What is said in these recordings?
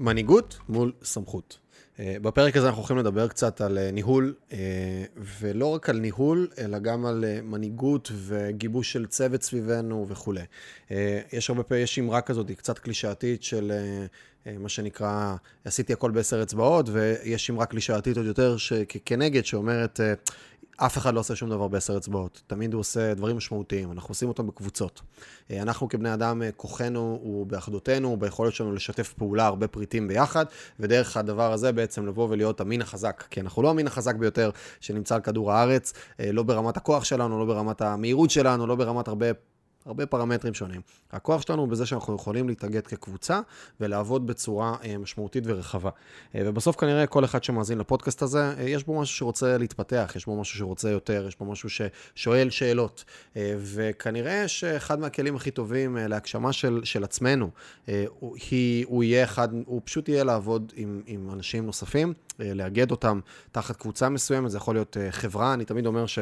מנהיגות מול סמכות. אה, בפרק הזה אנחנו הולכים לדבר קצת על אה, ניהול, אה, ולא רק על ניהול, אלא גם על מנהיגות וגיבוש של צוות סביבנו וכולי. יש הרבה פעמים, יש אמרה כזאת, היא קצת קלישאתית של מה שנקרא, עשיתי הכל בעשר אצבעות, ויש אמרה קלישאתית עוד יותר כנגד, שאומרת, אף אחד לא עושה שום דבר בעשר אצבעות. תמיד הוא עושה דברים משמעותיים, אנחנו עושים אותם בקבוצות. אה, אנחנו כבני אדם, אה, כוחנו הוא באחדותנו, ביכולת שלנו לשתף פעולה הרבה פריטים ביחד, ודרך הדבר הזה בעצם לבוא ולהיות המין החזק. כי אנחנו לא המין החזק ביותר שנמצא על כדור הארץ, אה, לא ברמת הכוח שלנו, לא ברמת המהירות שלנו, לא ברמת הרבה הרבה פרמטרים שונים. הכוח שלנו הוא בזה שאנחנו יכולים להתאגד כקבוצה ולעבוד בצורה אה, משמעותית ורחבה. אה, ובסוף כנראה כל אחד שמאזין לפודקאסט הזה, אה, יש בו משהו שרוצה להתפתח, יש בו משהו שרוצה יותר, יש בו משהו ששואל שאלות. וכנראה שאחד מהכלים הכי טובים להגשמה של, של עצמנו, הוא, הוא יהיה אחד, הוא פשוט יהיה לעבוד עם, עם אנשים נוספים, לאגד אותם תחת קבוצה מסוימת, זה יכול להיות חברה, אני תמיד אומר ש...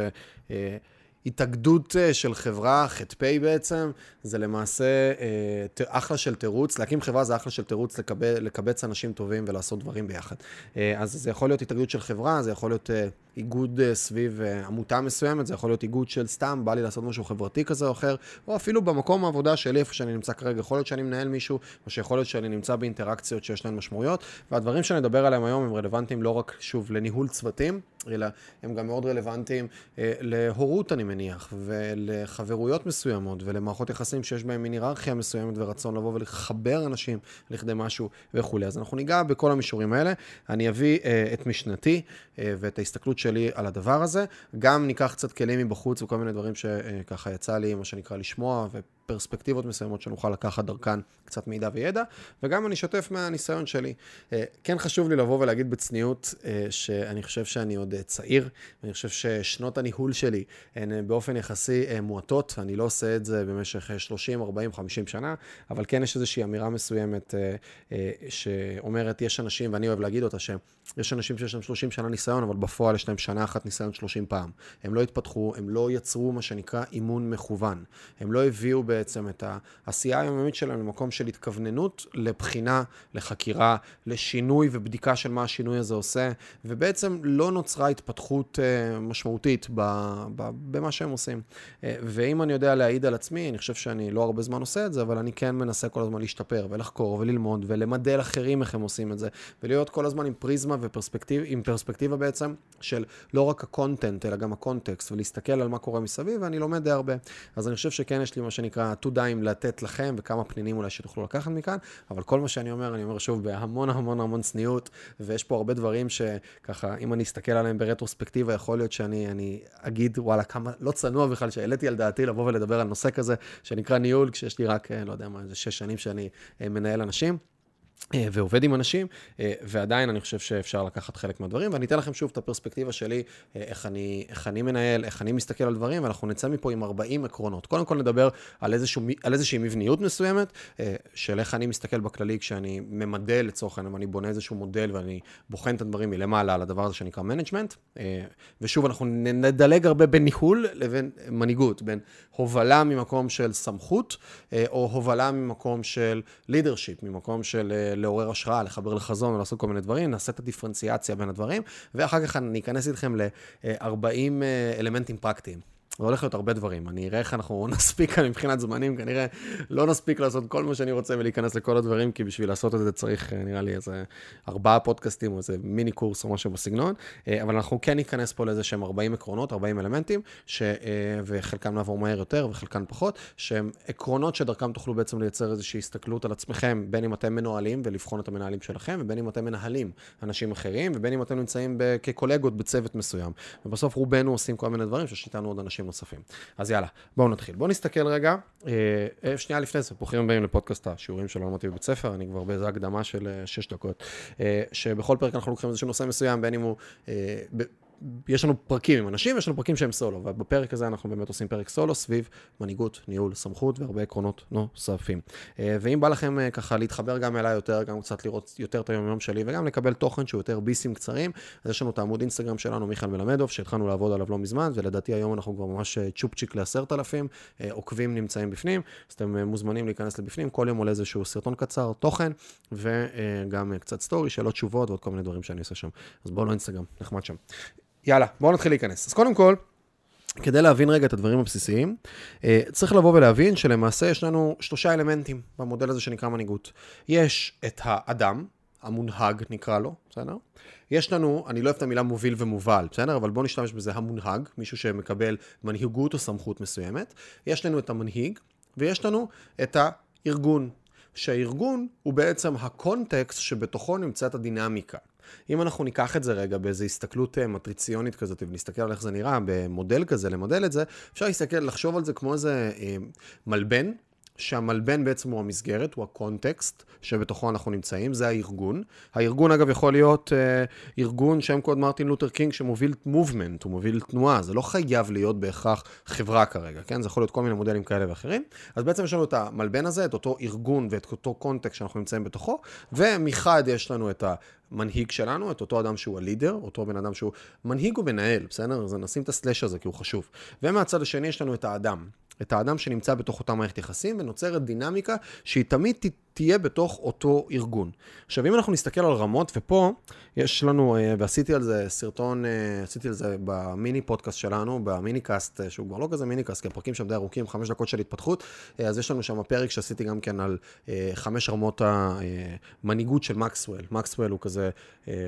התאגדות אה, של חברה, ח"פ בעצם, זה למעשה אה, אחלה של תירוץ. להקים חברה זה אחלה של תירוץ לקבץ אנשים טובים ולעשות דברים ביחד. אה, אז זה יכול להיות התאגדות של חברה, זה יכול להיות איגוד סביב עמותה מסוימת, זה יכול להיות איגוד של סתם, בא לי לעשות משהו חברתי כזה או אחר, או אפילו במקום העבודה שלי, איפה שאני נמצא כרגע, יכול להיות שאני מנהל מישהו, או שיכול להיות שאני נמצא באינטראקציות שיש להן משמעויות, והדברים שנדבר עליהם היום הם רלוונטיים לא רק, שוב, לניהול צוותים, אלא הם גם מאוד רלוונטיים אה, להורות, אני מניח, ולחברויות מסוימות, ולמערכות יחסים שיש בהם מין היררכיה מסוימת ורצון לבוא ולחבר אנשים לכדי משהו וכולי. אז אנחנו ניגע בכל המישורים האלה. אני אביא אה, את משנתי אה, ואת ההסתכלות שלי על הדבר הזה. גם ניקח קצת כלים מבחוץ וכל מיני דברים שככה יצא לי, מה שנקרא, לשמוע. פרספקטיבות מסוימות שנוכל לקחת דרכן קצת מידע וידע, וגם אני אשתף מהניסיון שלי. אה, כן חשוב לי לבוא ולהגיד בצניעות אה, שאני חושב שאני עוד אה, צעיר, ואני חושב ששנות הניהול שלי הן באופן יחסי מועטות, אני לא עושה את זה במשך 30, 40, 50 שנה, אבל כן יש איזושהי אמירה מסוימת שאומרת, יש אנשים, ואני אוהב להגיד אותה, שיש אנשים שיש להם 30 שנה ניסיון, אבל בפועל יש להם שנה אחת ניסיון 30 פעם. הם לא התפתחו, הם לא יצרו מה שנקרא אימון מכוון. הם לא הביאו בעצם את העשייה היומיומית שלהם למקום של התכווננות לבחינה, לחקירה, לשינוי ובדיקה של מה השינוי הזה עושה, ובעצם לא נוצרה התפתחות uh, משמעותית במה שהם עושים. Uh, ואם אני יודע להעיד על עצמי, אני חושב שאני לא הרבה זמן עושה את זה, אבל אני כן מנסה כל הזמן להשתפר ולחקור וללמוד ולמדל אחרים איך הם עושים את זה, ולהיות כל הזמן עם פריזמה ופרספקטיב, עם פרספקטיבה בעצם של לא רק הקונטנט, אלא גם הקונטקסט, ולהסתכל על מה קורה מסביב, ואני לומד די הרבה. אז אני חושב שכן יש לי מה שנקרא עתודיים לתת לכם, וכמה פנינים אולי שתוכלו לקחת מכאן, אבל כל מה שאני אומר, אני אומר שוב בהמון המון המון צניעות, ויש פה הרבה דברים שככה, אם אני אסתכל עליהם ברטרוספקטיבה, יכול להיות שאני אני אגיד, וואלה, כמה לא צנוע בכלל שהעליתי על דעתי לבוא ולדבר על נושא כזה, שנקרא ניהול, כשיש לי רק, אה, לא יודע מה, איזה שש שנים שאני אה, מנהל אנשים. אה, ועובד עם אנשים, אה, ועדיין אני חושב שאפשר לקחת חלק מהדברים, ואני אתן לכם שוב את הפרספקטיבה שלי, אה, איך אני, איך אני מנהל, איך אני מסתכל על דברים, ואנחנו נצא מפה עם 40 עקרונות. קודם כל נדבר על, איזשהו, על איזושהי מבניות מסוימת, של איך אני מסתכל בכללי כשאני ממדל לצורך העניין, ואני בונה איזשהו מודל ואני בוחן את הדברים מלמעלה על הדבר הזה שנקרא management. ושוב, אנחנו נדלג הרבה בין ניהול לבין מנהיגות, בין הובלה ממקום של סמכות, או הובלה ממקום של לידרשיפ, ממקום של... לעורר השראה, לחבר לחזון ולעשות כל מיני דברים, נעשה את הדיפרנציאציה בין הדברים, ואחר כך אני אכנס איתכם ל-40 אה, אלמנטים פרקטיים. זה הולך להיות הרבה דברים. אני אראה איך אנחנו נספיק כאן מבחינת זמנים, כנראה לא נספיק לעשות כל מה שאני רוצה ולהיכנס לכל הדברים, כי בשביל לעשות את זה צריך, אה, נראה לי, איזה ארבעה פודקאסטים או איזה מיני קורס או משהו בסגנון, אה, אבל אנחנו כן ניכנס פה לאיזה שהם 40 עקרונות, 40 אלמנטים, ש... אה, וחלקם נעבור מהר יותר וחלקם פחות, שהם עקרונות שדרכם תוכלו בעצם לייצר איזושהי הסתכלות על עצמכם, בין אם אתם מנוהלים ולבחון את המנהלים שלכם, ובין אם אתם מנהלים אנשים אחרים, ובין אם אתם נמצאים כקולגות בצוות מסוים. ובסוף רובנו עושים כל מיני דברים נוספים. אז יאללה, בואו נתחיל. בואו נסתכל רגע, אה, אה, שנייה לפני זה, ברוכים הבאים לפודקאסט השיעורים שלא למדתי בבית ספר, אני כבר באיזו הקדמה של אה, שש דקות, שבכל פרק אנחנו לוקחים איזשהו נושא מסוים, בין אם הוא... יש לנו פרקים עם אנשים, יש לנו פרקים שהם סולו, ובפרק הזה אנחנו באמת עושים פרק סולו סביב מנהיגות, ניהול, סמכות והרבה עקרונות נוספים. אה, ואם בא לכם אה, ככה להתחבר גם אליי יותר, גם קצת לראות יותר את היום-יום שלי, וגם לקבל תוכן שהוא יותר ביסים קצרים, אז יש לנו את העמוד אינסטגרם שלנו, מיכאל מלמדוב, שהתחלנו לעבוד עליו לא מזמן, ולדעתי היום אנחנו כבר ממש אה, צ'ופצ'יק לעשרת אלפים, עוקבים נמצאים בפנים, אז אתם מוזמנים להיכנס לבפנים, כל יום עולה איזשהו סרטון קצר, תוכן, וגם קצת סטורי, שאלות, תשובות ועוד כל מיני. יאללה, בואו נתחיל להיכנס. אז קודם כל, כדי להבין רגע את הדברים הבסיסיים, אה, צריך לבוא ולהבין שלמעשה יש לנו שלושה אלמנטים במודל הזה שנקרא מנהיגות. יש את האדם, המונהג נקרא לו, בסדר? יש לנו, אני לא אוהב את המילה מוביל ומובל, בסדר? אבל בואו נשתמש בזה המונהג, מישהו שמקבל מנהיגות או סמכות מסוימת. יש לנו את המנהיג, ויש לנו את הארגון. שהארגון הוא בעצם הקונטקסט שבתוכו נמצאת הדינמיקה. אם אנחנו ניקח את זה רגע באיזו הסתכלות אה, מטריציונית כזאת, ונסתכל על איך זה נראה במודל כזה, למודל את זה, אפשר להסתכל, לחשוב על זה כמו איזה אה, מלבן שהמלבן בעצם הוא המסגרת, הוא הקונטקסט שבתוכו אנחנו נמצאים, זה הארגון. הארגון אגב יכול להיות אה, ארגון שם קוד מרטין לותר קינג שמוביל movement, הוא מוביל תנועה, זה לא חייב להיות בהכרח חברה כרגע, כן? זה יכול להיות כל מיני מודלים כאלה ואחרים. אז בעצם יש לנו את המלבן הזה, את אותו ארגון ואת אותו קונטקסט שאנחנו נמצאים בתוכו, ומחד יש לנו את המנהיג שלנו, את אותו אדם שהוא ה leader, אותו בן אדם שהוא מנהיג ומנהל, בסדר? אז נשים את ה slash הזה כי הוא חשוב. ומהצד השני יש לנו את האדם. את האדם שנמצא בתוך אותה מערכת יחסים, ונוצרת דינמיקה שהיא תמיד תהיה בתוך אותו ארגון. עכשיו, אם אנחנו נסתכל על רמות, ופה יש לנו, אה, ועשיתי על זה סרטון, אה, עשיתי על זה במיני פודקאסט שלנו, במיני קאסט, אה, שהוא כבר לא כזה מיני קאסט, כי הפרקים שם די ארוכים, חמש דקות של התפתחות, אז יש לנו שם פרק שעשיתי גם כן על חמש רמות המנהיגות של מקסוול. מקסוול הוא כזה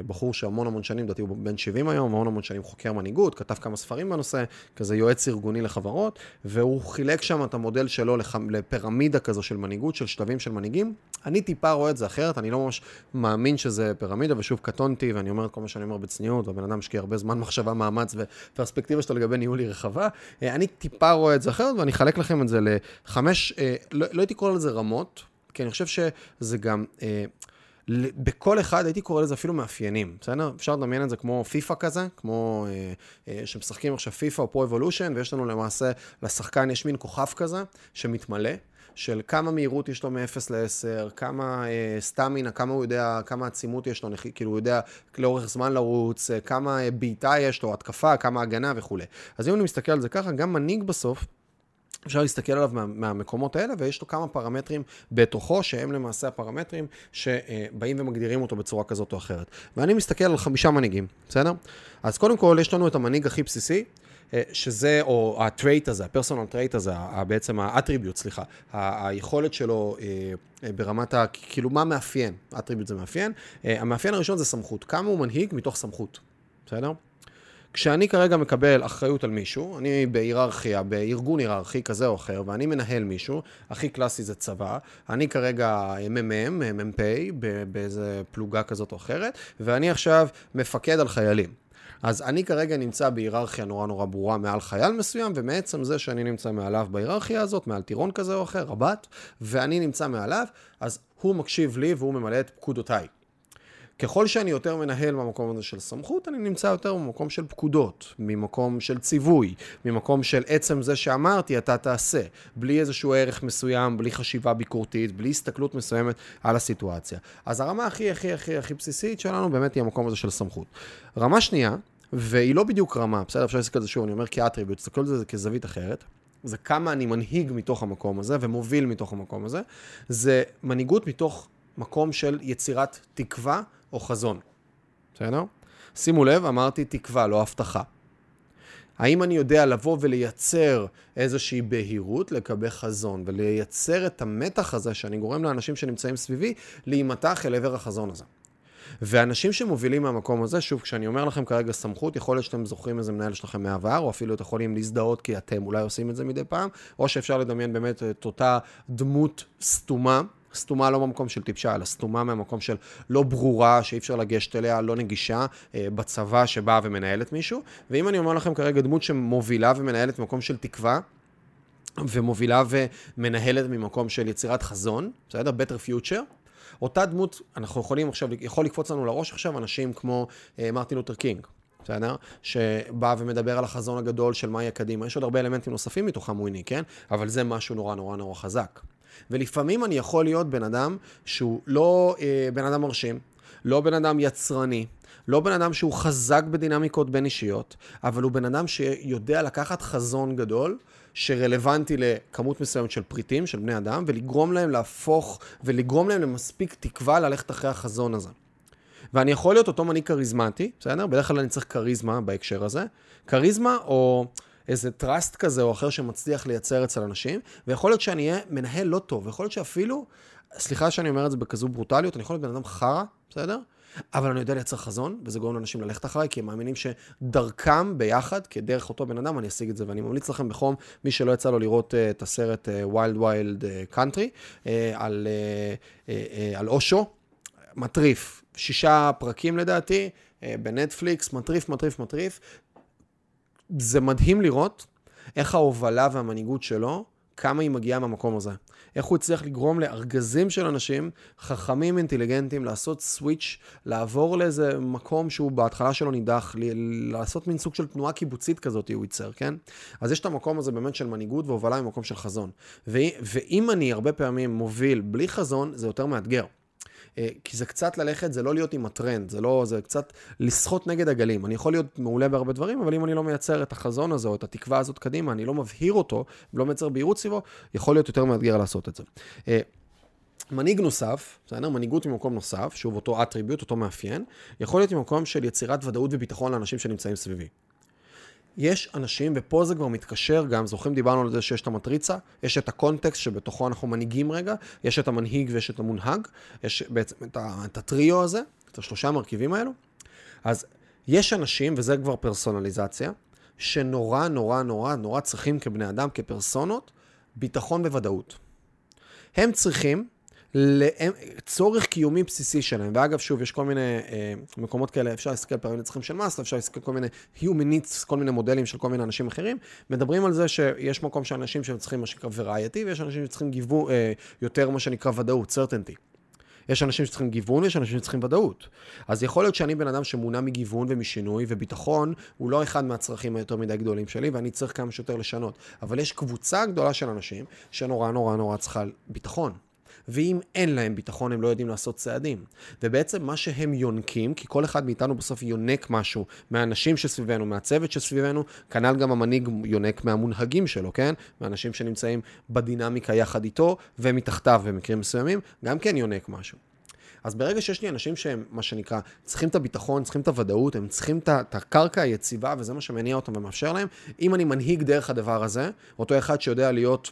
בחור שהמון המון שנים, לדעתי הוא בן 70 היום, המון המון שנים חוקר מנהיגות, כתב כמה ספרים בנושא, כזה יועץ ארגוני לחברות, והוא חילק שם את המודל שלו לפירמידה כזו של מנהיגות, של שלבים של מנהיגים. אני טיפה רואה את זה אחרת, אני לא ממש מאמין שזה פירמידה, ושוב, קטונתי, ואני אומר את כל מה שאני אומר בצניעות, והבן אדם משקיע הרבה זמן מחשבה, מאמץ ופרספקטיבה שלו לגבי ניהול היא רחבה. אה, אני טיפה רואה את זה אחרת, ואני אחלק לכם את זה לחמש, אה, לא, לא הייתי קורא לזה רמות, כי אני חושב שזה גם... אה, בכל אחד הייתי קורא לזה אפילו מאפיינים, בסדר? אפשר לדמיין את זה כמו פיפא כזה, כמו אה, אה, שמשחקים עכשיו פיפא או פרו אבולושן, ויש לנו למעשה, לשחקן יש מין כוכב כזה שמתמלא, של כמה מהירות יש לו מ-0 ל-10, כמה אה, סטמינה, כמה הוא יודע, כמה עצימות יש לו, כאילו הוא יודע לאורך זמן לרוץ, אה, כמה אה, בעיטה יש לו, התקפה, כמה הגנה וכולי. אז אם אני מסתכל על זה ככה, גם מנהיג בסוף, אפשר להסתכל עליו מה, מהמקומות האלה, ויש לו כמה פרמטרים בתוכו, שהם למעשה הפרמטרים שבאים ומגדירים אותו בצורה כזאת או אחרת. ואני מסתכל על חמישה מנהיגים, בסדר? אז קודם כל, יש לנו את המנהיג הכי בסיסי, אה, שזה, או ה trait הזה, ה personal trait הזה, בעצם ה attribute, סליחה, היכולת שלו אה, אה, ברמת ה... כאילו, מה מאפיין? attribute זה מאפיין. המאפיין הראשון זה סמכות. כמה הוא מנהיג מתוך סמכות, בסדר? כשאני כרגע מקבל אחריות על מישהו, אני בהיררכיה, בארגון היררכי כזה או אחר, ואני מנהל מישהו, הכי קלאסי זה צבא, אני כרגע מ"מ, מ"פ, באיזה פלוגה כזאת או אחרת, ואני עכשיו מפקד על חיילים. אז אני כרגע נמצא בהיררכיה נורא נורא ברורה מעל חייל מסוים, ומעצם זה שאני נמצא מעליו בהיררכיה הזאת, מעל טירון כזה או אחר, רב"ט, ואני נמצא מעליו, אז הוא מקשיב לי והוא ממלא את פקודותיי. ככל שאני יותר מנהל במקום הזה של סמכות, אני נמצא יותר במקום של פקודות, ממקום של ציווי, ממקום של עצם זה שאמרתי, אתה תעשה, בלי איזשהו ערך מסוים, בלי חשיבה ביקורתית, בלי הסתכלות מסוימת על הסיטואציה. אז הרמה הכי הכי הכי הכי בסיסית שלנו באמת היא המקום הזה של סמכות. רמה שנייה, והיא לא בדיוק רמה, בסדר, אפשר להסתכל על זה שוב, אני אומר כאטריביוט, תסתכלו על זה כזווית אחרת. זה כמה אני מנהיג מתוך המקום הזה ומוביל מתוך המקום הזה. זה מנהיגות מתוך מקום של יצירת תקווה או חזון. בסדר? שימו לב, אמרתי תקווה, לא הבטחה. האם אני יודע לבוא ולייצר איזושהי בהירות לגבי חזון, ולייצר את המתח הזה שאני גורם לאנשים שנמצאים סביבי להימתח אל עבר החזון הזה. ואנשים שמובילים מהמקום הזה, שוב, כשאני אומר לכם כרגע סמכות, יכול להיות שאתם זוכרים איזה מנהל שלכם מהעבר, או אפילו אתם יכולים להזדהות כי אתם אולי עושים את זה מדי פעם, או שאפשר לדמיין באמת את אותה דמות סתומה. סתומה לא במקום של טיפשה, אלא סתומה מהמקום של לא ברורה, שאי אפשר לגשת אליה, לא נגישה, אה, בצבא שבאה ומנהלת מישהו. ואם אני אומר לכם כרגע דמות שמובילה ומנהלת ממקום של תקווה, ומובילה ומנהלת ממקום של יצירת חזון, בסדר? better future. אותה דמות, אנחנו יכולים עכשיו, יכול לקפוץ לנו לראש עכשיו אנשים כמו אה, מרטין לותר קינג, בסדר? שבא ומדבר על החזון הגדול של מה יהיה קדימה. יש עוד הרבה אלמנטים נוספים מתוכם הוא עיני, כן? אבל זה משהו נורא נורא נורא חזק. ולפעמים אני יכול להיות בן אדם שהוא לא אה, בן אדם מרשים, לא בן אדם יצרני, לא בן אדם שהוא חזק בדינמיקות בין אישיות, אבל הוא בן אדם שיודע לקחת חזון גדול, שרלוונטי לכמות מסוימת של פריטים, של בני אדם, ולגרום להם להפוך, ולגרום להם למספיק תקווה ללכת אחרי החזון הזה. ואני יכול להיות אותו מנהיג כריזמטי, בסדר? בדרך כלל אני צריך כריזמה בהקשר הזה. כריזמה או איזה trust כזה או אחר שמצליח לייצר אצל אנשים, ויכול להיות שאני אהיה מנהל לא טוב, ויכול להיות שאפילו, סליחה שאני אומר את זה בכזו ברוטליות, אני יכול להיות בן אדם חרא, בסדר? אבל אני יודע לייצר חזון, וזה גורם לאנשים ללכת אחריי, כי הם מאמינים שדרכם ביחד, כדרך אותו בן אדם, אני אשיג את זה. ואני ממליץ לכם בחום, מי שלא יצא לו לראות אה, את הסרט Wild Wild Country, על, uh, uh, uh, על אושו, מטריף. שישה פרקים לדעתי, uh, בנטפליקס, מטריף, מטריף, מטריף. זה מדהים לראות איך ההובלה והמנהיגות שלו, כמה היא מגיעה מהמקום הזה. איך הוא הצליח לגרום לארגזים של אנשים חכמים, אינטליגנטים, לעשות סוויץ', לעבור לאיזה מקום שהוא בהתחלה שלו נידח, לעשות מין סוג של תנועה קיבוצית כזאת הוא ייצר, כן? אז יש את המקום הזה באמת של מנהיגות והובלה ממקום של חזון. ואם אני הרבה פעמים מוביל בלי חזון, זה יותר מאתגר. אה, כי זה קצת ללכת, זה לא להיות עם הטרנד, זה לא, זה קצת לשחות נגד הגלים. אני יכול להיות מעולה בהרבה דברים, אבל אם אני לא מייצר את החזון הזה או את התקווה הזאת קדימה, אני לא מבהיר אותו, לא מייצר בהירות סביבו, יכול להיות יותר מאתגר לעשות את זה. אה, מנהיג נוסף, בסדר? מנהיגות ממקום נוסף, שוב אותו אטריביוט, אותו מאפיין, יכול להיות ממקום של יצירת ודאות וביטחון לאנשים שנמצאים סביבי. יש אנשים, ופה זה כבר מתקשר גם, זוכרים דיברנו על זה שיש את המטריצה, יש את הקונטקסט שבתוכו אנחנו מנהיגים רגע, יש את המנהיג ויש את המונהג, יש בעצם את, ה, את הטריו הזה, את השלושה המרכיבים האלו. אז יש אנשים, וזה כבר פרסונליזציה, שנורא נורא נורא נורא צריכים כבני אדם, כפרסונות, ביטחון וודאות. הם צריכים לצורך קיומי בסיסי שלהם. ואגב, שוב, יש כל מיני אה, מקומות כאלה, אפשר להסתכל פעמים לצרכים של מאסלו, אפשר להסתכל כל מיני human needs, כל מיני מודלים של כל מיני אנשים אחרים. מדברים על זה שיש מקום של אנשים שהם צריכים מה שנקרא variety, ויש אנשים שצריכים גיוון, אה, יותר מה שנקרא ודאות, certainty. יש אנשים שצריכים גיוון ויש אנשים שצריכים ודאות. אז יכול להיות שאני בן אדם שמונע מגיוון ומשינוי, וביטחון הוא לא אחד מהצרכים היותר מדי גדולים שלי, ואני צריך כמה שיותר לשנות. אבל יש קבוצה גדולה של אנשים שנורא נורא נורא צריכה ביטחון. ואם אין להם ביטחון, הם לא יודעים לעשות צעדים. ובעצם מה שהם יונקים, כי כל אחד מאיתנו בסוף יונק משהו מהאנשים שסביבנו, מהצוות שסביבנו, כנ"ל גם המנהיג יונק מהמונהגים שלו, כן? מהאנשים שנמצאים בדינמיקה יחד איתו ומתחתיו במקרים מסוימים, גם כן יונק משהו. אז ברגע שיש לי אנשים שהם, מה שנקרא, צריכים את הביטחון, צריכים את הוודאות, הם צריכים את הקרקע היציבה, וזה מה שמניע אותם ומאפשר להם, אם אני מנהיג דרך הדבר הזה, אותו אחד שיודע להיות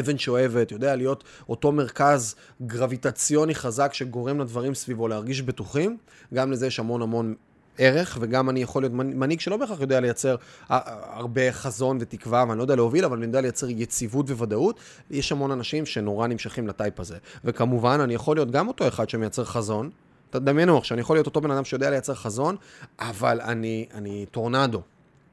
אבן שואבת, יודע להיות אותו מרכז גרביטציוני חזק שגורם לדברים סביבו להרגיש בטוחים, גם לזה יש המון המון ערך, וגם אני יכול להיות מנהיג שלא בהכרח יודע לייצר הרבה חזון ותקווה, ואני לא יודע להוביל, אבל אני יודע לייצר יציבות וודאות. יש המון אנשים שנורא נמשכים לטייפ הזה. וכמובן, אני יכול להיות גם אותו אחד שמייצר חזון. תדמיינו עכשיו, אני יכול להיות אותו בן אדם שיודע לייצר חזון, אבל אני, אני טורנדו.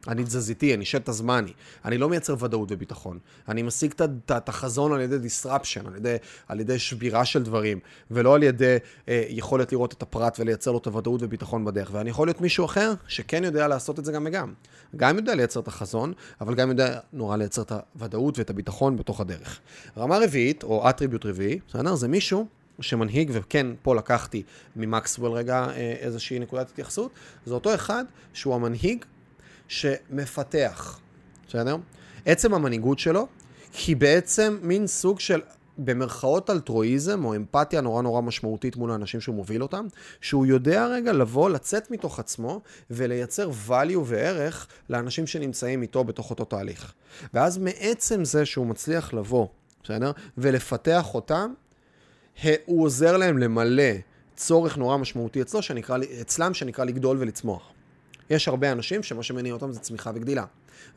אני תזזיתי, אני שטע זמני. אני לא מייצר ודאות וביטחון. אני משיג את החזון על ידי disruption, על ידי, על ידי שבירה של דברים, ולא על ידי אה, יכולת לראות את הפרט ולייצר לו את הוודאות וביטחון בדרך. ואני יכול להיות מישהו אחר שכן יודע לעשות את זה גם וגם. גם יודע לייצר את החזון, אבל גם יודע נורא לייצר את הוודאות ואת הביטחון בתוך הדרך. רמה רביעית, או אטריביוט רביעי, בסדר? זה מישהו שמנהיג, וכן, פה לקחתי ממקסוול רגע אה, איזושהי נקודת התייחסות, זה אותו אחד שהוא המנהיג שמפתח, בסדר? עצם המנהיגות שלו היא בעצם מין סוג של במרכאות אלטרואיזם או אמפתיה נורא נורא משמעותית מול האנשים שהוא מוביל אותם, שהוא יודע רגע לבוא, לצאת מתוך עצמו ולייצר value וערך לאנשים שנמצאים איתו בתוך אותו תהליך. ואז מעצם זה שהוא מצליח לבוא, בסדר? ולפתח אותם, הוא עוזר להם למלא צורך נורא משמעותי אצלו, שנקרא, אצלם שנקרא לגדול ולצמוח. יש הרבה אנשים שמה שמניע אותם זה צמיחה וגדילה.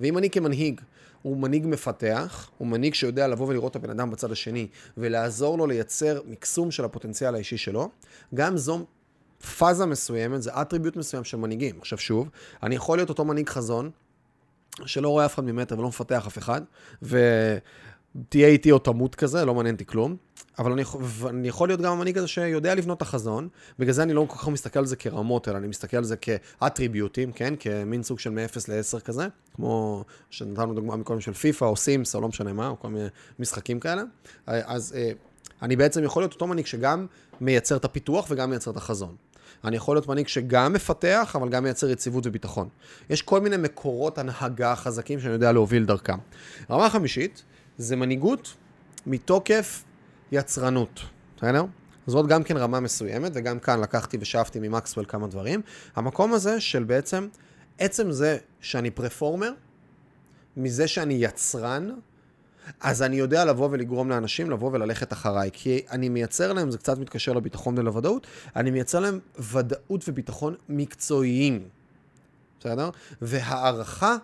ואם אני כמנהיג, הוא מנהיג מפתח, הוא מנהיג שיודע לבוא ולראות את הבן אדם בצד השני, ולעזור לו לייצר מקסום של הפוטנציאל האישי שלו, גם זו פאזה מסוימת, זה אטריביוט מסוים של מנהיגים. עכשיו שוב, אני יכול להיות אותו מנהיג חזון, שלא רואה אף אחד ממטר ולא מפתח אף אחד, ו... תהיה איתי או תמות כזה, לא מעניין אותי כלום. אבל אני, אני יכול להיות גם המנהיג הזה שיודע לבנות את החזון, בגלל זה אני לא כל כך מסתכל על זה כרמות, אלא אני מסתכל על זה כאטריביוטים, כן? כמין סוג של מ-0 ל-10 כזה, כמו שנתנו דוגמה מקודם של פיפא או סימס, או לא משנה מה, או כל מיני משחקים כאלה. אז אה, אני בעצם יכול להיות אותו מנהיג שגם מייצר את הפיתוח וגם מייצר את החזון. אני יכול להיות מנהיג שגם מפתח, אבל גם מייצר יציבות וביטחון. יש כל מיני מקורות הנהגה חזקים שאני יודע להוביל דרכם. רמה חמישית זה מנהיגות מתוקף יצרנות, בסדר? זאת גם כן רמה מסוימת, וגם כאן לקחתי ושאפתי ממקסוול כמה דברים. המקום הזה של בעצם, עצם זה שאני פרפורמר, מזה שאני יצרן, אז אני יודע לבוא ולגרום לאנשים לבוא וללכת אחריי, כי אני מייצר להם, זה קצת מתקשר לביטחון ולוודאות, אני מייצר להם ודאות וביטחון מקצועיים, בסדר? והערכה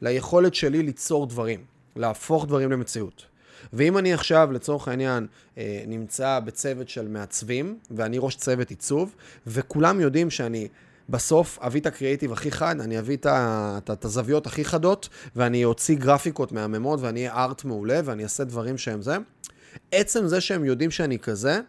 ליכולת שלי ליצור דברים, להפוך דברים למציאות. ואם אני עכשיו, לצורך העניין, אה, נמצא בצוות של מעצבים, ואני ראש צוות עיצוב, וכולם יודעים שאני בסוף אביא את הקריאיטיב הכי חד, אני אביא את הזוויות הכי חדות, ואני אוציא גרפיקות מהממות, ואני אהיה ארט מעולה, ואני אעשה דברים שהם זה. עצם זה שהם יודעים שאני כזה,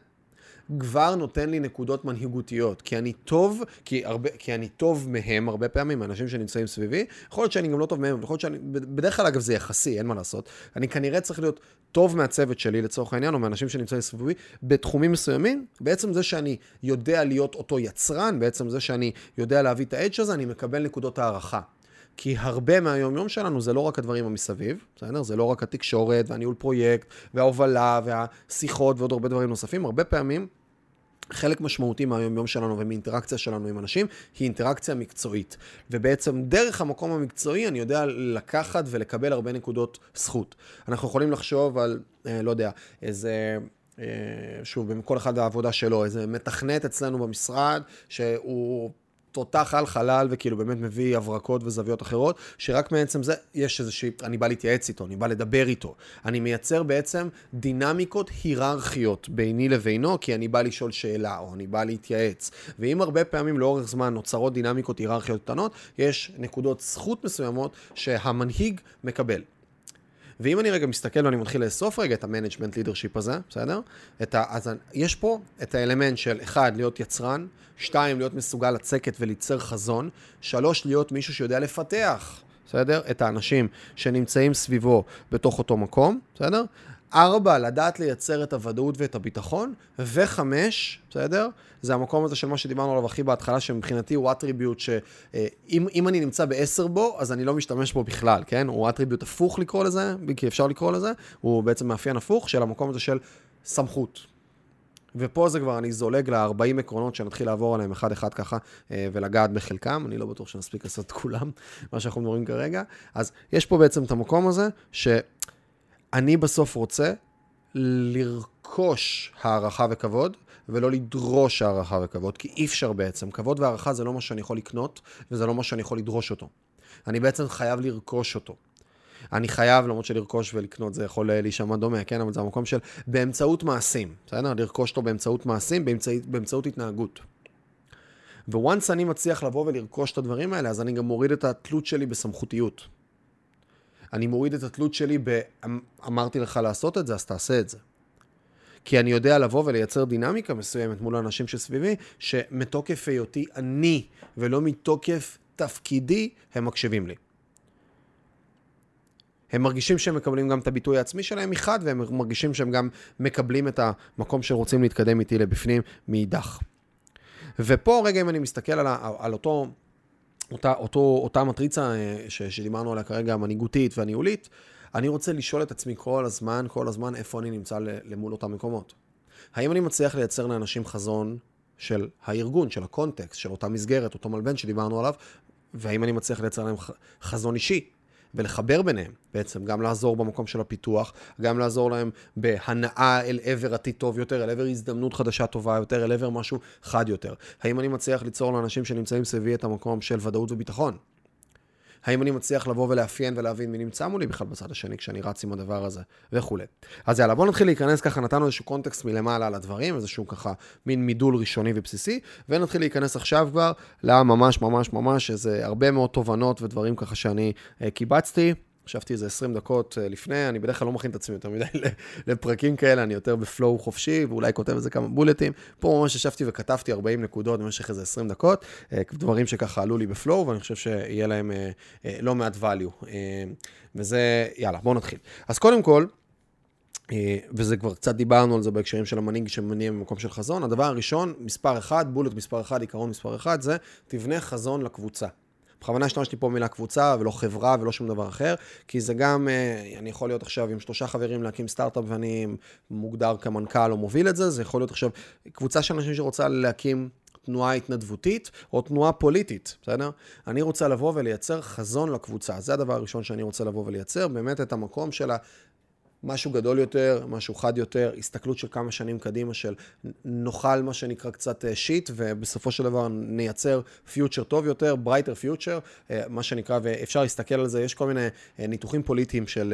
כבר נותן לי נקודות מנהיגותיות, כי אני טוב, כי, הרבה, כי אני טוב מהם הרבה פעמים, האנשים שנמצאים סביבי, יכול להיות שאני גם לא טוב מהם, יכול להיות שאני, בדרך כלל אגב זה יחסי, אין מה לעשות, אני כנראה צריך להיות טוב מהצוות שלי לצורך העניין, או מהאנשים שנמצאים סביבי, בתחומים מסוימים, בעצם זה שאני יודע להיות אותו יצרן, בעצם זה שאני יודע להביא את האדג' הזה, אני מקבל נקודות הערכה. כי הרבה מהיום-יום שלנו זה לא רק הדברים המסביב, בסדר? זה לא רק התקשורת והניהול פרויקט וההובלה והשיחות ועוד הרבה דברים נוספים. הרבה פעמים חלק משמעותי מהיום-יום שלנו ומאינטראקציה שלנו עם אנשים היא אינטראקציה מקצועית. ובעצם דרך המקום המקצועי אני יודע לקחת ולקבל הרבה נקודות זכות. אנחנו יכולים לחשוב על, אה, לא יודע, איזה... אה, שוב, בכל אחד העבודה שלו, איזה מתכנת אצלנו במשרד, שהוא תותח על חלל וכאילו באמת מביא הברקות וזוויות אחרות, שרק מעצם זה יש איזושהי, אני בא להתייעץ איתו, אני בא לדבר איתו. אני מייצר בעצם דינמיקות היררכיות ביני לבינו, כי אני בא לשאול שאלה או אני בא להתייעץ. ואם הרבה פעמים לאורך זמן נוצרות דינמיקות היררכיות קטנות, יש נקודות זכות מסוימות שהמנהיג מקבל. ואם אני רגע מסתכל ואני מתחיל לאסוף רגע את ה management leadership הזה, בסדר? ה, אז יש פה את האלמנט של אחד, להיות יצרן, שתיים, להיות מסוגל לצקת וליצר חזון, שלוש, להיות מישהו שיודע לפתח, בסדר? את האנשים שנמצאים סביבו בתוך אותו מקום, בסדר? ארבע, לדעת לייצר את הוודאות ואת הביטחון, וחמש, בסדר? זה המקום הזה של מה שדיברנו עליו הכי בהתחלה, שמבחינתי הוא אטריביוט שאם אני נמצא בעשר בו, אז אני לא משתמש בו בכלל, כן? הוא אטריביוט הפוך לקרוא לזה, כי אפשר לקרוא לזה, הוא בעצם מאפיין הפוך של המקום הזה של סמכות. ופה זה כבר, אני זולג ל-40 עקרונות שנתחיל לעבור עליהם אחד-אחד ככה אה, ולגעת בחלקם, אני לא בטוח שנספיק לעשות את כולם, מה שאנחנו מדברים כרגע. אז יש פה בעצם את המקום הזה, ש... אני בסוף רוצה לרכוש הערכה וכבוד, ולא לדרוש הערכה וכבוד, כי אי אפשר בעצם. כבוד והערכה זה לא מה שאני יכול לקנות, וזה לא מה שאני יכול לדרוש אותו. אני בעצם חייב לרכוש אותו. אני חייב, למרות שלרכוש ולקנות זה יכול להישמע דומה, כן? אבל זה המקום של באמצעות מעשים, בסדר? לרכוש אותו באמצעות מעשים, באמצע, באמצעות התנהגות. וואנס אני מצליח לבוא ולרכוש את הדברים האלה, אז אני גם מוריד את התלות שלי בסמכותיות. אני מוריד את התלות שלי ב... אמ, אמרתי לך לעשות את זה, אז תעשה את זה. כי אני יודע לבוא ולייצר דינמיקה מסוימת מול האנשים שסביבי, שמתוקף היותי אני, ולא מתוקף תפקידי, הם מקשיבים לי. הם מרגישים שהם מקבלים גם את הביטוי העצמי שלהם מחד, והם מרגישים שהם גם מקבלים את המקום שרוצים להתקדם איתי לבפנים מאידך. ופה רגע אם אני מסתכל על, על אותו אותה, אותו, אותה מטריצה אה, ש, שדיברנו עליה כרגע, המנהיגותית והניהולית, אני רוצה לשאול את עצמי כל הזמן, כל הזמן, איפה אני נמצא למול אותם מקומות. האם אני מצליח לייצר לאנשים חזון של הארגון, של הקונטקסט, של אותה מסגרת, אותו מלבן שדיברנו עליו, והאם אני מצליח לייצר להם חזון אישי, ולחבר ביניהם, בעצם גם לעזור במקום של הפיתוח, גם לעזור להם בהנאה אל עבר עתיד טוב יותר, אל עבר הזדמנות חדשה טובה יותר, אל עבר משהו חד יותר. האם אני מצליח ליצור לאנשים שנמצאים סביבי את המקום של ודאות וביטחון? האם אני מצליח לבוא ולאפיין ולהבין מי נמצא מולי בכלל בצד השני כשאני רץ עם הדבר הזה וכולי. אז יאללה, בואו נתחיל להיכנס ככה, נתנו איזשהו קונטקסט מלמעלה על הדברים, איזשהו ככה מין מידול ראשוני ובסיסי, ונתחיל להיכנס עכשיו כבר לממש ממש ממש איזה הרבה מאוד תובנות ודברים ככה שאני uh, קיבצתי. ישבתי איזה 20 דקות אה, לפני, אני בדרך כלל לא מכין את עצמי יותר מדי לפרקים כאלה, אני יותר בפלואו חופשי, ואולי כותב איזה כמה בולטים. פה ממש ישבתי וכתבתי 40 נקודות במשך איזה 20 דקות, אה, דברים שככה עלו לי בפלואו, ואני חושב שיהיה להם לא מעט value. וזה, יאללה, בואו נתחיל. אז קודם כל, וזה כבר קצת דיברנו על זה בהקשרים של המנהיג שמניע במקום של חזון. הדבר הראשון, מספר אחד, בולט מספר אחד, עיקרון מספר אחד, זה תבנה חזון לקבוצה. בכוונה השתמשתי פה במילה קבוצה, ולא חברה, ולא שום דבר אחר, כי זה גם, אה, אני יכול להיות עכשיו עם שלושה חברים להקים סטארט-אפ ואני מוגדר כמנכ"ל או מוביל את זה, זה יכול להיות עכשיו קבוצה של אנשים שרוצה להקים תנועה התנדבותית או תנועה פוליטית, בסדר? אני רוצה לבוא ולייצר חזון לקבוצה. זה הדבר הראשון שאני רוצה לבוא ולייצר, באמת את המקום של משהו גדול יותר, משהו חד יותר, הסתכלות של כמה שנים קדימה של נאכל מה שנקרא קצת shit, אה, ובסופו של דבר נייצר future טוב יותר, brighter future, אה, מה שנקרא, ואפשר להסתכל על זה, יש כל מיני אה, ניתוחים פוליטיים של,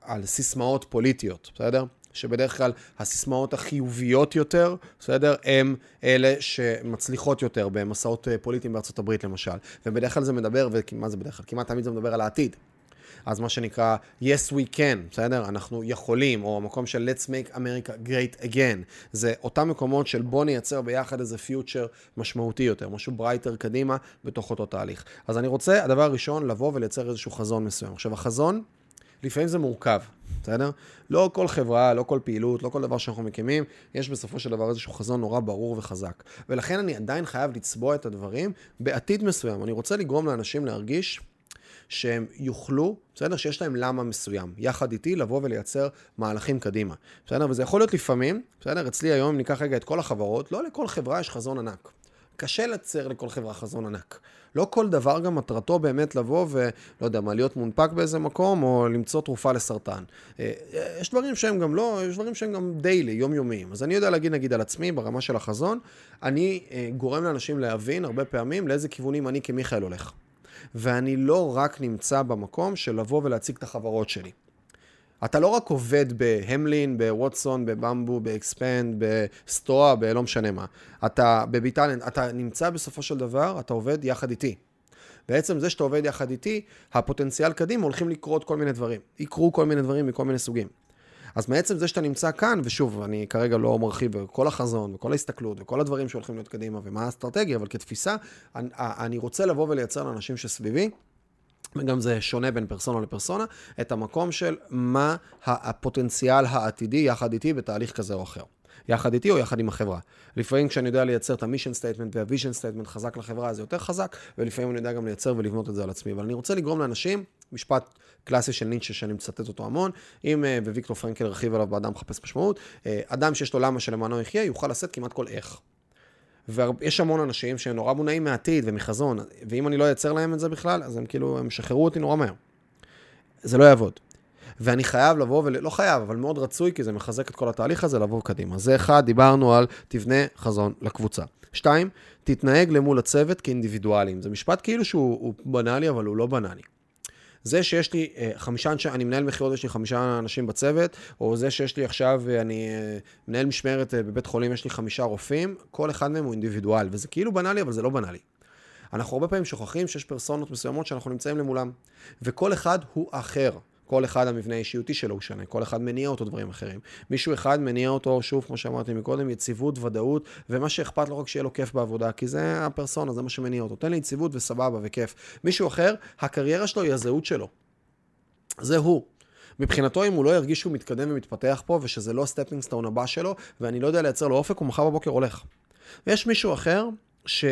על סיסמאות פוליטיות, בסדר? שבדרך כלל הסיסמאות החיוביות יותר, בסדר? הן אלה שמצליחות יותר במסעות פוליטיים בארצות הברית למשל. ובדרך כלל זה מדבר, ומה זה בדרך כלל? כמעט תמיד זה מדבר על העתיד. אז מה שנקרא, yes we can, בסדר? אנחנו יכולים, או המקום של let's make America great again. זה אותם מקומות של בוא נייצר ביחד איזה future משמעותי יותר, משהו brighter קדימה בתוך אותו תהליך. אז אני רוצה, הדבר הראשון, לבוא ולייצר איזשהו חזון מסוים. עכשיו, החזון, לפעמים זה מורכב, בסדר? לא כל חברה, לא כל פעילות, לא כל דבר שאנחנו מקימים, יש בסופו של דבר איזשהו חזון נורא ברור וחזק. ולכן אני עדיין חייב לצבוע את הדברים בעתיד מסוים. אני רוצה לגרום לאנשים להרגיש שהם יוכלו, בסדר? שיש להם למה מסוים, יחד איתי לבוא ולייצר מהלכים קדימה, בסדר? וזה יכול להיות לפעמים, בסדר? אצלי היום, אם ניקח רגע את כל החברות, לא לכל חברה יש חזון ענק. קשה לצייר לכל חברה חזון ענק. לא כל דבר גם מטרתו באמת לבוא ולא יודע מה, להיות מונפק באיזה מקום או למצוא תרופה לסרטן. אה, יש דברים שהם גם לא, יש דברים שהם גם דיילי, יומיומיים. אז אני יודע להגיד נגיד על עצמי ברמה של החזון, אני אה, גורם לאנשים להבין הרבה פעמים לאיזה כיוונים אני כמיכאל הולך. ואני לא רק נמצא במקום של לבוא ולהציג את החברות שלי. אתה לא רק עובד בהמלין, בווטסון, בבמבו, באקספנד, בסטואה, בלא משנה מה. אתה בביטלנט, אתה נמצא בסופו של דבר, אתה עובד יחד איתי. בעצם זה שאתה עובד יחד איתי, הפוטנציאל קדימה הולכים לקרות כל מיני דברים. יקרו כל מיני דברים מכל מיני סוגים. אז מעצם זה שאתה נמצא כאן, ושוב, אני כרגע לא מרחיב בכל החזון, וכל ההסתכלות, וכל הדברים שהולכים להיות קדימה, ומה האסטרטגיה, אבל כתפיסה, אני, אני רוצה לבוא ולייצר לאנשים שסביבי, וגם זה שונה בין פרסונה לפרסונה, את המקום של מה הפוטנציאל העתידי יחד איתי בתהליך כזה או אחר. יחד איתי או יחד עם החברה. לפעמים כשאני יודע לייצר את ה mission statement וה vision statement חזק לחברה, זה יותר חזק, ולפעמים אני יודע גם לייצר ולבנות את זה על עצמי. אבל אני רוצה לגרום לאנשים, משפט קלאסי של ניטשה שאני מצטט אותו המון, אם, אה, ויקטור פרנקל הרחיב עליו באדם מחפש משמעות, אה, אדם שיש לו למה שלמענו יחיה, יוכל לשאת כמעט כל איך. ויש המון אנשים שהם נורא מונעים מעתיד ומחזון, ואם אני לא אייצר להם את זה בכלל, אז הם כאילו, הם שחררו אותי נורא מהר. זה לא יעבוד. ואני חייב לבוא, ולא חייב, אבל מאוד רצוי, כי זה מחזק את כל התהליך הזה, לבוא קדימה. זה אחד, דיברנו על תבנה חזון לקבוצה. שתיים, תתנהג למול הצוות כאינדיבידואלים. זה משפט כאילו שהוא בנאלי, אבל הוא לא בנאלי. זה שיש לי אה, חמישה אנשי, אני מנהל מכירות, יש לי חמישה אנשים בצוות, או זה שיש לי עכשיו, אה, אני אה, מנהל משמרת בבית חולים, יש לי חמישה רופאים, כל אחד מהם הוא אינדיבידואל, וזה כאילו בנאלי, אבל זה לא בנאלי. אנחנו הרבה פעמים שוכחים שיש פרסונות מסוימות שאנחנו נמצאים למולם, וכל אחד הוא אחר. כל אחד המבנה האישיותי שלו הוא שונה, כל אחד מניע אותו דברים אחרים. מישהו אחד מניע אותו, שוב, כמו שאמרתי מקודם, יציבות, ודאות, ומה שאכפת לו רק שיהיה לו כיף בעבודה, כי זה הפרסונה, זה מה שמניע אותו. תן לי יציבות וסבבה וכיף. מישהו אחר, הקריירה שלו היא הזהות שלו. זה הוא. מבחינתו, אם הוא לא ירגיש שהוא מתקדם ומתפתח פה, ושזה לא ה stepping stone הבא שלו, ואני לא יודע לייצר לו אופק, הוא מחר בבוקר הולך. ויש מישהו אחר, ש...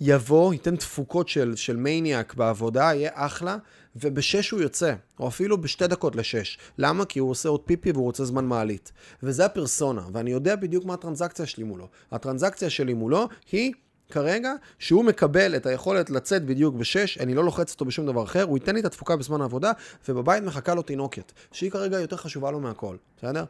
יבוא, ייתן תפוקות של, של מניאק בעבודה, יהיה אחלה, ובשש הוא יוצא, או אפילו בשתי דקות לשש. למה? כי הוא עושה עוד פיפי והוא רוצה זמן מעלית. וזה הפרסונה, ואני יודע בדיוק מה הטרנזקציה שלי מולו. הטרנזקציה שלי מולו היא... כרגע, שהוא מקבל את היכולת לצאת בדיוק בשש, אני לא לוחץ אותו בשום דבר אחר, הוא ייתן לי את התפוקה בזמן העבודה, ובבית מחכה לו תינוקת, שהיא כרגע יותר חשובה לו מהכל, בסדר?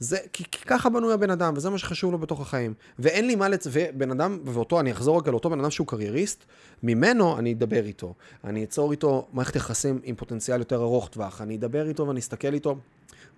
זה, כי, כי ככה בנוי הבן אדם, וזה מה שחשוב לו בתוך החיים. ואין לי מה לצ... ובן אדם, ואותו, אני אחזור רגע לאותו בן אדם שהוא קרייריסט, ממנו אני אדבר איתו. אני אצור איתו מערכת יחסים עם פוטנציאל יותר ארוך טווח. אני אדבר איתו ואני אסתכל איתו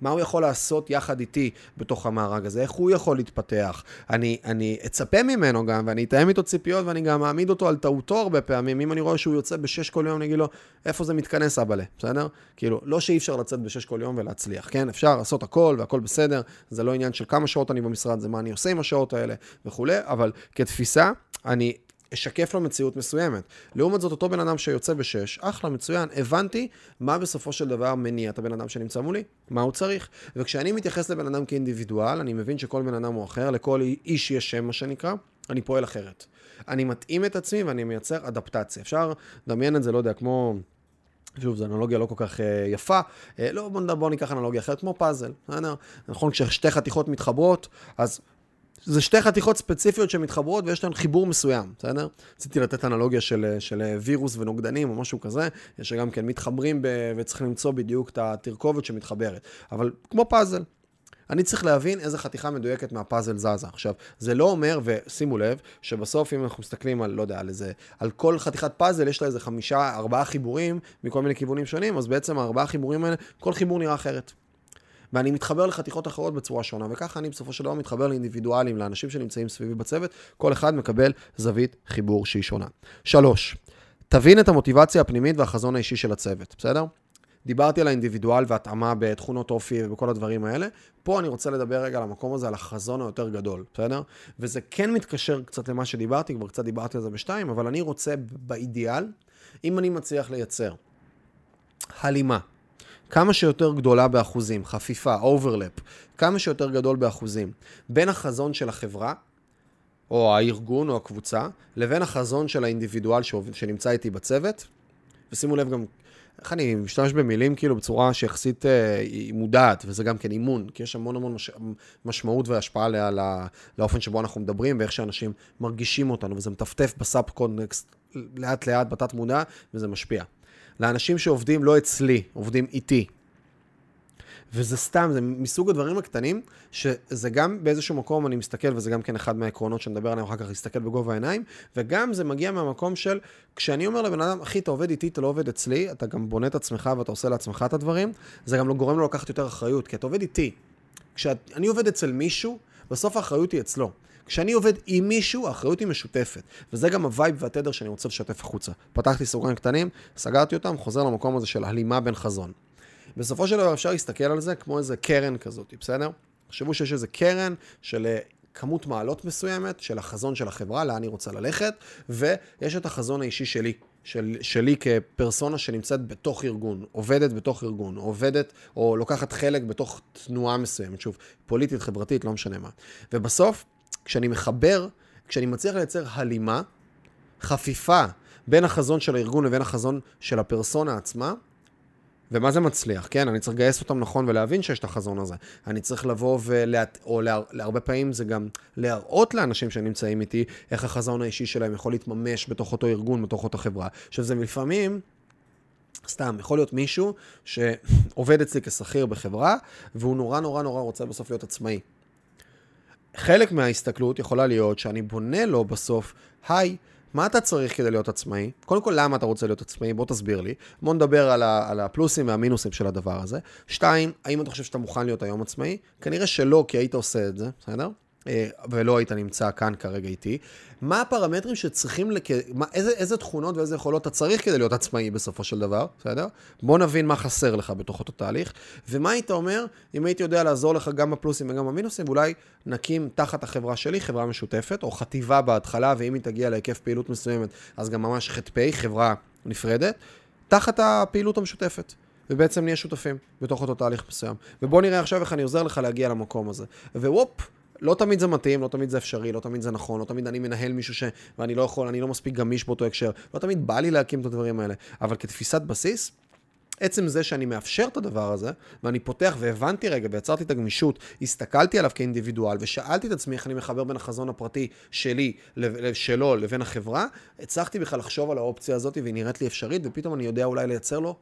מה הוא יכול לעשות יחד איתי בתוך המארג הזה, איך הוא יכול להתפתח. אני, אני אצפה ממנו גם, ואני אתאם איתו ציפיות, ואני גם אעמיד אותו על טעותו הרבה פעמים. אם אני רואה שהוא יוצא בשש כל יום, אני אגיד לו, איפה זה מתכנס, אבאלה, בסדר? כאילו, לא שאי אפשר לצאת בשש כל יום ולהצליח, כן? אפשר לעשות הכל והכל בסדר, זה לא עניין של כמה שעות אני במשרד, זה מה אני עושה עם השעות האלה וכולי, אבל כתפיסה, אני אשקף לו מציאות מסוימת. לעומת זאת, אותו בן אדם שיוצא בשש, אחלה, מצוין, הבנתי מה בסופו של דבר מניע את הבן אדם שנמצא מולי, מה הוא צריך. וכשאני מתייחס לבן אדם כאינדיבידואל, אני מבין שכל בן אדם הוא אחר, לכל איש יש שם, מה שנקרא, אני פועל אחרת. אני מתאים את עצמי ואני מייצר אדפטציה. אפשר לדמיין את זה, לא יודע, כמו... שוב, זו אנלוגיה לא כל כך uh, יפה. Uh, לא, בואו בוא ניקח אנלוגיה אחרת, כמו פאזל. נכון, כששתי חתיכות מתחברות, אז זה שתי חתיכות ספציפיות שמתחברות ויש להן חיבור מסוים, בסדר? רציתי לתת אנלוגיה של, של וירוס ונוגדנים או משהו כזה, שגם כן מתחברים ב, וצריך למצוא בדיוק את התרכובת שמתחברת. אבל כמו פאזל, אני צריך להבין איזה חתיכה מדויקת מהפאזל זזה. עכשיו, זה לא אומר, ושימו לב, שבסוף אם אנחנו מסתכלים על, לא יודע, על איזה, על כל חתיכת פאזל יש לה איזה חמישה, ארבעה חיבורים מכל מיני כיוונים שונים, אז בעצם הארבעה חיבורים האלה, כל חיבור נראה אחרת. ואני מתחבר לחתיכות אחרות בצורה שונה, וככה אני בסופו של דבר מתחבר לאינדיבידואלים, לאנשים שנמצאים סביבי בצוות, כל אחד מקבל זווית חיבור שהיא שונה. שלוש, תבין את המוטיבציה הפנימית והחזון האישי של הצוות, בסדר? דיברתי על האינדיבידואל והתאמה בתכונות אופי ובכל הדברים האלה. פה אני רוצה לדבר רגע על המקום הזה, על החזון היותר גדול, בסדר? וזה כן מתקשר קצת למה שדיברתי, כבר קצת דיברתי על זה בשתיים, אבל אני רוצה באידיאל, אם אני מצליח לייצר הלימה כמה שיותר גדולה באחוזים, חפיפה, overlap, כמה שיותר גדול באחוזים, בין החזון של החברה, או הארגון או הקבוצה, לבין החזון של האינדיבידואל שנמצא איתי בצוות. ושימו לב גם, איך אני משתמש במילים כאילו בצורה שיחסית אה, היא מודעת, וזה גם כן אימון, כי יש המון המון מש, משמעות והשפעה לא, לא, לאופן שבו אנחנו מדברים, ואיך שאנשים מרגישים אותנו, וזה מטפטף בסאב קונטקסט לאט לאט בתת מודע, וזה משפיע. לאנשים שעובדים לא אצלי, עובדים איתי. וזה סתם, זה מסוג הדברים הקטנים, שזה גם באיזשהו מקום אני מסתכל, וזה גם כן אחד מהעקרונות שנדבר עליהם אחר כך, להסתכל בגובה העיניים, וגם זה מגיע מהמקום של, כשאני אומר לבן אדם, אחי, אתה עובד איתי, אתה לא עובד אצלי, אתה גם בונה את עצמך ואתה עושה לעצמך את הדברים, זה גם לא גורם לו לקחת יותר אחריות, כי אתה עובד איתי. כשאני עובד אצל מישהו, בסוף האחריות היא אצלו. כשאני עובד עם מישהו, האחריות היא משותפת. וזה גם ה vibe והתדר שאני רוצה לשתף החוצה. פתחתי סוגריים קטנים, סגרתי אותם, חוזר למקום הזה של הלימה בין חזון. בסופו של דבר אפשר להסתכל על זה כמו איזה קרן כזאת, בסדר? תחשבו שיש איזה קרן של אה, כמות מעלות מסוימת, של החזון של החברה, לאן היא רוצה ללכת, ויש את החזון האישי שלי. של, שלי כפרסונה שנמצאת בתוך ארגון, עובדת בתוך ארגון, עובדת או לוקחת חלק בתוך תנועה מסוימת, שוב, פוליטית, חברתית, לא משנה מה. ובסוף, כשאני מחבר, כשאני מצליח לייצר הלימה, חפיפה בין החזון של הארגון לבין החזון של הפרסונה עצמה, ומה זה מצליח, כן? אני צריך לגייס אותם נכון ולהבין שיש את החזון הזה. אני צריך לבוא ולה... או לה... להרבה פעמים זה גם להראות לאנשים שנמצאים איתי איך החזון האישי שלהם יכול להתממש בתוך אותו ארגון, בתוך אותה חברה. עכשיו, זה לפעמים... סתם, יכול להיות מישהו שעובד אצלי כשכיר בחברה, והוא נורא נורא נורא רוצה בסוף להיות עצמאי. חלק מההסתכלות יכולה להיות שאני בונה לו בסוף, היי, מה אתה צריך כדי להיות עצמאי? קודם כל, למה אתה רוצה להיות עצמאי? בוא תסביר לי. בוא נדבר על, ה, על הפלוסים והמינוסים של הדבר הזה. שתיים, האם אתה חושב שאתה מוכן להיות היום עצמאי? כנראה שלא, כי היית עושה את זה, בסדר? אה, ולא היית נמצא כאן כרגע איתי, מה הפרמטרים שצריכים, לק... מה, איזה, איזה תכונות ואיזה יכולות אתה צריך כדי להיות עצמאי בסופו של דבר, בסדר? בוא נבין מה חסר לך בתוך אותו תהליך, ומה היית אומר אם הייתי יודע לעזור לך גם בפלוסים וגם במינוסים, ואולי נקים תחת החברה שלי חברה משותפת, או חטיבה בהתחלה, ואם היא תגיע להיקף פעילות מסוימת, אז גם ממש ח"פ, חברה נפרדת, תחת הפעילות המשותפת. ובעצם נהיה שותפים בתוך אותו תהליך מסוים. ובוא נראה עכשיו איך אני עוזר לך להגיע למקום הזה. ווופ, לא תמיד זה מתאים, לא תמיד זה אפשרי, לא תמיד זה נכון, לא תמיד אני מנהל מישהו ש... ואני לא יכול, אני לא מספיק גמיש באותו הקשר, לא תמיד בא לי להקים את הדברים האלה. אבל כתפיסת בסיס, עצם זה שאני מאפשר את הדבר הזה, ואני פותח והבנתי רגע ויצרתי את הגמישות, הסתכלתי עליו כאינדיבידואל ושאלתי את עצמי איך אני מחבר בין החזון הפרטי שלי, שלו, לבין החברה, הצלחתי בכלל לחשוב על האופציה הזאת והיא נראית לי אפשרית, ופתאום אני יודע אולי לייצר לו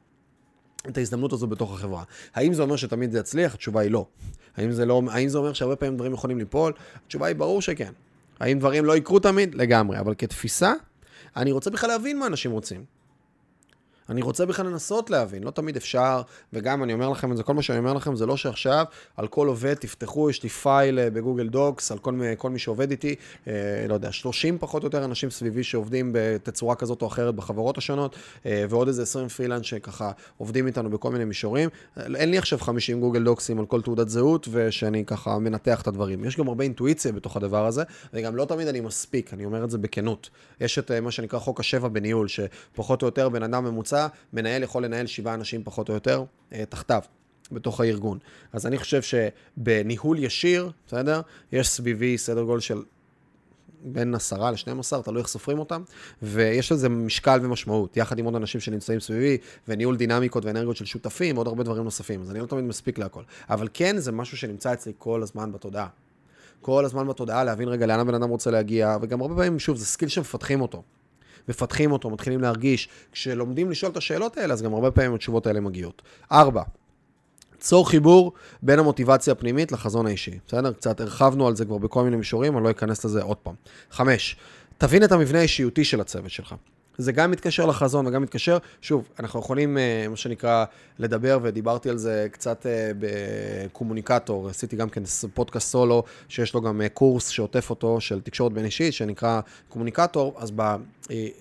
את ההזדמנות הזו בתוך החברה. האם זה אומר שתמיד זה יצליח? התשובה היא לא. האם זה, לא, האם זה אומר שהרבה פעמים דברים יכולים ליפול? התשובה היא ברור שכן. האם דברים לא יקרו תמיד? לגמרי. אבל כתפיסה, אני רוצה בכלל להבין מה אנשים רוצים. אני רוצה בכלל לנסות להבין, לא תמיד אפשר, וגם אני אומר לכם את זה, כל מה שאני אומר לכם זה לא שעכשיו על כל עובד תפתחו, יש לי פייל אה, בגוגל דוקס על כל, כל מי שעובד איתי, אה, לא יודע, 30 פחות או יותר אנשים סביבי שעובדים בתצורה כזאת או אחרת בחברות השונות, אה, ועוד איזה 20 פרילנס שככה עובדים איתנו בכל מיני מישורים. אין לי עכשיו 50 גוגל דוקסים על כל תעודת זהות, ושאני ככה מנתח את הדברים. יש גם הרבה אינטואיציה בתוך הדבר הזה, וגם לא תמיד אני מספיק, אני אומר את זה בכנות. יש את מה שנקרא חוק השבע בניהול, שפחות או יותר בן אדם ממוצע, מנהל יכול לנהל שבעה אנשים פחות או יותר תחתיו. בתוך הארגון. אז אני חושב שבניהול ישיר, בסדר? יש סביבי סדר גודל של בין עשרה ל-12, תלוי איך סופרים אותם, ויש לזה משקל ומשמעות, יחד עם עוד אנשים שנמצאים סביבי, וניהול דינמיקות ואנרגיות של שותפים, ועוד הרבה דברים נוספים, אז אני לא תמיד מספיק להכל. אבל כן, זה משהו שנמצא אצלי כל הזמן בתודעה. כל הזמן בתודעה, להבין רגע לאן הבן אדם רוצה להגיע, וגם הרבה פעמים, שוב, זה skill שמפתחים אותו. מפתחים אותו, מתחילים להרגיש. כשלומדים לשאול את השאלות האלה, אז גם הרבה פעמים התשובות האלה מגיעות. ארבע, צור חיבור בין המוטיבציה הפנימית לחזון האישי. בסדר? קצת הרחבנו על זה כבר בכל מיני מישורים, אני לא אכנס לזה עוד פעם. חמש, תבין את המבנה האישיותי של הצוות שלך. זה גם מתקשר לחזון וגם מתקשר, שוב, אנחנו יכולים, אה, מה שנקרא, לדבר, ודיברתי על זה קצת אה, בקומוניקטור, עשיתי גם כן פודקאסט סולו, שיש לו גם אה, קורס שעוטף אותו של תקשורת בין אישית, שנקרא קומוניקטור, אז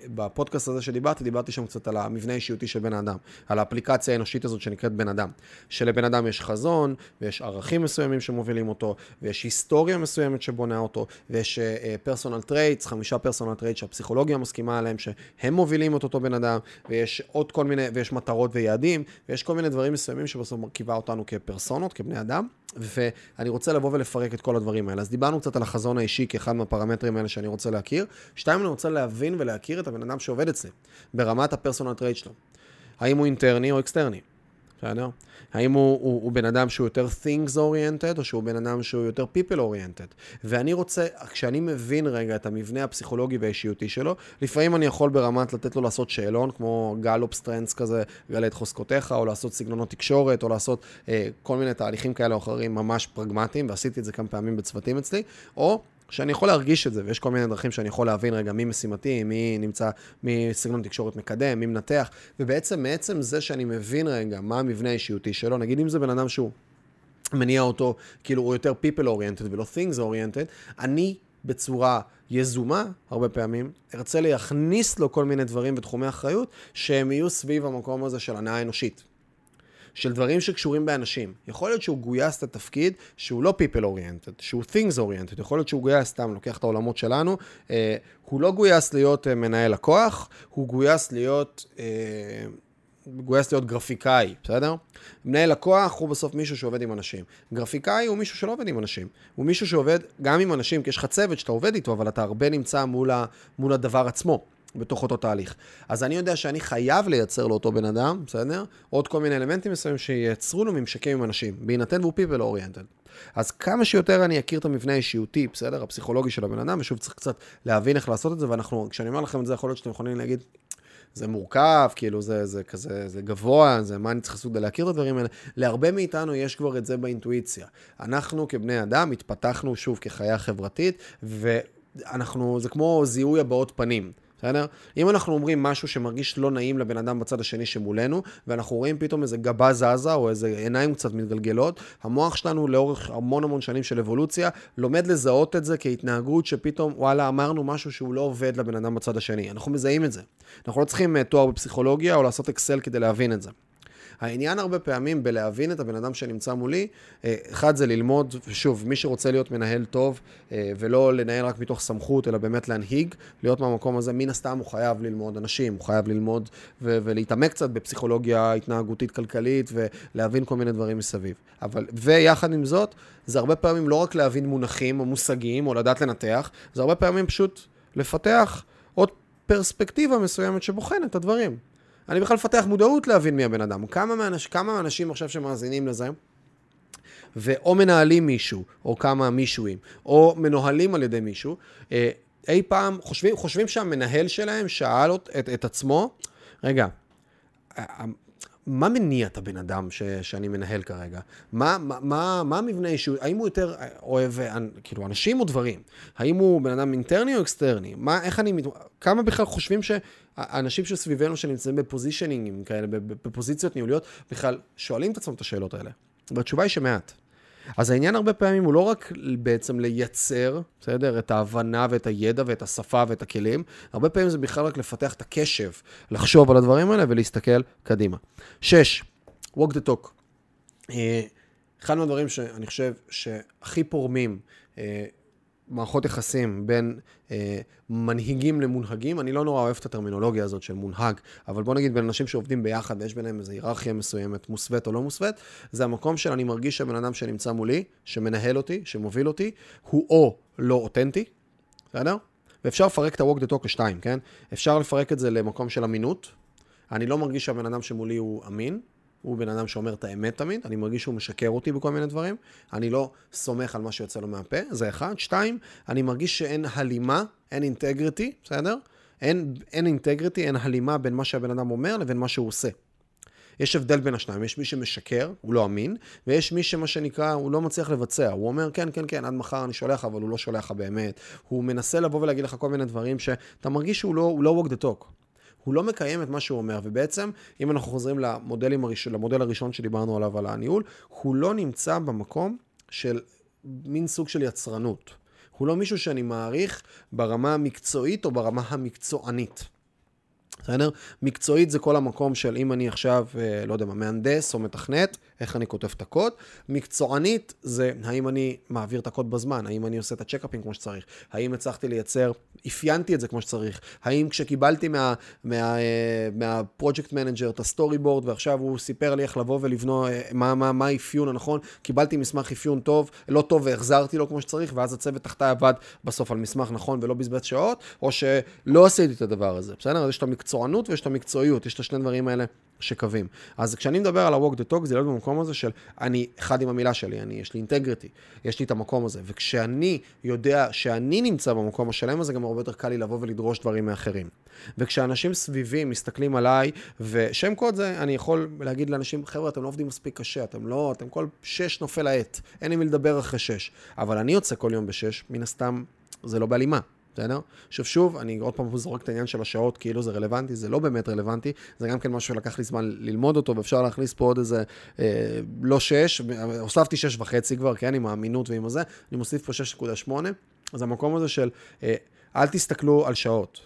בפודקאסט הזה שדיברתי, דיברתי שם קצת על המבנה האישיותי של בן אדם, על האפליקציה האנושית הזאת שנקראת בן אדם. שלבן אדם יש חזון, ויש ערכים מסוימים שמובילים אותו, ויש היסטוריה מסוימת שבונה אותו, ויש personal traits, חמישה personal traits שהפסיכולוגיה מסכימה עליהם, שהם מובילים את אותו בן אדם, ויש עוד כל מיני, ויש מטרות ויעדים, ויש כל מיני דברים מסוימים שבסוף מרכיבים אותנו כפרסונות, כבני אדם, ואני רוצה לבוא ולפרק את כל הדברים האלה. אז דיברנו קצת על החזון האישי כאחד מהפרמטרים האלה שאני רוצה להכיר. שתיים, אני רוצה להבין ולהכיר את הבן אדם שעובד אצלי, ברמת ה personal trait שלו. האם הוא אינטרני או אקסטרני? בסדר? האם הוא, הוא, הוא בן אדם שהוא יותר things oriented, או שהוא בן אדם שהוא יותר people oriented. ואני רוצה, כשאני מבין רגע את המבנה הפסיכולוגי והאישיותי שלו, לפעמים אני יכול ברמת לתת לו לעשות שאלון, כמו Gallup strengths כזה, גלה את חוזקותיך, או לעשות סגנונות תקשורת, או לעשות אה, כל מיני תהליכים כאלה או אחרים ממש פרגמטיים, ועשיתי את זה כמה פעמים בצוותים אצלי, או... שאני יכול להרגיש את זה, ויש כל מיני דרכים שאני יכול להבין רגע מי משימתי, מי נמצא, מי סגנון תקשורת מקדם, מי מנתח, ובעצם מעצם זה שאני מבין רגע מה המבנה האישיותי שלו, נגיד אם זה בן אדם שהוא מניע אותו, כאילו הוא יותר people oriented ולא things oriented, אני בצורה יזומה, הרבה פעמים, ארצה להכניס לו כל מיני דברים בתחומי אחריות, שהם יהיו סביב המקום הזה של הנאה אנושית. של דברים שקשורים באנשים. יכול להיות שהוא גויס לתפקיד שהוא לא people oriented, שהוא things oriented, יכול להיות שהוא גויס, סתם לוקח את העולמות שלנו, אה, הוא לא גויס להיות אה, מנהל לקוח, הוא גויס להיות... אה, גויס להיות גרפיקאי, בסדר? מנהל לקוח הוא בסוף מישהו שעובד עם אנשים. גרפיקאי הוא מישהו שלא עובד עם אנשים. הוא מישהו שעובד גם עם אנשים, כי יש לך צוות שאתה עובד איתו, אבל אתה הרבה נמצא מול, ה, מול הדבר עצמו. בתוך אותו תהליך. אז אני יודע שאני חייב לייצר לאותו בן אדם, בסדר? עוד כל מיני אלמנטים מסוימים שייצרו לו ממשקים עם אנשים, בהינתן והוא people oriented. אז כמה שיותר אני אכיר את המבנה האישיותי, בסדר? הפסיכולוגי של הבן אדם, ושוב צריך קצת להבין איך לעשות את זה, ואנחנו, כשאני אומר לכם את זה, יכול להיות שאתם יכולים להגיד, זה מורכב, כאילו זה, זה כזה, זה גבוה, זה מה אני צריך לעשות כדי להכיר את הדברים האלה. להרבה מאיתנו יש כבר את זה באינטואיציה. אנחנו כבני אדם התפתחנו שוב כחיה חברתית, ואנחנו, זה כמו זיהוי הבעות פנים. בסדר? אם אנחנו אומרים משהו שמרגיש לא נעים לבן אדם בצד השני שמולנו, ואנחנו רואים פתאום איזה גבה זזה או איזה עיניים קצת מתגלגלות, המוח שלנו לאורך המון המון שנים של אבולוציה, לומד לזהות את זה כהתנהגות שפתאום, וואלה, אמרנו משהו שהוא לא עובד לבן אדם בצד השני. אנחנו מזהים את זה. אנחנו לא צריכים אה, תואר בפסיכולוגיה או לעשות אקסל כדי להבין את זה. העניין הרבה פעמים בלהבין את הבן אדם שנמצא מולי, אה, אחד זה ללמוד, ושוב, מי שרוצה להיות מנהל טוב, אה, ולא לנהל רק מתוך סמכות, אלא באמת להנהיג, להיות מהמקום הזה, מן הסתם הוא חייב ללמוד אנשים, הוא חייב ללמוד ו- ולהתעמק קצת בפסיכולוגיה התנהגותית כלכלית, ולהבין כל מיני דברים מסביב. אבל, ויחד עם זאת, זה הרבה פעמים לא רק להבין מונחים או מושגים, או לדעת לנתח, זה הרבה פעמים פשוט לפתח עוד פרספקטיבה מסוימת שבוחנת את הדברים. אני בכלל מפתח מודעות להבין מי הבן אדם. כמה, מאנש, כמה אנשים עכשיו שמאזינים לזה, ואו מנהלים מישהו, או כמה מישהוים, או מנוהלים על ידי מישהו, אה, אי פעם חושבים, חושבים שהמנהל שלהם שאל את, את עצמו, רגע, מה מניע את הבן אדם ש, שאני מנהל כרגע? מה, מה, מה, מה המבנה אישיות? האם הוא יותר אוהב, כאילו, אנשים או דברים? האם הוא בן אדם אינטרני או אקסטרני? מה, איך אני, כמה בכלל חושבים שהאנשים שסביבנו שנמצאים ב positioningים כאלה, בפוזיציות ניהוליות, בכלל שואלים את עצמם את השאלות האלה? והתשובה היא שמעט. אז העניין הרבה פעמים הוא לא רק בעצם לייצר, בסדר? את ההבנה ואת הידע ואת השפה ואת הכלים, הרבה פעמים זה בכלל רק לפתח את הקשב, לחשוב על הדברים האלה ולהסתכל קדימה. שש, walk the talk. אה, אחד מהדברים שאני חושב שהכי פורמים אה, מערכות יחסים בין אה, מנהיגים למונהגים, אני לא נורא אוהב את הטרמינולוגיה הזאת של מונהג, אבל בוא נגיד בין אנשים שעובדים ביחד ויש ביניהם איזו היררכיה מסוימת, מוסווית או לא מוסווית, זה המקום של אני מרגיש שהבן אדם שנמצא מולי, שמנהל אותי, שמוביל אותי, הוא או לא אותנטי, בסדר? ואפשר לפרק את ה-walk the talk לשתיים, כן? אפשר לפרק את זה למקום של אמינות. אני לא מרגיש שהבן אדם שמולי הוא אמין, הוא בן אדם שאומר את האמת תמיד, אני מרגיש שהוא משקר אותי בכל מיני דברים, אני לא סומך על מה שיוצא לו מהפה, זה אחד. שתיים, אני מרגיש שאין הלימה, אין אינטגריטי, בסדר? אין, אין אינטגריטי, אין הלימה בין מה שהבן אדם אומר לבין מה שהוא עושה. יש הבדל בין השניים, יש מי שמשקר, הוא לא אמין, ויש מי שמה שנקרא, הוא לא מצליח לבצע. הוא אומר, כן, כן, כן, עד מחר אני שולח, אבל הוא לא שולח באמת. הוא מנסה לבוא ולהגיד לך כל מיני דברים שאתה מרגיש שהוא לא, לא walk the talk. הוא לא מקיים את מה שהוא אומר, ובעצם, אם אנחנו חוזרים למודלים הראשון, למודל הראשון שדיברנו עליו, על הניהול, הוא לא נמצא במקום של מין סוג של יצרנות. הוא לא מישהו שאני מעריך ברמה המקצועית או ברמה המקצוענית. בסדר? מקצועית זה כל המקום של אם אני עכשיו, אה, לא יודע מה, מהנדס או מתכנת, איך אני כותב את הקוד. מקצוענית זה האם אני מעביר את הקוד בזמן, האם אני עושה את ה checkupים כמו שצריך, האם הצלחתי לייצר, אפיינתי את זה כמו שצריך, האם כשקיבלתי מה, מה, אה, מה project manager את ה storyboard ועכשיו הוא סיפר לי איך לבוא ולבנות, אה, מה, מה, מה האפיון הנכון, קיבלתי מסמך אפיון טוב, לא טוב והחזרתי לו כמו שצריך, ואז הצוות תחתיי עבד בסוף על מסמך נכון ולא בזבז שעות, או שלא עשיתי את הדבר הזה, בסדר? אז יש את המקצוענות ויש את המקצועיות, יש את השני דברים האלה שקווים. אז כשאני מדבר על ה-walk the talk, זה להיות במקום הזה של אני אחד עם המילה שלי, אני, יש לי אינטגריטי, יש לי את המקום הזה. וכשאני יודע שאני נמצא במקום השלם הזה, גם הרבה יותר קל לי לבוא ולדרוש דברים מאחרים. וכשאנשים סביבי מסתכלים עליי, ושם קוד זה, אני יכול להגיד לאנשים, חבר'ה, אתם לא עובדים מספיק קשה, אתם לא, אתם כל שש נופל העט, אין לי מי לדבר אחרי שש. אבל אני יוצא כל יום בשש, מן הסתם, זה לא בהלימה. בסדר? עכשיו שוב, אני עוד פעם זורק את העניין של השעות כאילו זה רלוונטי, זה לא באמת רלוונטי, זה גם כן משהו שלקח לי זמן ללמוד אותו, ואפשר להכניס פה עוד איזה, אה, לא שש, הוספתי שש וחצי כבר, כן, עם האמינות ועם הזה, אני מוסיף פה שש נקודה שמונה, אז המקום הזה של, אה, אל תסתכלו על שעות.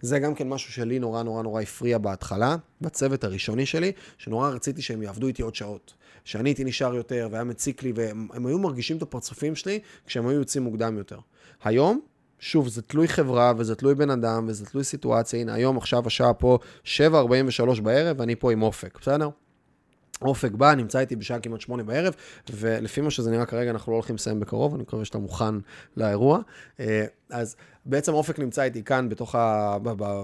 זה גם כן משהו שלי נורא נורא נורא הפריע בהתחלה, בצוות הראשוני שלי, שנורא רציתי שהם יעבדו איתי עוד שעות. שאני הייתי נשאר יותר והיה מציק לי, והם היו מרגישים את הפרצופים שלי כשהם היו יוצאים מוקדם יותר. היום, שוב, זה תלוי חברה, וזה תלוי בן אדם, וזה תלוי סיטואציה. הנה, היום, עכשיו, השעה פה 7.43 בערב, ואני פה עם אופק, בסדר? אופק בא, נמצא איתי בשעה כמעט שמונה בערב, ולפי מה שזה נראה כרגע, אנחנו לא הולכים לסיים בקרוב, אני מקווה שאתה מוכן לאירוע. אה, אז בעצם אופק נמצא איתי כאן, בתוך ה...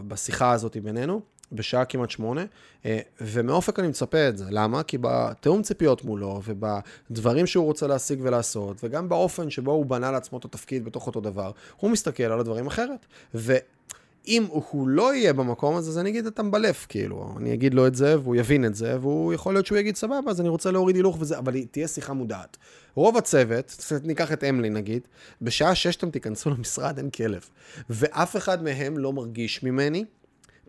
בשיחה הזאת בינינו. בשעה כמעט שמונה, אה, ומאופק אני מצפה את זה. למה? כי בתיאום ציפיות מולו, ובדברים שהוא רוצה להשיג ולעשות, וגם באופן שבו הוא בנה לעצמו את התפקיד בתוך אותו דבר, הוא מסתכל על הדברים אחרת. ו... אם הוא לא יהיה במקום הזה, אז אני אגיד, אתה מבלף, כאילו. אני אגיד לו את זה, והוא יבין את זה, והוא יכול להיות שהוא יגיד, סבבה, אז אני רוצה להוריד הילוך וזה, אבל תהיה שיחה מודעת. רוב הצוות, ניקח את אמלי נגיד, בשעה שש אתם תיכנסו למשרד, אין כלב. ואף אחד מהם לא מרגיש ממני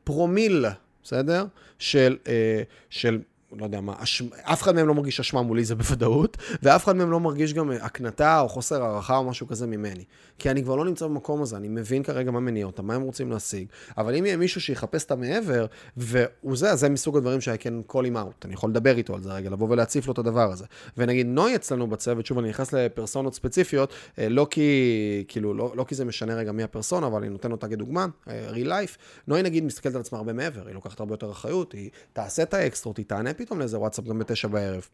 פרומיל, בסדר? של, אה, של לא יודע מה, אש... אף אחד מהם לא מרגיש אשמה מולי, זה בוודאות, ואף אחד מהם לא מרגיש גם הקנטה או חוסר הערכה או משהו כזה ממני. כי אני כבר לא נמצא במקום הזה, אני מבין כרגע מה מניע אותם, מה הם רוצים להשיג, אבל אם יהיה מישהו שיחפש את המעבר, והוא זה, זה מסוג הדברים ש- I can call him out, אני יכול לדבר איתו על זה רגע, לבוא ולהציף לו את הדבר הזה. ונגיד, נוי אצלנו בצוות, שוב, אני נכנס לפרסונות ספציפיות, אה, לא כי, כאילו, לא, לא כי זה משנה רגע מי הפרסונה, אבל אני נותן אותה כדוגמה, אה, real life, נוי נגיד מסתכלת על עצמה הרבה מעבר, היא לוקחת הרבה יותר אחריות, היא תעשה את האקסטרות, היא תענה פתאום לאיזה וואטסאפ גם בתשע בערב.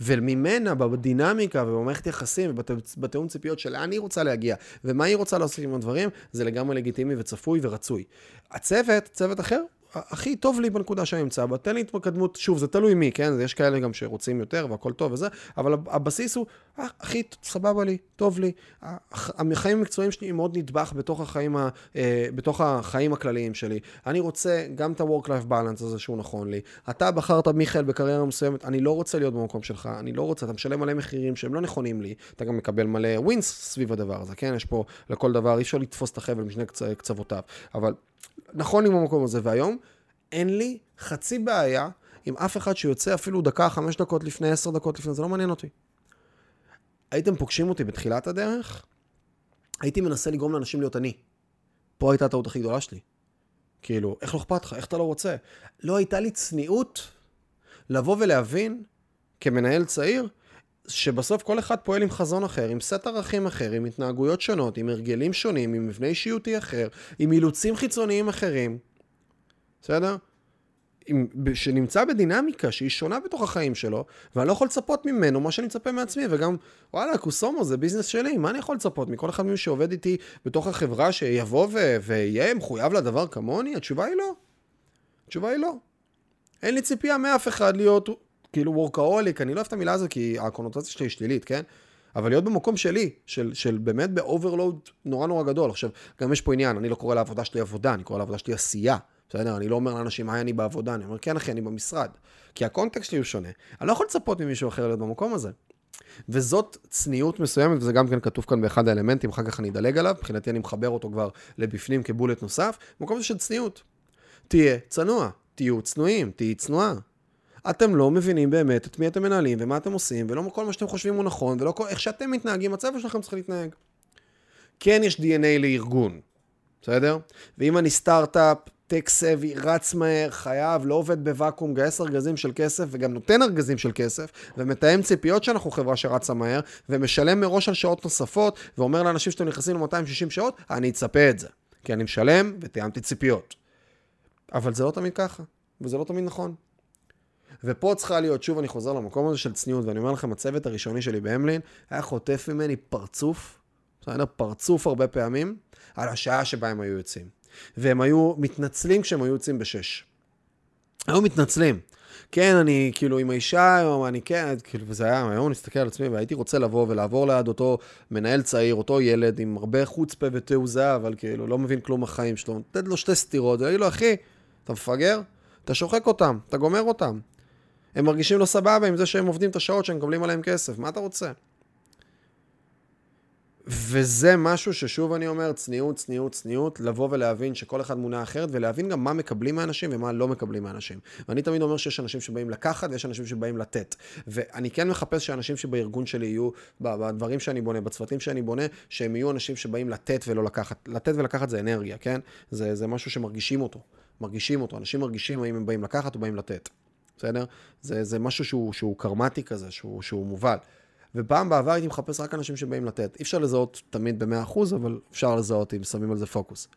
וממנה, בדינמיקה ובמערכת יחסים ובתיאום ציפיות של לאן היא רוצה להגיע ומה היא רוצה לעשות עם הדברים, זה לגמרי לגיטימי וצפוי ורצוי. הצוות, צוות אחר, הכי טוב לי בנקודה שאני נמצא בה, תן לי התקדמות, שוב, זה תלוי מי, כן? יש כאלה גם שרוצים יותר והכל טוב וזה, אבל הבסיס הוא, אה, הכי סבבה לי, טוב לי. החיים המקצועיים שלי הם מאוד נדבך בתוך החיים, ה, אה, בתוך החיים הכלליים שלי. אני רוצה גם את ה-work-life balance הזה שהוא נכון לי. אתה בחרת, מיכאל, בקריירה מסוימת, אני לא רוצה להיות במקום שלך, אני לא רוצה, אתה משלם מלא מחירים שהם לא נכונים לי, אתה גם מקבל מלא ווינס סביב הדבר הזה, כן? יש פה לכל דבר, אי אפשר לתפוס את החבל משני קצ... קצוותיו. אבל נכון לי במקום הזה, והיום אין לי חצי בעיה עם אף אחד שיוצא אפילו דקה, חמש דקות לפני, עשר דקות לפני, זה לא מעניין אותי. הייתם פוגשים אותי בתחילת הדרך, הייתי מנסה לגרום לאנשים להיות אני. פה הייתה הטעות הכי גדולה שלי. כאילו, איך לא אכפת לך? איך אתה לא רוצה? לא הייתה לי צניעות לבוא ולהבין, כמנהל צעיר, שבסוף כל אחד פועל עם חזון אחר, עם סט ערכים אחר, עם התנהגויות שונות, עם הרגלים שונים, עם מבנה אישיותי אחר, עם אילוצים חיצוניים אחרים. בסדר? עם, שנמצא בדינמיקה שהיא שונה בתוך החיים שלו, ואני לא יכול לצפות ממנו מה שאני מצפה מעצמי, וגם, וואלה, קוסומו זה ביזנס שלי, מה אני יכול לצפות מכל אחד ממי שעובד איתי בתוך החברה שיבוא ו- ויהיה מחויב לדבר כמוני? התשובה היא לא. התשובה היא לא. אין לי ציפייה מאף אחד להיות כאילו workaholic, אני לא אוהב את המילה הזו כי הקונוטציה שלי היא שלילית, כן? אבל להיות במקום שלי, של, של באמת ב overload נורא נורא גדול. עכשיו, גם יש פה עניין, אני לא קורא לעבודה שלי עבודה, אני קורא לעבודה שלי עשייה. בסדר? אני לא אומר לאנשים, היי, אני בעבודה, אני אומר, כן, אחי, אני במשרד. כי הקונטקסט שלי הוא שונה. אני לא יכול לצפות ממישהו אחר להיות במקום הזה. וזאת צניעות מסוימת, וזה גם כן כתוב כאן באחד האלמנטים, אחר כך אני אדלג עליו, מבחינתי אני מחבר אותו כבר לבפנים כבולט נוסף, במקום הזה של צניעות. תהיה צנוע, תהיו צנועים, תהיי צנועה. אתם לא מבינים באמת את מי אתם מנהלים ומה אתם עושים, ולא כל מה שאתם חושבים הוא נכון, ולא כל... איך שאתם מתנהגים, הצבע שלכם צריך להתנהג. כן יש DNA לארגון, בסדר? ואם אני סטארט-אפ, טק סבי, רץ מהר, חייב, לא עובד בוואקום, גייס ארגזים של כסף וגם נותן ארגזים של כסף ומתאם ציפיות שאנחנו חברה שרצה מהר ומשלם מראש על שעות נוספות ואומר לאנשים שאתם נכנסים ל-260 שעות, אני אצפה את זה. כי אני משלם ותיאמתי ציפיות. אבל זה לא תמיד ככה, וזה לא תמיד נכון. ופה צריכה להיות, שוב אני חוזר למקום הזה של צניעות, ואני אומר לכם, הצוות הראשוני שלי בהמלין היה חוטף ממני פרצוף, בסדר? פרצוף הרבה פעמים, על השעה שבה הם היו יוצאים. והם היו מתנצלים כשהם היו יוצאים בשש. היו מתנצלים. כן, אני כאילו עם האישה, אני כן, כאילו, וזה היה, היום אני מסתכל על עצמי והייתי רוצה לבוא ולעבור ליד אותו מנהל צעיר, אותו ילד עם הרבה חוצפה ותעוזה, אבל כאילו לא מבין כלום החיים שלו, נותן לו שתי סטירות, ולהגיד לו, אחי, אתה מפגר? אתה שוחק אותם, אתה גומר אותם. הם מרגישים לא סבבה עם זה שהם עובדים את השעות שהם מקבלים עליהם כסף, מה אתה רוצה? וזה משהו ששוב אני אומר, צניעות, צניעות, צניעות, לבוא ולהבין שכל אחד מונע אחרת, ולהבין גם מה מקבלים מאנשים ומה לא מקבלים מאנשים. ואני תמיד אומר שיש אנשים שבאים לקחת ויש אנשים שבאים לתת. ואני כן מחפש שאנשים שבארגון שלי יהיו, בדברים שאני בונה, בצוותים שאני בונה, שהם יהיו אנשים שבאים לתת ולא לקחת. לתת ולקחת זה אנרגיה, כן? זה, זה משהו שמרגישים אותו. מרגישים אותו. אנשים מרגישים האם הם באים לקחת או באים לתת. בסדר? זה, זה משהו שהוא, שהוא קרמטי כזה, שהוא, שהוא מובל. ופעם בעבר הייתי מחפש רק אנשים שבאים לתת. אי אפשר לזהות תמיד ב-100%, אבל אפשר לזהות אם שמים על זה פוקוס.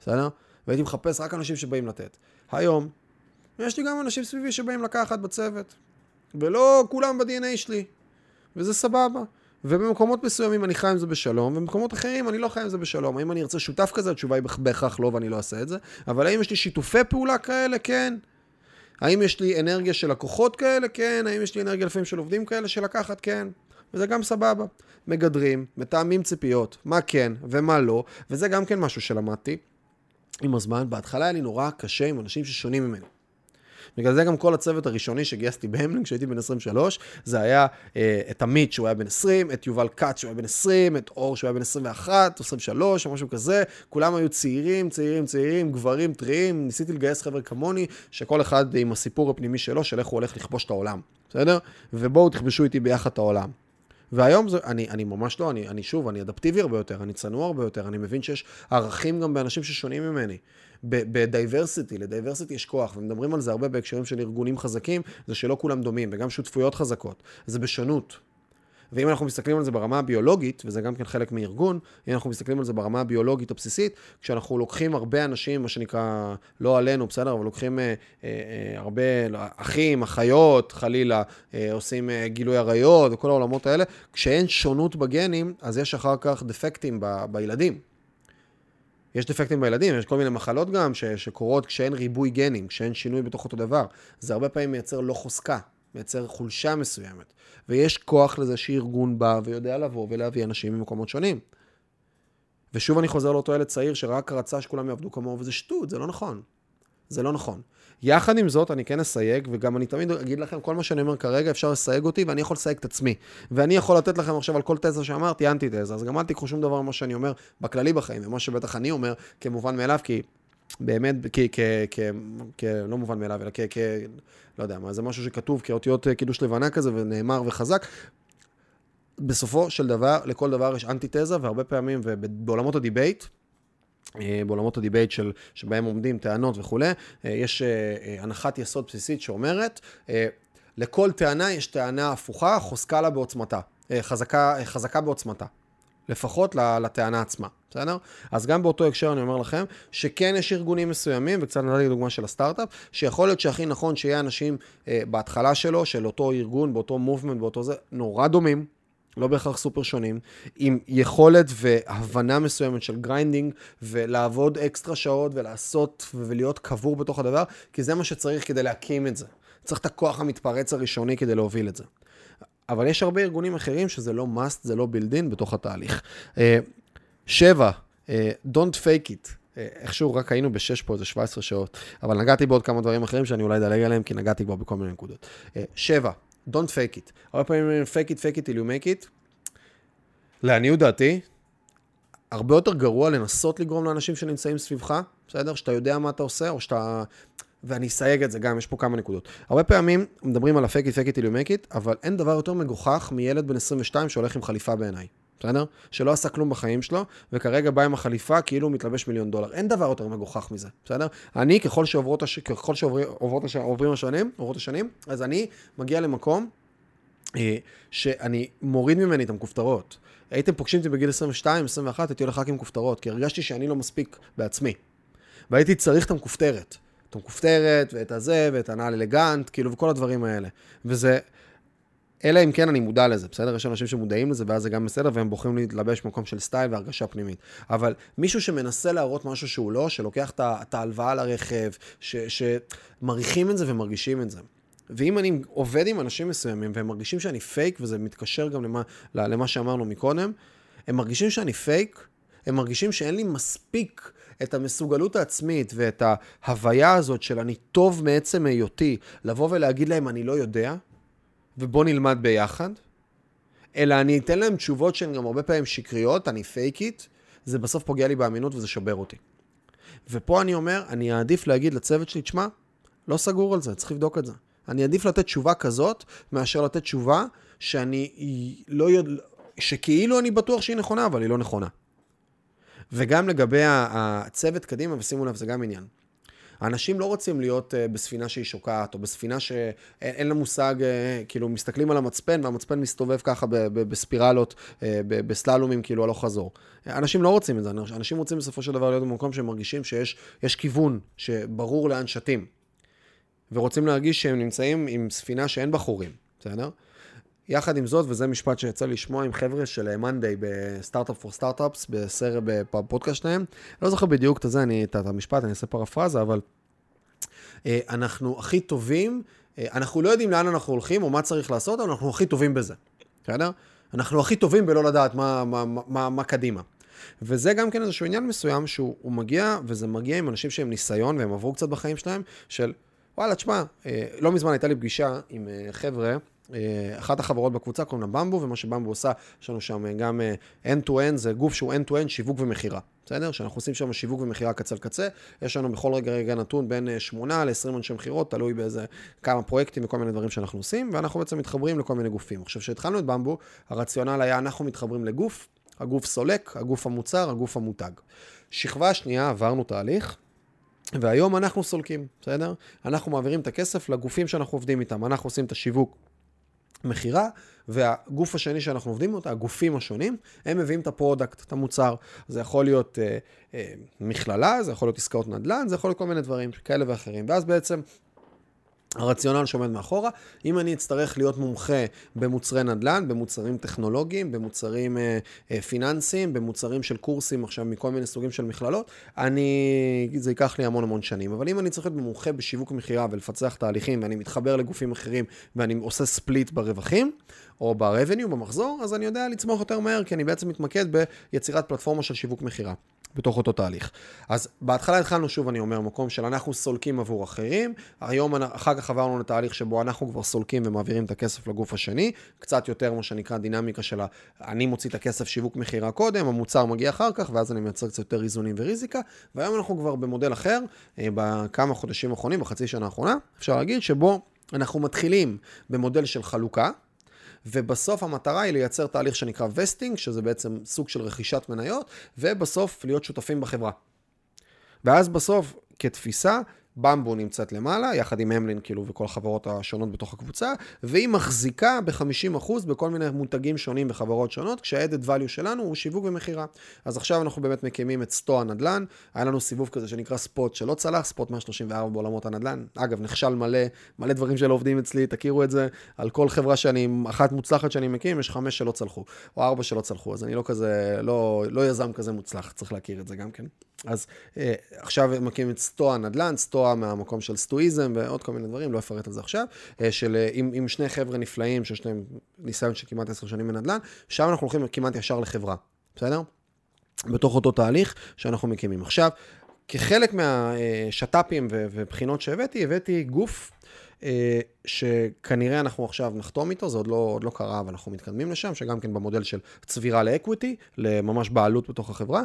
בסדר? והייתי מחפש רק אנשים שבאים לתת. היום, יש לי גם אנשים סביבי שבאים לקחת בצוות. ולא כולם ב-DNA שלי. וזה סבבה. ובמקומות מסוימים אני חי עם זה בשלום, ובמקומות אחרים אני לא חי עם זה בשלום. האם אני ארצה שותף כזה? התשובה היא בהכרח לא ואני לא אעשה את זה. אבל האם יש לי שיתופי פעולה כאלה? כן. האם יש לי אנרגיה של לקוחות כאלה? כן. האם יש לי אנרגיה לפעמים של עובדים כאלה של לקחת? כן. וזה גם סבבה. מגדרים, מתאמים ציפיות, מה כן ומה לא, וזה גם כן משהו שלמדתי עם הזמן. בהתחלה היה לי נורא קשה עם אנשים ששונים ממנו. בגלל זה גם כל הצוות הראשוני שגייסתי בהמלינג, כשהייתי בן 23, זה היה אה, את עמית שהוא היה בן 20, את יובל כץ שהוא היה בן 20, את אור שהוא היה בן 21, 23 או משהו כזה, כולם היו צעירים, צעירים, צעירים, גברים טריים, ניסיתי לגייס חבר'ה כמוני, שכל אחד עם הסיפור הפנימי שלו, של איך הוא הולך לכבוש את העולם, בסדר? ובואו תכבשו איתי ביחד את העולם. והיום זה, אני, אני ממש לא, אני, אני שוב, אני אדפטיבי הרבה יותר, אני צנוע הרבה יותר, אני מבין שיש ערכים גם באנשים ששונים ממני. בדייברסיטי, לדייברסיטי יש כוח, ומדברים על זה הרבה בהקשרים של ארגונים חזקים, זה שלא כולם דומים, וגם שותפויות חזקות. זה בשונות. ואם אנחנו מסתכלים על זה ברמה הביולוגית, וזה גם כן חלק מארגון, אם אנחנו מסתכלים על זה ברמה הביולוגית הבסיסית, כשאנחנו לוקחים הרבה אנשים, מה שנקרא, לא עלינו, בסדר, אבל לוקחים אה, אה, אה הרבה לא, אחים, אחיות, חלילה, אה, עושים אה, גילוי עריות וכל העולמות האלה, כשאין שונות בגנים, אז יש אחר כך דפקטים ב, בילדים. יש דפקטים בילדים, יש כל מיני מחלות גם ש, שקורות כשאין ריבוי גנים, כשאין שינוי בתוך אותו דבר. זה הרבה פעמים מייצר לא חוזקה, מייצר חולשה מסוימת. ויש כוח לזה שארגון בא ויודע לבוא ולהביא אנשים ממקומות שונים. ושוב אני חוזר לאותו ילד צעיר שרק רצה שכולם יעבדו כמוהו, וזה שטות, זה לא נכון. זה לא נכון. יחד עם זאת, אני כן אסייג, וגם אני תמיד אגיד לכם, כל מה שאני אומר כרגע, אפשר לסייג אותי, ואני יכול לסייג את עצמי. ואני יכול לתת לכם עכשיו על כל תזה שאמרתי, אנטי תזה, אז גם אל תיקחו שום דבר ממה שאני אומר בכללי בחיים, ומה שבטח אני אומר כמובן מאליו, כי באמת, כ... כ... כ... כ... לא מובן מאליו, אלא כ... כ... לא יודע מה, זה משהו שכתוב כאותיות אה, קידוש לבנה כזה, ונאמר וחזק. בסופו של דבר, לכל דבר יש אנטי תזה, והרבה פעמים, ובעולמות ה debate, בעולמות ה debate של, שבהם עומדים טענות וכולי, אה, יש אה, הנחת יסוד בסיסית שאומרת, לכל טענה יש טענה הפוכה, חוזקה לה בעוצמתה, חזקה, חזקה בעוצמתה. לפחות לטענה עצמה, בסדר? אז גם באותו הקשר אני אומר לכם, שכן יש ארגונים מסוימים, וקצת נתתי דוגמה של הסטארט-אפ, שיכול להיות שהכי נכון שיהיה אנשים אה, בהתחלה שלו, של אותו ארגון, באותו movement, באותו זה, נורא דומים, לא בהכרח סופר שונים, עם יכולת והבנה מסוימת של grinding, ולעבוד אקסטרה שעות ולעשות ולהיות קבור בתוך הדבר, כי זה מה שצריך כדי להקים את זה. צריך את הכוח המתפרץ הראשוני כדי להוביל את זה. אבל יש הרבה ארגונים אחרים שזה לא must, זה לא build in בתוך התהליך. אה, שבע, אה, don't fake it. אה, איכשהו רק היינו בשש פה איזה 17 שעות, אבל נגעתי בעוד כמה דברים אחרים שאני אולי אדלג עליהם, כי נגעתי כבר בכל מיני נקודות. שבע, Don't fake it. הרבה פעמים אומרים fake it, fake it till you make it. לעניות דעתי, הרבה יותר גרוע לנסות לגרום לאנשים שנמצאים סביבך, בסדר? שאתה יודע מה אתה עושה, או שאתה... ואני אסייג את זה גם, יש פה כמה נקודות. הרבה פעמים מדברים על ה-fake it, fake it till you make it, אבל אין דבר יותר מגוחך מילד בן 22 שהולך עם חליפה בעיניי. בסדר? שלא עשה כלום בחיים שלו, וכרגע בא עם החליפה כאילו הוא מתלבש מיליון דולר. אין דבר יותר מגוחך מזה, בסדר? אני, ככל שעוברות הש... ככל שעוברות הש... עוברים השנים, עוברות השנים, אז אני מגיע למקום אה, שאני מוריד ממני את המכופתרות. הייתם פוגשים אותי בגיל 22, 21, הייתי הולך רק עם כופתרות, כי הרגשתי שאני לא מספיק בעצמי. והייתי צריך את המכופתרת. את המכופתרת, ואת הזה, ואת הנעל אלגנט, כאילו, וכל הדברים האלה. וזה, אלא אם כן אני מודע לזה, בסדר? יש אנשים שמודעים לזה, ואז זה גם בסדר, והם בוחרים להתלבש במקום של סטייל והרגשה פנימית. אבל מישהו שמנסה להראות משהו שהוא לא, שלוקח את ההלוואה לרכב, שמריחים את זה ומרגישים את זה. ואם אני עובד עם אנשים מסוימים והם מרגישים שאני פייק, וזה מתקשר גם למה, למה שאמרנו מקודם, הם מרגישים שאני פייק, הם מרגישים שאין לי מספיק את המסוגלות העצמית ואת ההוויה הזאת של אני טוב מעצם היותי, לבוא ולהגיד להם אני לא יודע, ובוא נלמד ביחד, אלא אני אתן להם תשובות שהן גם הרבה פעמים שקריות, אני פייק איט, זה בסוף פוגע לי באמינות וזה שובר אותי. ופה אני אומר, אני אעדיף להגיד לצוות שלי, תשמע, לא סגור על זה, צריך לבדוק את זה. אני אעדיף לתת תשובה כזאת, מאשר לתת תשובה שאני לא יודע, שכאילו אני בטוח שהיא נכונה, אבל היא לא נכונה. וגם לגבי הצוות קדימה, ושימו לב, זה גם עניין. האנשים לא רוצים להיות uh, בספינה שהיא שוקעת, או בספינה שאין לה מושג, uh, כאילו, מסתכלים על המצפן, והמצפן מסתובב ככה בספירלות, ב- בסללומים, כאילו, הלוך חזור. אנשים לא רוצים את זה, אנשים רוצים בסופו של דבר להיות במקום שהם מרגישים שיש כיוון, שברור לאן שתים. ורוצים להרגיש שהם נמצאים עם ספינה שאין בה חורים, בסדר? יחד עם זאת, וזה משפט שיצא לשמוע עם חבר'ה של מאנדיי בסטארט-אפ פור סטארט-אפס, בסרט, בפודקאסט שלהם. לא זוכר בדיוק את זה, אני, את המשפט, אני אעשה פרפרזה, אבל אה, אנחנו הכי טובים, אה, אנחנו לא יודעים לאן אנחנו הולכים או מה צריך לעשות, אבל אנחנו הכי טובים בזה, בסדר? אנחנו הכי טובים בלא לדעת מה, מה, מה, מה, מה קדימה. וזה גם כן איזשהו עניין מסוים שהוא מגיע, וזה מגיע עם אנשים שהם ניסיון והם עברו קצת בחיים שלהם, של וואלה, תשמע, אה, לא מזמן הייתה לי פגישה עם חבר'ה, אחת החברות בקבוצה קוראים לה במבו, ומה שבמבו עושה, יש לנו שם גם אה, end-to-end, זה גוף שהוא end-to-end שיווק ומכירה. בסדר? שאנחנו עושים שם שיווק ומכירה קצה לקצה. יש לנו בכל רגע רגע נתון בין 8 אה, ל-20 אנשי מכירות, תלוי באיזה כמה פרויקטים וכל מיני דברים שאנחנו עושים, ואנחנו בעצם מתחברים לכל מיני גופים. עכשיו, כשהתחלנו את במבו, הרציונל היה אנחנו מתחברים לגוף, הגוף סולק, הגוף המוצר, הגוף המותג. שכבה שנייה, עברנו תהליך, והיום אנחנו סולקים, בסדר? אנחנו מעבירים את הכסף לגופים שאנחנו עובדים איתם. אנחנו עושים את השיווק מכירה, והגוף השני שאנחנו עובדים איתו, הגופים השונים, הם מביאים את ה product, את המוצר. זה יכול להיות אה, אה, מכללה, זה יכול להיות עסקאות נדל"ן, זה יכול להיות כל מיני דברים כאלה ואחרים. ואז בעצם הרציונל שעומד מאחורה, אם אני אצטרך להיות מומחה במוצרי נדל"ן, במוצרים טכנולוגיים, במוצרים אה, אה, פיננסיים, במוצרים של קורסים עכשיו מכל מיני סוגים של מכללות, אני, זה ייקח לי המון המון שנים. אבל אם אני צריך להיות מומחה בשיווק מכירה ולפצח תהליכים, ואני מתחבר לגופים אחרים, ואני עושה ספליט ברווחים, או ב-revenue, במחזור, אז אני יודע לצמוח יותר מהר, כי אני בעצם מתמקד ביצירת פלטפורמה של שיווק מכירה. בתוך אותו תהליך. אז בהתחלה התחלנו, שוב אני אומר, מקום של אנחנו סולקים עבור אחרים, היום אחר כך עברנו לתהליך שבו אנחנו כבר סולקים ומעבירים את הכסף לגוף השני, קצת יותר מה שנקרא דינמיקה של ה... אני מוציא את הכסף שיווק מכירה קודם, המוצר מגיע אחר כך, ואז אני מייצר קצת יותר איזונים וריזיקה, והיום אנחנו כבר במודל אחר, אה, בכמה חודשים האחרונים, בחצי שנה האחרונה, אפשר להגיד, שבו אנחנו מתחילים במודל של חלוקה, ובסוף המטרה היא לייצר תהליך שנקרא וסטינג, שזה בעצם סוג של רכישת מניות, ובסוף להיות שותפים בחברה. ואז בסוף, כתפיסה, במבו נמצאת למעלה, יחד עם המלין כאילו וכל החברות השונות בתוך הקבוצה, והיא מחזיקה ב-50% בכל מיני מותגים שונים בחברות שונות, כשה-added value שלנו הוא שיווק ומכירה. אז עכשיו אנחנו באמת מקימים את סטו הנדל"ן, היה לנו סיבוב כזה שנקרא ספוט שלא צלח, ספוט 134 בעולמות הנדל"ן. אגב, נכשל מלא, מלא דברים שלא עובדים אצלי, תכירו את זה, על כל חברה שאני, אחת מוצלחת שאני מקים, יש חמש שלא צלחו, או ארבע שלא צלחו, אז אני לא כזה, לא, לא יזם כזה מוצלח, צריך להכיר את זה גם כן. אז אה, עכשיו מקימים את סטו הנדל"ן, סטו סטואה מהמקום של סטואיזם ועוד כל מיני דברים, לא אפרט על זה עכשיו, אה, של אה, עם, עם שני חבר'ה נפלאים שיש להם ניסיון של כמעט עשר שנים בנדל"ן, שם אנחנו הולכים כמעט ישר לחברה, בסדר? בתוך אותו תהליך שאנחנו מקימים. עכשיו, כחלק מהשת"פים ובחינות שהבאתי, הבאתי גוף אה, שכנראה אנחנו עכשיו נחתום איתו, זה עוד לא, עוד לא קרה, אבל אנחנו מתקדמים לשם, שגם כן במודל של צבירה ל equity, לממש בעלות בתוך החברה.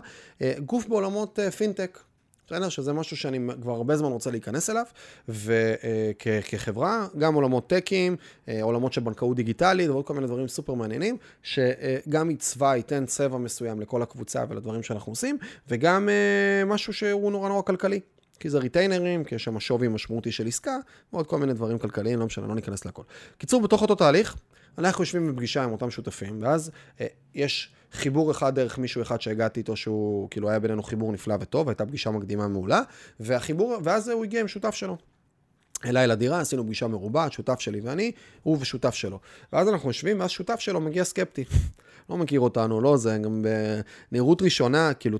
גוף בעולמות פינטק, בסדר? שזה משהו שאני כבר הרבה זמן רוצה להיכנס אליו, וכחברה, גם עולמות טקים, אה, עולמות של בנקאות דיגיטלית ועוד כל מיני דברים סופר מעניינים, שגם יצבע, ייתן צבע מסוים לכל הקבוצה ולדברים שאנחנו עושים, וגם אה, משהו שהוא נורא נורא כלכלי. כי זה ריטיינרים, כי יש שם שווי משמעותי של עסקה, ועוד כל מיני דברים כלכליים, לא משנה, לא ניכנס לכל. קיצור, בתוך אותו תהליך, אנחנו יושבים בפגישה עם אותם שותפים, ואז אה, יש חיבור אחד דרך מישהו אחד שהגעתי איתו, שהוא, כאילו, היה בינינו חיבור נפלא וטוב, הייתה פגישה מקדימה מעולה, והחיבור, ואז הוא הגיע עם שותף שלו. אליי לדירה, עשינו פגישה מרובעת, שותף שלי ואני, הוא ושותף שלו. ואז אנחנו יושבים, ואז שותף שלו מגיע סקפטי. לא מכיר אותנו, לא זה, גם בנראות ראשונה, כאילו,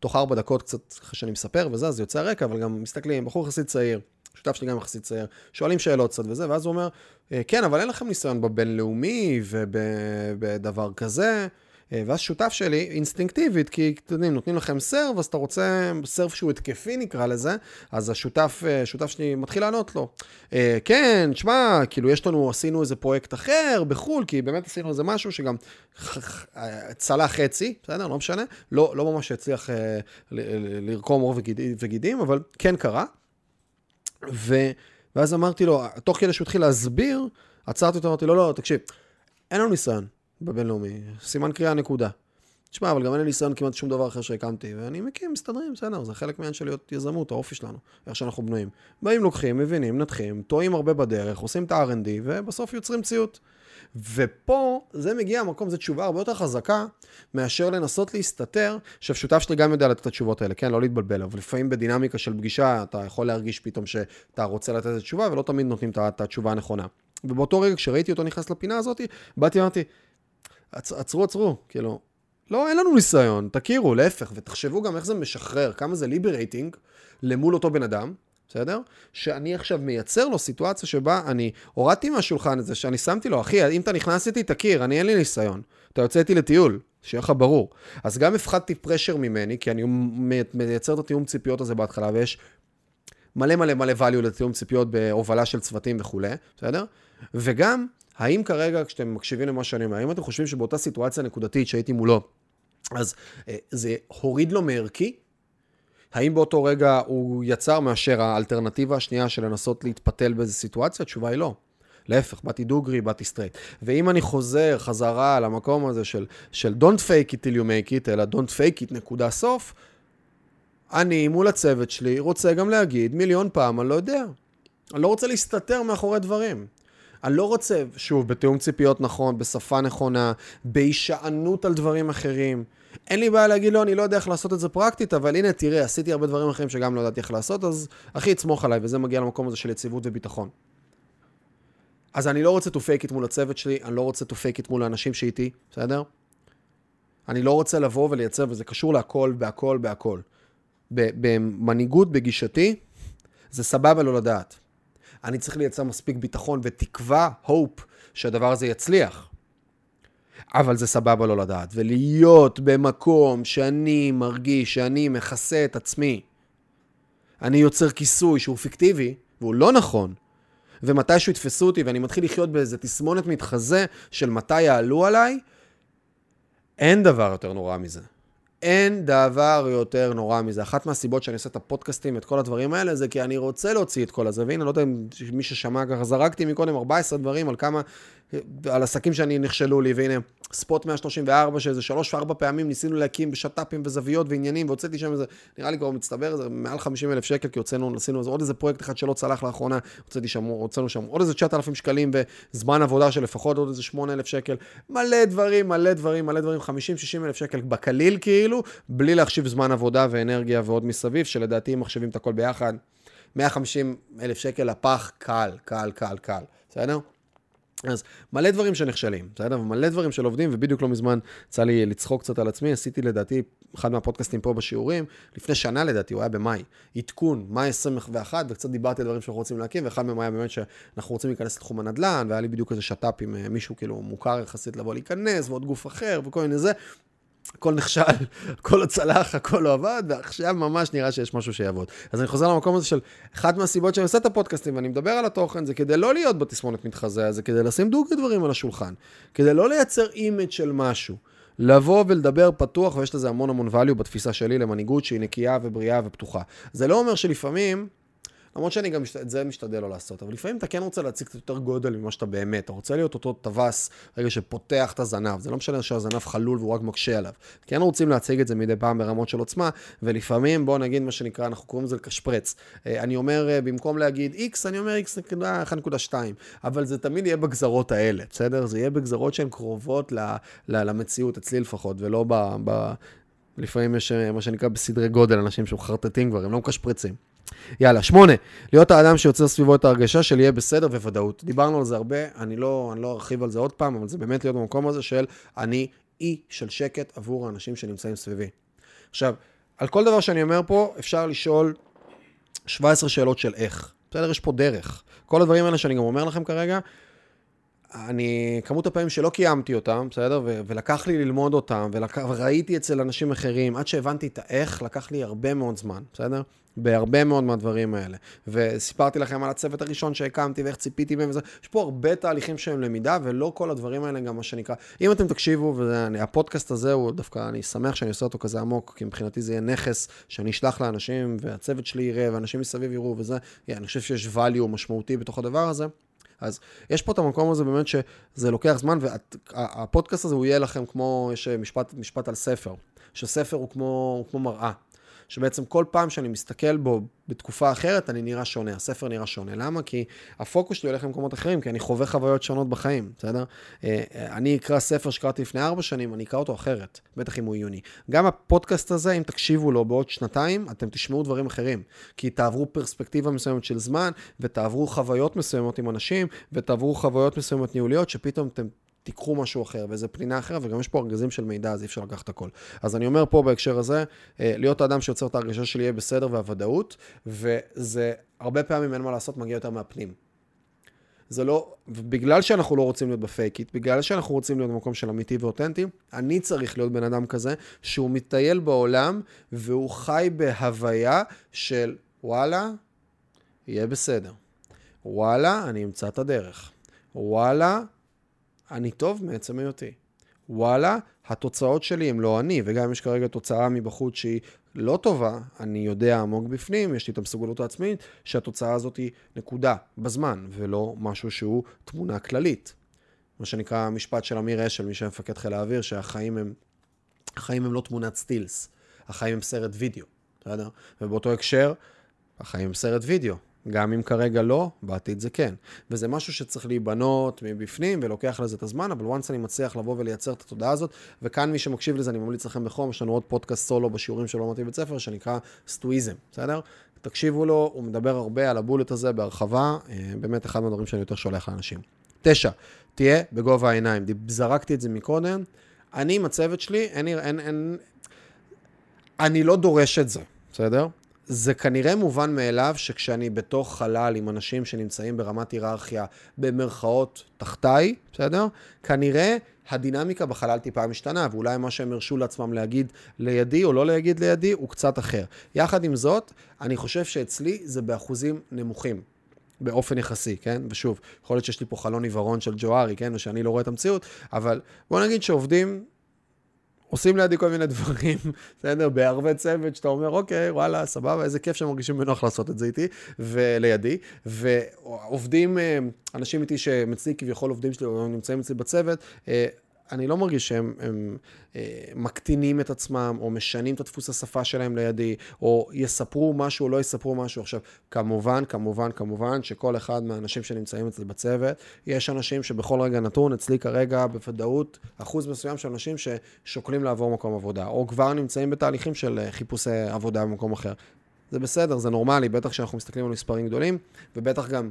תוך ארבע דקות קצת אחרי שאני מספר וזה, אז יוצא הרקע, אבל גם מסתכלים, בחור יחסית צעיר, שותף שלי גם יחסית צעיר, שואלים שאלות קצת וזה, ואז הוא אומר, אה, כן, אבל אין לכם ניסיון בבינלאומי ובדבר כזה. אה, ואז שותף שלי, אינסטינקטיבית, כי אתם יודעים, נותנים לכם סרב, אז אתה רוצה סרב שהוא התקפי נקרא לזה, אז השותף, אה, שותף שלי מתחיל לענות לו. כן, תשמע, כאילו יש לנו, עשינו איזה פרויקט אחר בחו"ל, כי באמת עשינו איזה משהו שגם צלח חצי, בסדר? לא משנה. לא, לא ממש הצליח לרקום עור וגידים, אבל כן קרה. ו... ואז אמרתי לו, תוך כדי שהוא התחיל להסביר, עצרתי אותו, אמרתי לו, לא, לא, תקשיב, אין לנו ניסיון בבינלאומי, סימן קריאה נקודה. תשמע, אבל גם אין לי ניסיון כמעט שום דבר אחר שהקמתי, ואני מקים, מסתדרים, בסדר, זה חלק מהעניין של להיות יזמות, האופי שלנו, איך שאנחנו בנויים. באים, לוקחים, מבינים, מנתחים, טועים הרבה בדרך, עושים את ה-R&D, ובסוף יוצרים ציות. ופה זה מגיע המקום, זו תשובה הרבה יותר חזקה מאשר לנסות להסתתר, שהשותף שלי גם יודע לתת את התשובות האלה, כן, לא להתבלבל, אבל לפעמים בדינמיקה של פגישה אתה יכול להרגיש פתאום שאתה רוצה לתת את התשובה ולא תמיד נותנים את התשובה הנכונה. ובאותו רגע כשראיתי אותו נכנס לפינה הזאת, באתי ואמרתי, עצרו, עצרו, כאילו, לא, אין לנו ניסיון, תכירו, להפך, ותחשבו גם איך זה משחרר, כמה זה ליברייטינג למול אותו בן אדם, בסדר? שאני עכשיו מייצר לו סיטואציה שבה אני הורדתי מהשולחן את זה, שאני שמתי לו, אחי, אם אתה נכנס איתי, תכיר, אני אין לי ניסיון. אתה יוצא איתי לטיול, שיהיה לך ברור. אז גם הפחדתי פרשר ממני, כי אני מייצר את התיאום ציפיות הזה בהתחלה, ויש מלא מלא מלא value לתיאום ציפיות בהובלה של צוותים וכולי, בסדר? וגם, האם כרגע, כשאתם מקשיבים למה שאני אומר, האם אתם חושבים שבאותה סיטואציה נקודתית שהייתי מולו, אז אה, זה הוריד לי מערכי? האם באותו רגע הוא יצר מאשר האלטרנטיבה השנייה של לנסות להתפתל באיזו סיטואציה? התשובה היא לא. להפך, באתי דוגרי, באתי straight. ואם אני חוזר חזרה למקום הזה של, של Don't fake it till you make it, אלא Don't fake it נקודה סוף, אני מול הצוות שלי רוצה גם להגיד מיליון פעם, אני לא יודע. אני לא רוצה להסתתר מאחורי דברים. אני לא רוצה, שוב, בתיאום ציפיות נכון, בשפה נכונה, בהישענות על דברים אחרים. אין לי בעיה להגיד, לא, אני לא יודע איך לעשות את זה פרקטית, אבל הנה, תראה, עשיתי הרבה דברים אחרים שגם לא ידעתי איך לעשות, אז אחי, תסמוך עליי, וזה מגיע למקום הזה של יציבות וביטחון. אז אני לא רוצה to fake it מול הצוות שלי, אני לא רוצה to fake it מול האנשים שאיתי, בסדר? אני לא רוצה לבוא ולייצר, וזה קשור להכל, בהכל, בהכל. במנהיגות, בגישתי, זה סבבה לא לדעת. אני צריך לייצר מספיק ביטחון ותקווה, hope, שהדבר הזה יצליח. אבל זה סבבה לא לדעת. ולהיות במקום שאני מרגיש שאני מכסה את עצמי, אני יוצר כיסוי שהוא פיקטיבי, והוא לא נכון, ומתישהו יתפסו אותי ואני מתחיל לחיות באיזה תסמונת מתחזה של מתי יעלו עליי, אין דבר יותר נורא מזה. אין דבר יותר נורא מזה. אחת מהסיבות שאני עושה את הפודקאסטים, את כל הדברים האלה, זה כי אני רוצה להוציא את כל הזה. והנה, לא יודע אם מי ששמע ככה, זרקתי מקודם 14 דברים על כמה על עסקים שאני נכשלו לי, והנה, ספוט 134, שאיזה שלוש וארבע פעמים ניסינו להקים בשת"פים וזוויות ועניינים, והוצאתי שם איזה, נראה לי כבר מצטבר, איזה מעל 50 אלף שקל, כי הוצאנו, עשינו עוד איזה פרויקט אחד שלא צלח לאחרונה, הוצאתי שם, הוצאנו שם עוד איזה 9,000 שקלים וזמן עבודה של לפחות עוד איזה 8 אלף שקל, מלא דברים, מלא דברים, מלא דברים, 50-60 אלף שקל בקליל כאילו, בלי להחשיב זמן עבודה ואנרגיה ועוד מסביב, שלדעתי אם מחשבים את הכל ביחד, 150 אלף שקל לפח, קל, קל, קל, קל, בסדר? אז מלא דברים שנכשלים, בסדר? ומלא דברים של עובדים, ובדיוק לא מזמן יצא לי לצחוק קצת על עצמי, עשיתי לדעתי אחד מהפודקאסטים פה בשיעורים, לפני שנה לדעתי, הוא היה במאי, עדכון, מאי 21, וקצת דיברתי על דברים שאנחנו רוצים להקים, ואחד מהם היה באמת שאנחנו רוצים להיכנס לתחום הנדל"ן, והיה לי בדיוק איזה שת"פ עם אה, מישהו כאילו מוכר יחסית לבוא להיכנס, ועוד גוף אחר, וכל מיני זה, הכל נכשל, הכל לא צלח, הכל לא עבד, ועכשיו ממש נראה שיש משהו שיעבוד. אז אני חוזר למקום הזה של, אחת מהסיבות שאני עושה את הפודקאסטים ואני מדבר על התוכן, זה כדי לא להיות בתסמונת מתחזה, זה כדי לשים דוגרי דברים על השולחן. כדי לא לייצר image של משהו. לבוא ולדבר פתוח, ויש לזה המון המון value בתפיסה שלי למנהיגות שהיא נקייה ובריאה ופתוחה. זה לא אומר שלפעמים... למרות שאני גם את זה משתדל לא לעשות, אבל לפעמים אתה כן רוצה להציג קצת יותר גודל ממה שאתה באמת, אתה רוצה להיות אותו טווס רגע שפותח את הזנב, זה לא משנה שהזנב חלול והוא רק מקשה עליו. כן רוצים להציג את זה מדי פעם ברמות של עוצמה, ולפעמים, בוא נגיד מה שנקרא, אנחנו קוראים לזה לקשפרץ. אה, אני אומר, אה, במקום להגיד x, אני אומר x.1.2, אבל זה תמיד יהיה בגזרות האלה, בסדר? זה יהיה בגזרות שהן קרובות ל, ל, למציאות, אצלי לפחות, ולא ב... ב לפעמים יש אה, מה שנקרא בסדרי גודל, אנשים שמחרטטים כבר, הם לא מקשפרצים. יאללה, שמונה, להיות האדם שיוצר סביבו את ההרגשה של יהיה בסדר וודאות. דיברנו על זה הרבה, אני לא, אני לא ארחיב על זה עוד פעם, אבל זה באמת להיות במקום הזה של אני אי של שקט עבור האנשים שנמצאים סביבי. עכשיו, על כל דבר שאני אומר פה, אפשר לשאול 17 שאלות של איך. בסדר, יש פה דרך. כל הדברים האלה שאני גם אומר לכם כרגע, אני, כמות הפעמים שלא קיימתי אותם, בסדר? ו- ולקח לי ללמוד אותם, ולק... וראיתי אצל אנשים אחרים, עד שהבנתי את האיך, לקח לי הרבה מאוד זמן, בסדר? בהרבה מאוד מהדברים האלה. וסיפרתי לכם על הצוות הראשון שהקמתי ואיך ציפיתי מהם וזה. יש פה הרבה תהליכים שהם למידה, ולא כל הדברים האלה גם מה שנקרא. אם אתם תקשיבו, והפודקאסט הזה הוא דווקא, אני שמח שאני עושה אותו כזה עמוק, כי מבחינתי זה יהיה נכס שאני אשלח לאנשים, והצוות שלי יראה, ואנשים מסביב יראו, וזה, yeah, אני חושב שיש value משמעותי בתוך הדבר הזה. אז יש פה את המקום הזה באמת שזה לוקח זמן, והפודקאסט הזה הוא יהיה לכם כמו, יש משפט, משפט על ספר, שספר הוא כמו, הוא כמו מראה. שבעצם כל פעם שאני מסתכל בו בתקופה אחרת, אני נראה שונה, הספר נראה שונה. למה? כי הפוקוס שלי הולך למקומות אחרים, כי אני חווה חוויות שונות בחיים, בסדר? אה, אה, אני אקרא ספר שקראתי לפני ארבע שנים, אני אקרא אותו אחרת, בטח אם הוא עיוני. גם הפודקאסט הזה, אם תקשיבו לו בעוד שנתיים, אתם תשמעו דברים אחרים. כי תעברו פרספקטיבה מסוימת של זמן, ותעברו חוויות מסוימות עם אנשים, ותעברו חוויות מסוימות ניהוליות, שפתאום אתם תיקחו משהו אחר, ואיזה פנינה אחרת, וגם יש פה ארגזים של מידע, אז אי אפשר לקחת הכל. אז אני אומר פה בהקשר הזה, אה, להיות האדם שיוצר את ההרגשה שלי יהיה בסדר והוודאות, וזה הרבה פעמים אין מה לעשות, מגיע יותר מהפנים. זה לא, בגלל שאנחנו לא רוצים להיות ב fake it, בגלל שאנחנו רוצים להיות במקום של אמיתי ואותנטי, אני צריך להיות בן אדם כזה שהוא מטייל בעולם והוא חי בהוויה של וואלה, יהיה בסדר. וואלה, אני אמצא את הדרך. וואלה, אני טוב מעצם היותי. וואלה, התוצאות שלי הן לא אני, וגם אם יש כרגע תוצאה מבחוץ שהיא לא טובה, אני יודע עמוק בפנים, יש לי את המסוגלות העצמית, שהתוצאה הזאת היא נקודה בזמן, ולא משהו שהוא תמונה כללית. מה שנקרא המשפט של אמיר אשל, מי שמפקד חיל האוויר, שהחיים הם, החיים הם לא תמונת סטילס, החיים הם סרט וידאו, בסדר? ובאותו הקשר, החיים הם סרט וידאו. גם אם כרגע לא, בעתיד זה כן. וזה משהו שצריך להיבנות מבפנים ולוקח לזה את הזמן, אבל once אני מצליח לבוא ולייצר את התודעה הזאת, וכאן מי שמקשיב לזה, אני ממליץ לכם בחום, יש לנו עוד פודקאסט סולו בשיעורים של עולמתי בית ספר, שנקרא סטואיזם, בסדר? תקשיבו לו, הוא מדבר הרבה על הבולט הזה בהרחבה, אה, באמת אחד מהדברים שאני יותר שולח לאנשים. תשע, תהיה בגובה העיניים. זרקתי את זה מקודם. אני עם הצוות שלי, אין, אין, אין, אני לא דורש את זה, בסדר? זה כנראה מובן מאליו שכשאני בתוך חלל עם אנשים שנמצאים ברמת היררכיה במרכאות תחתיי, בסדר? כנראה הדינמיקה בחלל טיפה משתנה, ואולי מה שהם הרשו לעצמם להגיד לידי או לא להגיד לידי הוא קצת אחר. יחד עם זאת, אני חושב שאצלי זה באחוזים נמוכים. באופן יחסי, כן? ושוב, יכול להיות שיש לי פה חלון עיוורון של ג'וארי, כן? ושאני לא רואה את המציאות, אבל בוא נגיד שעובדים עושים לידי כל מיני דברים, בסדר? בערבי צוות, שאתה אומר, אוקיי, וואלה, סבבה, איזה כיף שהם מרגישים בנוח לעשות את זה איתי ולידי. ועובדים, אה, אנשים איתי אצלי, כביכול עובדים שלי, או נמצאים אצלי בצוות, אה, אני לא מרגיש שהם הם, אה, מקטינים את עצמם, או משנים את הדפוס השפה שלהם לידי, או יספרו משהו או לא יספרו משהו. עכשיו, כמובן, כמובן, כמובן, שכל אחד מהאנשים שנמצאים אצלי בצוות, יש אנשים שבכל רגע נתון, אצלי כרגע בוודאות, אחוז מסוים של אנשים ששוקלים לעבור מקום עבודה, או כבר נמצאים בתהליכים של אה, חיפושי עבודה במקום אחר. זה בסדר, זה נורמלי, בטח כשאנחנו מסתכלים על מספרים גדולים, ובטח גם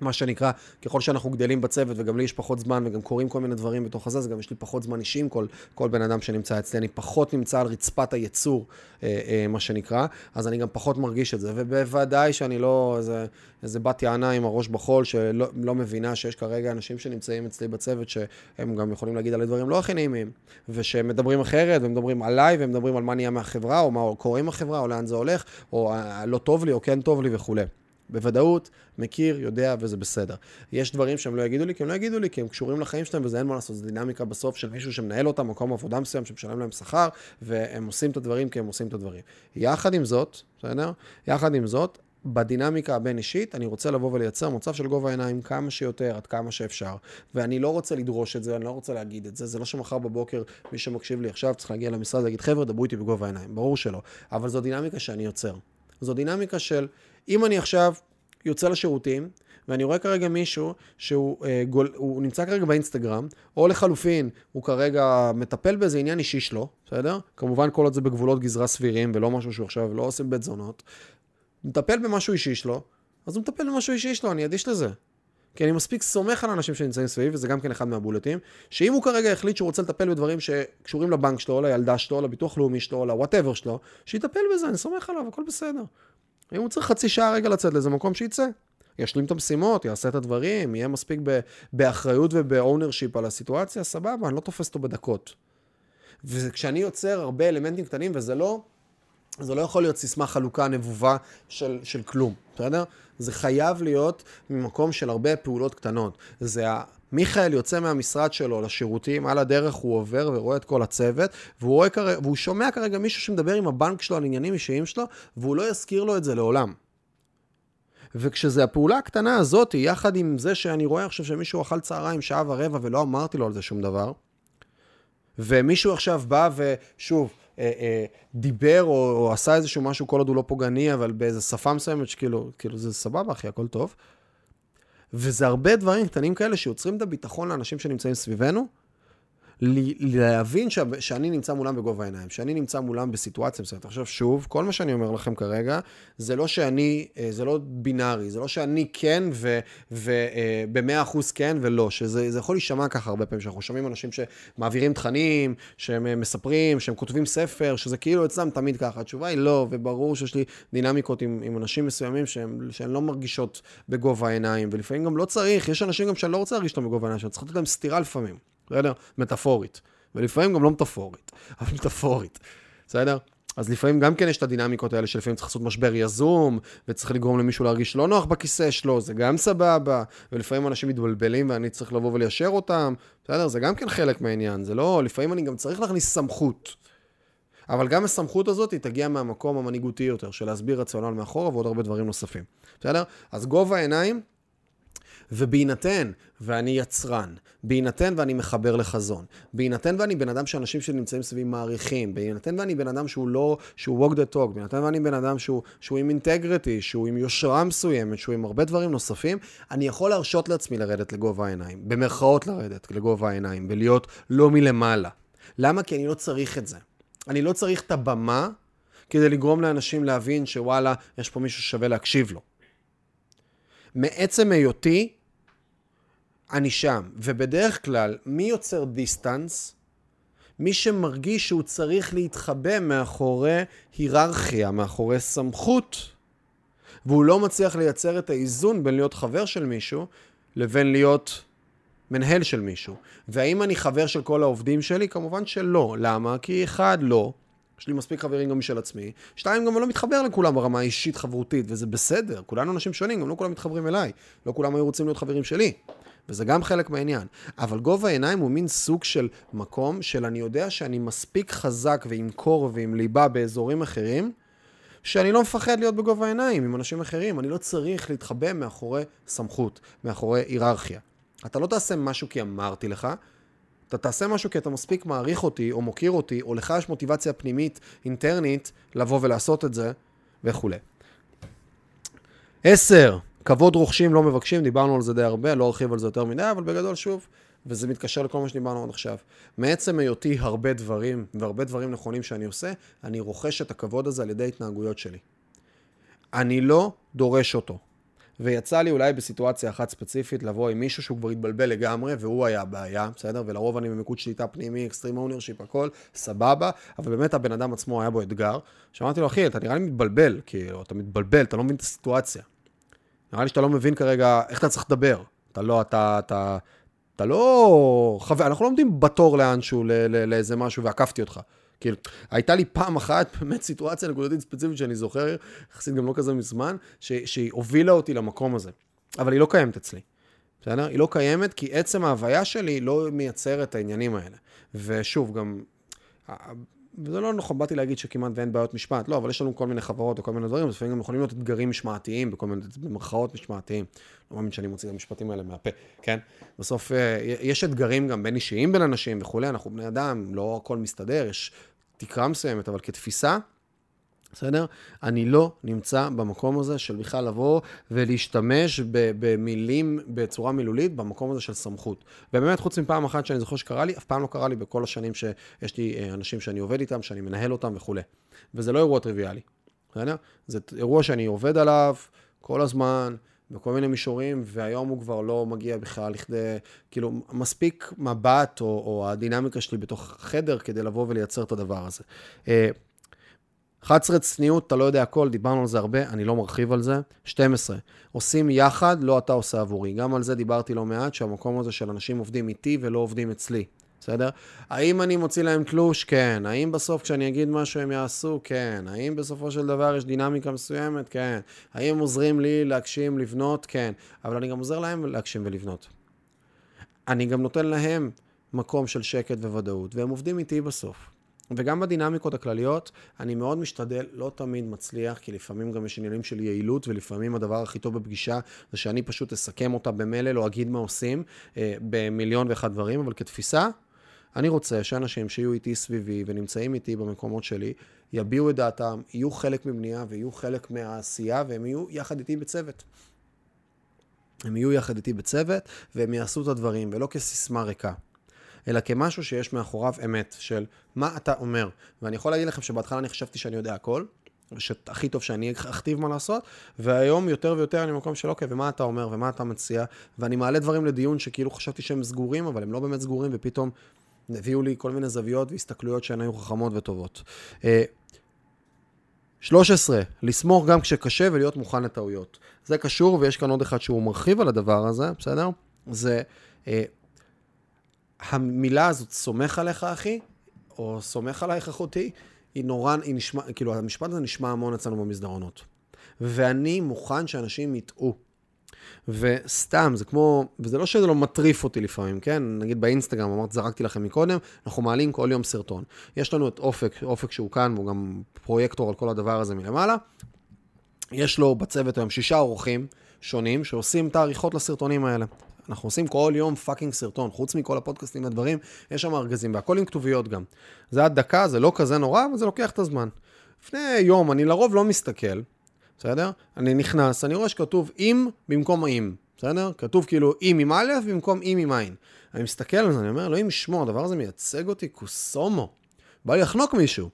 מה שנקרא, ככל שאנחנו גדלים בצוות, וגם לי יש פחות זמן, וגם קורים כל מיני דברים בתוך הזה, אז גם יש לי פחות זמן אישי עם כל, כל בן אדם שנמצא אצלי. אני פחות נמצא על רצפת הייצור, אה, אה, מה שנקרא, אז אני גם פחות מרגיש את זה. ובוודאי שאני לא איזה, איזה בת יענה עם הראש בחול, שלא לא מבינה שיש כרגע אנשים שנמצאים אצלי בצוות, שהם גם יכולים להגיד על דברים לא הכי נעימים, ושהם מדברים אחרת, ומדברים עליי, והם מדברים על מה נהיה מהחברה, או מה קורה עם החברה, או לאן זה הולך, או אה, לא טוב לי, או כן טוב לי וכולי. בוודאות, מכיר, יודע, וזה בסדר. יש דברים שהם לא יגידו לי, כי הם לא יגידו לי, כי הם קשורים לחיים שלהם, וזה אין מה לעשות, זו דינמיקה בסוף של מישהו שמנהל אותם, מקום עבודה מסוים, שמשלם להם שכר, והם עושים את הדברים כי הם עושים את הדברים. יחד עם זאת, בסדר? יחד עם זאת, בדינמיקה הבין-אישית, אני רוצה לבוא ולייצר מצב של גובה העיניים כמה שיותר, עד כמה שאפשר. ואני לא רוצה לדרוש את זה, אני לא רוצה להגיד את זה. זה לא שמחר בבוקר מי שמקשיב לי עכשיו צריך להגיע למשרד ולהגיד, חבר'ה, דברו איתי בגובה העיניים. ברור שלא. אבל זו דינמיקה שאני יוצר. זו דינמיקה של, אם אני עכשיו יוצא לשירותים, ואני רואה כרגע מישהו שהוא אה, גול, הוא נמצא כרגע באינסטגרם, או לחלופין, הוא כרגע מטפל באיזה עניין אישי שלו, בסדר? כמובן כל עוד זה בגבולות גזרה סבירים, ולא משהו שהוא עכשיו לא עושה בית זונות. מטפל במשהו אישי שלו, אז הוא מטפל במשהו אישי שלו, אני אדיש לזה. כי אני מספיק סומך על האנשים שנמצאים סביב, וזה גם כן אחד מהבולטים, שאם הוא כרגע החליט שהוא רוצה לטפל בדברים שקשורים לבנק שלו, לילדה שלו, לביטוח לאומי שלו, ל whatever שלו, שיטפל בזה, אני סומך עליו, הכל בסדר. אם הוא צריך חצי שעה רגע לצאת לאיזה מקום, שיצא. ישלים את המשימות, יעשה את הדברים, יהיה מספיק ב- באחריות וב ownership על הסיטואציה, סבבה, אני לא תופס אותו בדקות. וכשאני יוצר הרבה אלמנטים קטנים, וזה לא, זה לא יכול להיות סיסמה חלולה נבובה של, של כלום, בסדר? זה חייב להיות ממקום של הרבה פעולות קטנות. זה מיכאל יוצא מהמשרד שלו לשירותים, על הדרך הוא עובר ורואה את כל הצוות, והוא, רואה, והוא שומע כרגע מישהו שמדבר עם הבנק שלו על עניינים אישיים שלו, והוא לא יזכיר לו את זה לעולם. וכשזה הפעולה הקטנה הזאת, יחד עם זה שאני רואה עכשיו שמישהו אכל צהריים שעה ורבע ולא אמרתי לו על זה שום דבר, ומישהו עכשיו בא ושוב, אה, אה, דיבר או, או עשה איזשהו משהו כל עוד הוא לא פוגעני, אבל באיזה שפה מסוימת שכאילו, כאילו זה סבבה אחי, הכל טוב. וזה הרבה דברים קטנים כאלה שיוצרים את הביטחון לאנשים שנמצאים סביבנו, להבין ש... שאני נמצא מולם בגובה העיניים, שאני נמצא מולם בסיטואציה מסוימת. עכשיו שוב, כל מה שאני אומר לכם כרגע, זה לא שאני, אה, זה לא בינארי, זה לא שאני כן ובמאה אחוז כן ולא, שזה יכול להישמע ככה הרבה פעמים, שאנחנו שומעים אנשים שמעבירים תכנים, שהם אה, מספרים, שהם כותבים ספר, שזה כאילו אצלם תמיד ככה. התשובה היא לא, וברור שיש לי דינמיקות עם, עם אנשים מסוימים שהן לא מרגישות בגובה העיניים, ולפעמים גם לא צריך, יש אנשים גם שאני לא רוצה להרגיש אותם בגובה העיניים, שאני צריך לתת להם סטירה לפעמים. בסדר? מטאפורית. ולפעמים גם לא מטאפורית, אבל מטאפורית, בסדר? אז לפעמים גם כן יש את הדינמיקות האלה שלפעמים צריך לעשות משבר יזום, וצריך לגרום למישהו להרגיש לא נוח בכיסא שלו, זה גם סבבה, ולפעמים אנשים מתבלבלים ואני צריך לבוא וליישר אותם, בסדר? זה גם כן חלק מהעניין, זה לא, לפעמים אני גם צריך להכניס סמכות. אבל גם הסמכות הזאת היא תגיע מהמקום המנהיגותי יותר, של להסביר רציונל מאחורה ועוד הרבה דברים נוספים, בסדר? אז גובה העיניים ובהינתן ואני יצרן, בהינתן ואני מחבר לחזון, בהינתן ואני בן אדם שאנשים שנמצאים סביבי מעריכים, בהינתן ואני בן אדם שהוא לא, שהוא walk the talk, בהינתן ואני בן אדם שהוא, שהוא עם אינטגריטי, שהוא עם יושרה מסוימת, שהוא עם הרבה דברים נוספים, אני יכול להרשות לעצמי לרדת לגובה העיניים, במרכאות לרדת לגובה העיניים, ולהיות לא מלמעלה. למה? כי אני לא צריך את זה. אני לא צריך את הבמה כדי לגרום לאנשים להבין שוואלה, יש פה מישהו ששווה להקשיב לו. מעצם היותי אני שם. ובדרך כלל, מי יוצר דיסטנס? מי שמרגיש שהוא צריך להתחבא מאחורי היררכיה, מאחורי סמכות, והוא לא מצליח לייצר את האיזון בין להיות חבר של מישהו לבין להיות מנהל של מישהו. והאם אני חבר של כל העובדים שלי? כמובן שלא. למה? כי אחד, לא. יש לי מספיק חברים גם משל עצמי. שתיים, גם אני לא מתחבר לכולם ברמה האישית חברותית, וזה בסדר. כולנו אנשים שונים, גם לא כולם מתחברים אליי. לא כולם היו רוצים להיות חברים שלי. וזה גם חלק מהעניין. אבל גובה העיניים הוא מין סוג של מקום של אני יודע שאני מספיק חזק ועם קור ועם ליבה באזורים אחרים, שאני לא מפחד להיות בגובה העיניים עם אנשים אחרים. אני לא צריך להתחבא מאחורי סמכות, מאחורי היררכיה. אתה לא תעשה משהו כי אמרתי לך, אתה תעשה משהו כי אתה מספיק מעריך אותי, או מוקיר אותי, או לך יש מוטיבציה פנימית, אינטרנית, לבוא ולעשות את זה, וכולי. עשר, כבוד רוכשים לא מבקשים, דיברנו על זה די הרבה, לא ארחיב על זה יותר מדי, אבל בגדול שוב, וזה מתקשר לכל מה שדיברנו עד עכשיו. מעצם היותי הרבה דברים, והרבה דברים נכונים שאני עושה, אני רוכש את הכבוד הזה על ידי התנהגויות שלי. אני לא דורש אותו. ויצא לי אולי בסיטואציה אחת ספציפית לבוא עם מישהו שהוא כבר התבלבל לגמרי, והוא היה הבעיה, בסדר? ולרוב אני במיקוד שליטה פנימי, extreme ownership, הכל, סבבה, אבל באמת הבן אדם עצמו היה בו אתגר. שאמרתי לו, אחי, אתה נראה לי מתבלבל, כאילו, אתה מתבלבל, אתה לא מבין את הסיטואציה. נראה לי שאתה לא מבין כרגע איך אתה צריך לדבר. אתה לא, אתה, אתה, אתה לא חבר, אנחנו לא עומדים בתור לאנשהו, לאיזה משהו, ועקפתי אותך. כאילו, הייתה לי פעם אחת, באמת סיטואציה נקודתית ספציפית שאני זוכר, יחסית גם לא כזה מזמן, ש, שהיא הובילה אותי למקום הזה. אבל היא לא קיימת אצלי. בסדר? היא לא קיימת כי עצם ההוויה שלי לא מייצר את העניינים האלה. ושוב, גם וזה לא נכון, באתי להגיד שכמעט ואין בעיות משמעת, לא, אבל יש לנו כל מיני חברות או כל מיני דברים, לפעמים גם יכולים להיות אתגרים משמעתיים, בכל מיני, במרכאות משמעתיים. לא מאמין שאני מוציא את המשפטים האלה מהפה, כן? בסוף אה, יש אתגרים גם בין אישיים בין אנשים וכולי, אנחנו בני אדם, לא הכל מסתדר, יש תקרה מסוימת, אבל כתפיסה, בסדר? אני לא נמצא במקום הזה של בכלל לבוא ולהשתמש במילים בצורה מילולית, במקום הזה של סמכות. ובאמת, חוץ מפעם אחת שאני זוכר שקרה לי, אף פעם לא קרה לי בכל השנים שיש לי אה, אנשים שאני עובד איתם, שאני מנהל אותם וכולי. וזה לא אירוע טריוויאלי, בסדר? זה אירוע שאני עובד עליו כל הזמן. בכל מיני מישורים, והיום הוא כבר לא מגיע בכלל לכדי, כאילו, מספיק מבט או, או הדינמיקה שלי בתוך חדר כדי לבוא ולייצר את הדבר הזה. אה, 11, צניעות, אתה לא יודע הכל, דיברנו על זה הרבה, אני לא מרחיב על זה. 12, עושים יחד, לא אתה עושה עבורי. גם על זה דיברתי לא מעט, שהמקום הזה של אנשים עובדים איתי ולא עובדים אצלי. בסדר? האם אני מוציא להם תלוש? כן. האם בסוף כשאני אגיד משהו הם יעשו? כן. האם בסופו של דבר יש דינמיקה מסוימת? כן. האם עוזרים לי להגשים, לבנות? כן. אבל אני גם עוזר להם להגשים ולבנות. אני גם נותן להם מקום של שקט וודאות, והם עובדים איתי בסוף. וגם בדינמיקות הכלליות, אני מאוד משתדל, לא תמיד מצליח, כי לפעמים גם יש עניינים של יעילות, ולפעמים הדבר הכי טוב בפגישה זה שאני פשוט אסכם אותה במלל, או אגיד מה עושים, אה, במיליון ואחד דברים, אבל כתפיסה, אני רוצה שאנשים שיהיו איתי סביבי ונמצאים איתי במקומות שלי, יביעו את דעתם, יהיו חלק מבנייה ויהיו חלק מהעשייה, והם יהיו יחד איתי בצוות. הם יהיו יחד איתי בצוות, והם יעשו את הדברים, ולא כסיסמה ריקה. אלא כמשהו שיש מאחוריו אמת של מה אתה אומר. ואני יכול להגיד לכם שבהתחלה אני חשבתי שאני יודע הכל, שהכי טוב שאני אכתיב מה לעשות, והיום יותר ויותר אני במקום של אוקיי, ומה אתה אומר, ומה אתה מציע, ואני מעלה דברים לדיון שכאילו חשבתי שהם סגורים, אבל הם לא באמת סגורים, ופתאום הביאו לי כל מיני זוויות והסתכלויות שהן היו חכמות וטובות. 13, אה, לסמוך גם כשקשה ולהיות מוכן לטעויות. זה קשור, ויש כאן עוד אחד שהוא מרחיב על הדבר הזה, בסדר? זה אה, המילה הזאת, סומך עליך, אחי, או סומך עלייך, אחותי, היא נורא, היא נשמע, כאילו, המשפט הזה נשמע המון אצלנו במסדרונות. ואני מוכן שאנשים יטעו. וסתם, זה כמו, וזה לא שזה לא מטריף אותי לפעמים, כן? נגיד באינסטגרם, אמרת, זרקתי לכם מקודם, אנחנו מעלים כל יום סרטון. יש לנו את אופק, אופק שהוא כאן, והוא גם פרויקטור על כל הדבר הזה מלמעלה. יש לו בצוות היום שישה עורכים שונים שעושים את העריכות לסרטונים האלה. אנחנו עושים כל יום fucking סרטון, חוץ מכל הפודקאסטים והדברים, יש שם ארגזים, והכל עם כתוביות גם. זה עד דקה, זה לא כזה נורא, אבל זה לוקח את הזמן. לפני יום, אני לרוב לא מסתכל, בסדר? אני נכנס, אני רואה שכתוב אם במקום עם, בסדר? כתוב כאילו אם עם א' במקום אם עם עין. אני מסתכל על זה, אני אומר, אלוהים ישמור, הדבר הזה מייצג אותי כוסומו. בא לי לחנוק מישהו.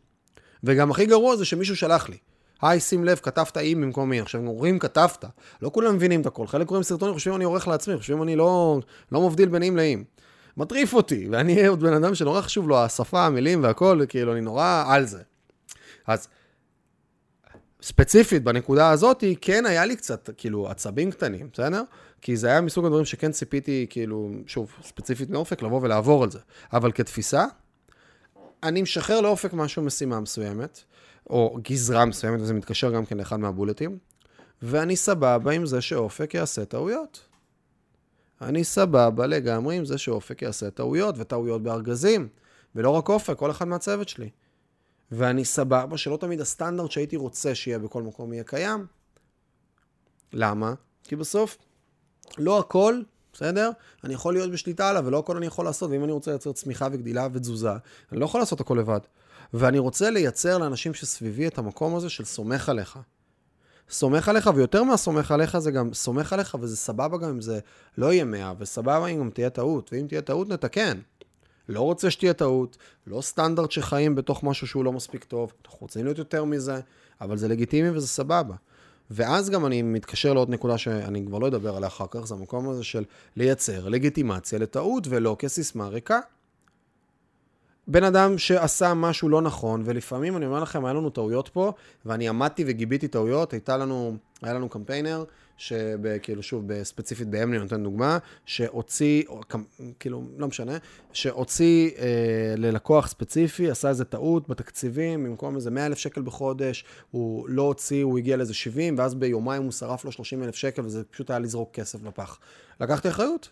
וגם הכי גרוע זה שמישהו שלח לי. היי, שים לב, כתבת אי במקום אי. עכשיו, אומרים כתבת, לא כולם מבינים את הכל. חלק קוראים סרטונים, חושבים אני עורך לעצמי, חושבים אני לא, לא מבדיל בין איים לאיים. מטריף אותי, ואני עוד בן אדם שנורא חשוב לו השפה, המילים והכל, כאילו, אני נורא על זה. אז ספציפית, בנקודה הזאת, כן היה לי קצת, כאילו, עצבים קטנים, בסדר? כי זה היה מסוג הדברים שכן ציפיתי, כאילו, שוב, ספציפית מאופק, לבוא ולעבור על זה. אבל כתפיסה, אני משחרר לאופק משהו משימה מסוימת, או גזרה מסוימת, וזה מתקשר גם כן לאחד מהבולטים, ואני סבבה עם זה שאופק יעשה טעויות. אני סבבה לגמרי עם זה שאופק יעשה טעויות, וטעויות בארגזים, ולא רק אופק, כל אחד מהצוות שלי. ואני סבבה שלא תמיד הסטנדרט שהייתי רוצה שיהיה בכל מקום יהיה קיים. למה? כי בסוף, לא הכל, בסדר? אני יכול להיות בשליטה עליו, ולא הכל אני יכול לעשות, ואם אני רוצה לייצר צמיחה וגדילה ותזוזה, אני לא יכול לעשות הכל לבד. ואני רוצה לייצר לאנשים שסביבי את המקום הזה של סומך עליך. סומך עליך, ויותר מהסומך עליך זה גם סומך עליך, וזה סבבה גם אם זה לא יהיה 100, וסבבה אם גם תהיה טעות, ואם תהיה טעות נתקן. לא רוצה שתהיה טעות, לא סטנדרט שחיים בתוך משהו שהוא לא מספיק טוב, אנחנו רוצים להיות יותר מזה, אבל זה לגיטימי וזה סבבה. ואז גם אני מתקשר לעוד נקודה שאני כבר לא אדבר עליה אחר כך, זה המקום הזה של לייצר לגיטימציה לטעות ולא כסיסמה ריקה. בן אדם שעשה משהו לא נכון, ולפעמים אני אומר לכם, היה לנו טעויות פה, ואני עמדתי וגיביתי טעויות, הייתה לנו, היה לנו קמפיינר, שכאילו שוב, ספציפית באמני, נותן דוגמה, שהוציא, או, כאילו, לא משנה, שהוציא אה, ללקוח ספציפי, עשה איזה טעות בתקציבים, במקום איזה 100 אלף שקל בחודש, הוא לא הוציא, הוא הגיע לאיזה 70, ואז ביומיים הוא שרף לו 30 אלף שקל, וזה פשוט היה לזרוק כסף לפח. לקחתי אחריות.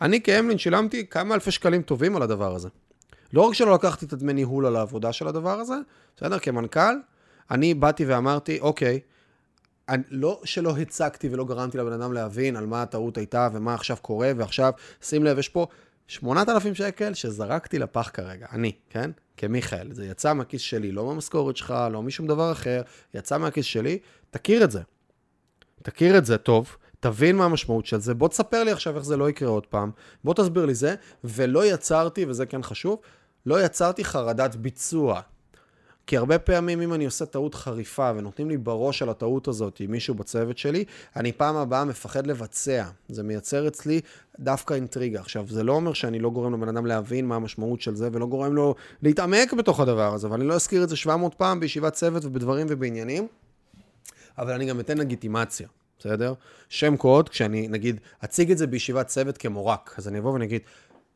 אני כאמלין שילמתי כמה אלפי שקלים טובים על הדבר הזה. לא רק שלא לקחתי את הדמי ניהול על העבודה של הדבר הזה, בסדר? כמנכ"ל, אני באתי ואמרתי, אוקיי, אני, לא שלא הצגתי ולא גרמתי לבן אדם להבין על מה הטעות הייתה ומה עכשיו קורה, ועכשיו, שים לב, יש פה 8,000 שקל שזרקתי לפח כרגע, אני, כן? כמיכאל. זה יצא מהכיס שלי, לא מהמשכורת שלך, לא משום דבר אחר, יצא מהכיס שלי, תכיר את זה. תכיר את זה טוב, תבין מה המשמעות של זה, בוא תספר לי עכשיו איך זה לא יקרה עוד פעם, בוא תסביר לי זה, ולא יצרתי, וזה כן חשוב, לא יצרתי חרדת ביצוע. כי הרבה פעמים אם אני עושה טעות חריפה ונותנים לי בראש על הטעות הזאת עם מישהו בצוות שלי, אני פעם הבאה מפחד לבצע. זה מייצר אצלי דווקא אינטריגה. עכשיו, זה לא אומר שאני לא גורם לבן אדם להבין מה המשמעות של זה, ולא גורם לו להתעמק בתוך הדבר הזה, ואני לא אזכיר את זה 700 פעם בישיבת צוות ובדברים ובעניינים, אבל אני גם אתן לגיטימציה. בסדר? שם קוד, כשאני נגיד אציג את זה בישיבת צוות כמורק, אז אני אבוא ואני אגיד,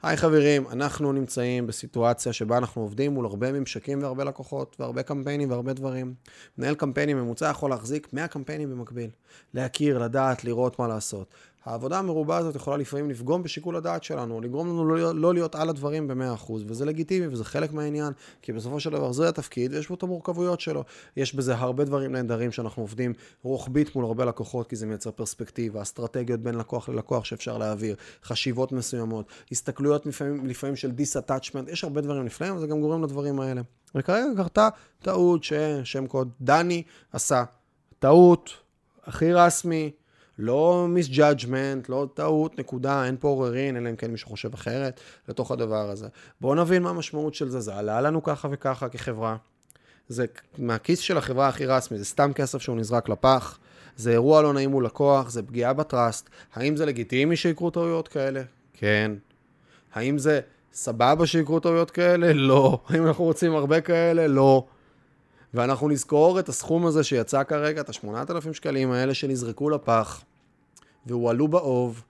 היי חברים, אנחנו נמצאים בסיטואציה שבה אנחנו עובדים מול הרבה ממשקים והרבה לקוחות, והרבה קמפיינים והרבה דברים. מנהל קמפיינים ממוצע יכול להחזיק 100 קמפיינים במקביל. להכיר, לדעת, לראות מה לעשות. העבודה המרובה הזאת יכולה לפעמים לפגום בשיקול הדעת שלנו, לגרום לנו לא, לא להיות על הדברים ב-100%, וזה לגיטימי וזה חלק מהעניין, כי בסופו של דבר זה התפקיד ויש בו את המורכבויות שלו. יש בזה הרבה דברים נהדרים שאנחנו עובדים רוחבית מול הרבה לקוחות, כי זה מייצר פרספקטיבה, אסטרטגיות בין לקוח ללקוח שאפשר להעביר, חשיבות מסוימות, הסתכלויות לפעמים, לפעמים של dis-attachment, יש הרבה דברים נפלאים, וזה גם גורם לדברים האלה. וכרגע קרתה טעות ששם קודני עשה. טעות, הכי רסמי, לא misjudgment, לא טעות, נקודה, אין פה עוררין, אלא אם כן מישהו חושב אחרת, לתוך הדבר הזה. בואו נבין מה המשמעות של זה, זה עלה לנו ככה וככה כחברה. זה מהכיס של החברה הכי רסמי, זה סתם כסף שהוא נזרק לפח, זה אירוע לא נעים מול לקוח, זה פגיעה ב trust. האם זה לגיטימי שיקרו טעויות כאלה? כן. האם זה סבבה שיקרו טעויות כאלה? לא. האם אנחנו רוצים הרבה כאלה? לא. ואנחנו נזכור את הסכום הזה שיצא כרגע, את ה-8,000 שקלים האלה שנזרקו לפח, והועלו באוב,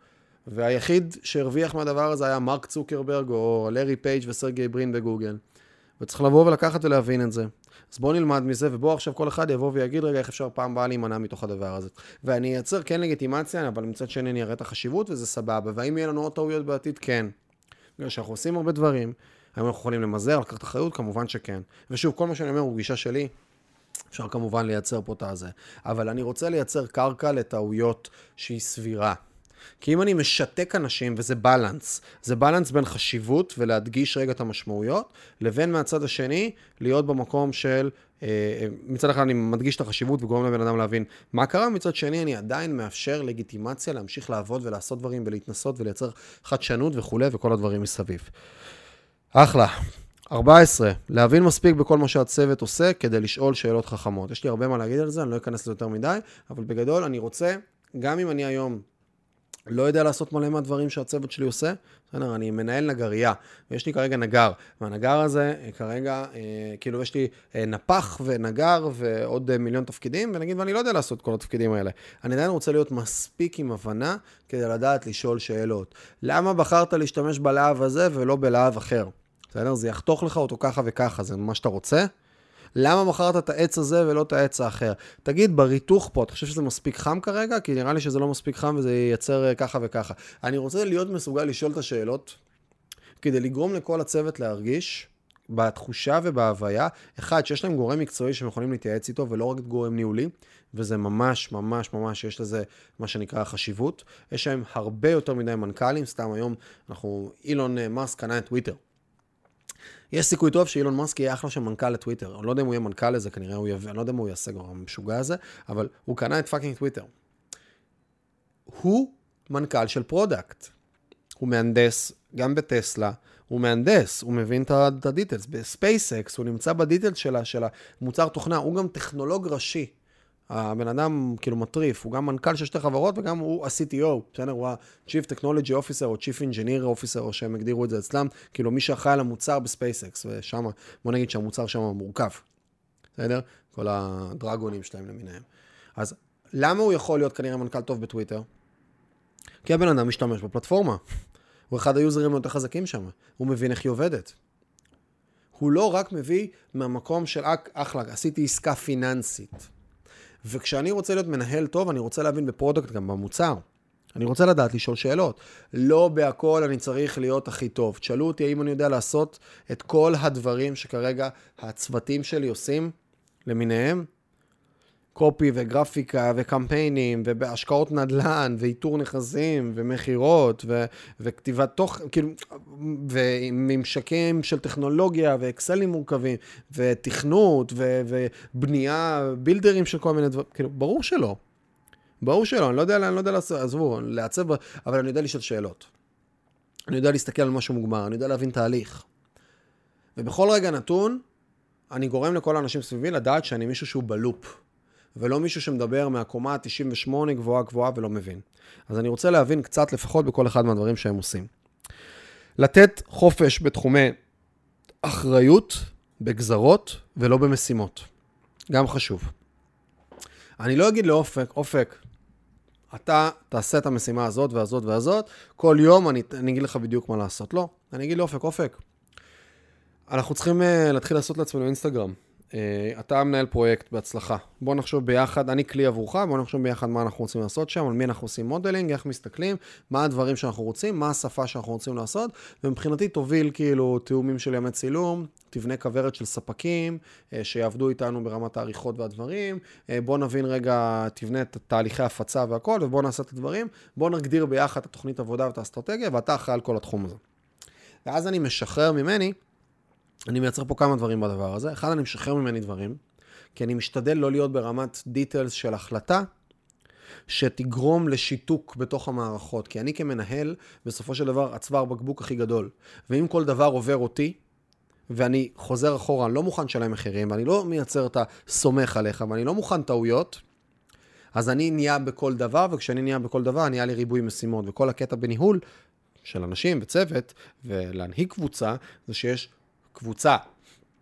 והיחיד שהרוויח מהדבר הזה היה מרק צוקרברג או לארי פייג' וסרגי ברין בגוגל. וצריך לבוא ולקחת ולהבין את זה. אז בואו נלמד מזה, ובואו עכשיו כל אחד יבוא ויגיד רגע איך אפשר פעם הבאה להימנע מתוך הדבר הזה. ואני אייצר כן לגיטימציה, אבל מצד שני אני אראה את החשיבות וזה סבבה. והאם יהיה לנו עוד טעויות בעתיד? כן. בגלל שאנחנו עושים הרבה דברים, האם אנחנו יכולים למזער, לקחת אחריות? כמובן שכן. ושוב, כל מה שאני אומר הוא גישה שלי. אפשר כמובן לייצר פה את הזה. אבל אני רוצה לייצר קרקע לטעויות שהיא סבירה. כי אם אני משתק אנשים, וזה בלנס, זה בלנס בין חשיבות ולהדגיש רגע את המשמעויות, לבין מהצד השני, להיות במקום של, אה, מצד אחד אני מדגיש את החשיבות וגורם לבן אדם להבין מה קרה, מצד שני אני עדיין מאפשר לגיטימציה להמשיך לעבוד ולעשות דברים ולהתנסות ולייצר חדשנות וכולי וכל הדברים מסביב. אחלה. 14, להבין מספיק בכל מה שהצוות עושה כדי לשאול שאלות חכמות. יש לי הרבה מה להגיד על זה, אני לא אכנס לזה יותר מדי, אבל בגדול אני רוצה, גם אם אני היום לא יודע לעשות מלא מהדברים שהצוות שלי עושה, בסדר, אני מנהל נגרייה, ויש לי כרגע נגר, והנגר הזה אה, כרגע, אה, כאילו יש לי אה, נפח ונגר ועוד מיליון תפקידים, ונגיד, ואני לא יודע לעשות כל התפקידים האלה. אני עדיין רוצה להיות מספיק עם הבנה כדי לדעת לשאול שאלות. למה בחרת להשתמש בלהב הזה ולא בלהב אחר? בסדר? זה יחתוך לך אותו ככה וככה, זה מה שאתה רוצה. למה מכרת את העץ הזה ולא את העץ האחר? תגיד, בריתוך פה, אתה חושב שזה מספיק חם כרגע? כי נראה לי שזה לא מספיק חם וזה ייצר אה, ככה וככה. אני רוצה להיות מסוגל לשאול את השאלות, כדי לגרום לכל הצוות להרגיש, בתחושה ובהוויה, אחד, שיש להם גורם מקצועי שהם יכולים להתייעץ איתו, ולא רק גורם ניהולי, וזה ממש, ממש, ממש, יש לזה מה שנקרא חשיבות. יש להם הרבה יותר מדי מנכ"לים, סתם היום אנחנו, אילון אה, מאסק קנה את טוויטר. יש סיכוי טוב שאילון מאסק יהיה אחלה של מנכ"ל לטוויטר. אני לא יודע אם הוא יהיה מנכ"ל לזה, כנראה הוא יביא, אני לא יודע מה הוא יעשה כבר, המשוגע הזה, אבל הוא קנה את fucking טוויטר. הוא מנכ"ל של product. הוא מהנדס, גם בטסלה, הוא מהנדס, הוא מבין את ה details. בספייסקס, הוא נמצא ב details של המוצר תוכנה, הוא גם טכנולוג ראשי. הבן אדם כאילו מטריף, הוא גם מנכ"ל של שתי חברות וגם הוא ה-CTO, בסדר? הוא ה-Chief Technology Officer או Chief Engineer Officer, או שהם הגדירו את זה אצלם, כאילו מי שאחראי על המוצר בספייסקס, ושם, בוא נגיד שהמוצר שם מורכב, בסדר? כל הדרגונים שלהם למיניהם. אז למה הוא יכול להיות כנראה מנכ"ל טוב בטוויטר? כי הבן אדם משתמש בפלטפורמה. הוא אחד ה userים היותר חזקים שם, הוא מבין איך היא עובדת. הוא לא רק מביא מהמקום של אחלה, עשיתי עסקה פיננסית. וכשאני רוצה להיות מנהל טוב, אני רוצה להבין ב product גם במוצר. אני רוצה לדעת לשאול שאלות. לא בהכל אני צריך להיות הכי טוב. תשאלו אותי האם אני יודע לעשות את כל הדברים שכרגע הצוותים שלי עושים למיניהם, copy וגרפיקה וקמפיינים ובהשקעות נדל"ן ואיתור נכסים ומכירות ו- וכתיבת תוך, כאילו, וממשקים של טכנולוגיה ואקסלים מורכבים ותכנות ו- ובנייה, בילדרים של כל מיני דברים, כאילו, ברור שלא. ברור שלא, אני לא יודע, אני לא יודע לעשות, עזבו, לעצב, אבל אני יודע לשאול שאלות. אני יודע להסתכל על משהו מוגמר, אני יודע להבין תהליך. ובכל רגע נתון, אני גורם לכל האנשים סביבי לדעת שאני מישהו שהוא בלופ. ולא מישהו שמדבר מהקומה ה-98 גבוהה גבוהה ולא מבין. אז אני רוצה להבין קצת לפחות בכל אחד מהדברים שהם עושים. לתת חופש בתחומי אחריות, בגזרות ולא במשימות. גם חשוב. אני לא אגיד לאופק, אופק, אתה תעשה את המשימה הזאת והזאת והזאת, כל יום אני, אני אגיד לך בדיוק מה לעשות. לא, אני אגיד לאופק, אופק, אנחנו צריכים uh, להתחיל לעשות לעצמנו אינסטגרם. Uh, אתה מנהל פרויקט בהצלחה. בוא נחשוב ביחד, אני כלי עבורך, בוא נחשוב ביחד מה אנחנו רוצים לעשות שם, על מי אנחנו עושים modeling, איך מסתכלים, מה הדברים שאנחנו רוצים, מה השפה שאנחנו רוצים לעשות, ומבחינתי תוביל כאילו תיאומים של ימי צילום, תבנה כוורת של ספקים uh, שיעבדו איתנו ברמת העריכות והדברים, uh, בוא נבין רגע, תבנה את תהליכי הפצה והכל, ובוא נעשה את הדברים, בוא נגדיר ביחד את התוכנית עבודה ואת האסטרטגיה, ואתה אחראי על כל התחום הזה. ואז אני משחרר ממני אני מייצר פה כמה דברים בדבר הזה. אחד, אני משחרר ממני דברים, כי אני משתדל לא להיות ברמת דיטלס של החלטה, שתגרום לשיתוק בתוך המערכות. כי אני כמנהל, בסופו של דבר, הצוואר בקבוק הכי גדול. ואם כל דבר עובר אותי, ואני חוזר אחורה, אני לא מוכן לשלם מחירים, ואני לא מייצר את הסומך עליך, ואני לא מוכן טעויות, אז אני נהיה בכל דבר, וכשאני נהיה בכל דבר, נהיה לי ריבוי משימות. וכל הקטע בניהול של אנשים וצוות, ולהנהיג קבוצה, זה שיש קבוצה,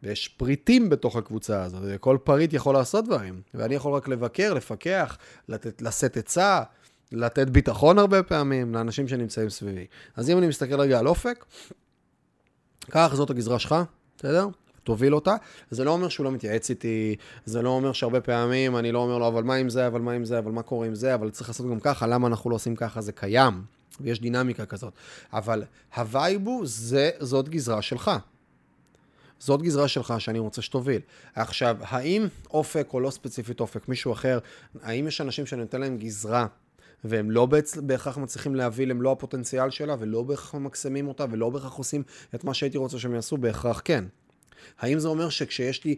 ויש פריטים בתוך הקבוצה הזאת, וכל פריט יכול לעשות דברים, ואני יכול רק לבקר, לפקח, לתת, לשאת עצה, לתת ביטחון הרבה פעמים לאנשים שנמצאים סביבי. אז אם אני מסתכל רגע על אופק, קח, זאת הגזרה שלך, בסדר? תוביל אותה. זה לא אומר שהוא לא מתייעץ איתי, זה לא אומר שהרבה פעמים אני לא אומר לו, אבל מה עם זה, אבל מה עם זה, אבל מה קורה עם זה, אבל צריך לעשות גם ככה, למה אנחנו לא עושים ככה, זה קיים, ויש דינמיקה כזאת. אבל ה vibe הוא, זה, זאת גזרה שלך. זאת גזרה שלך שאני רוצה שתוביל. עכשיו, האם אופק או לא ספציפית אופק, מישהו אחר, האם יש אנשים שאני נותן להם גזרה והם לא בהכרח מצליחים להביא למלוא הפוטנציאל שלה ולא בהכרח ממקסמים אותה ולא בהכרח עושים את מה שהייתי רוצה שהם יעשו? בהכרח כן. האם זה אומר שכשיש לי,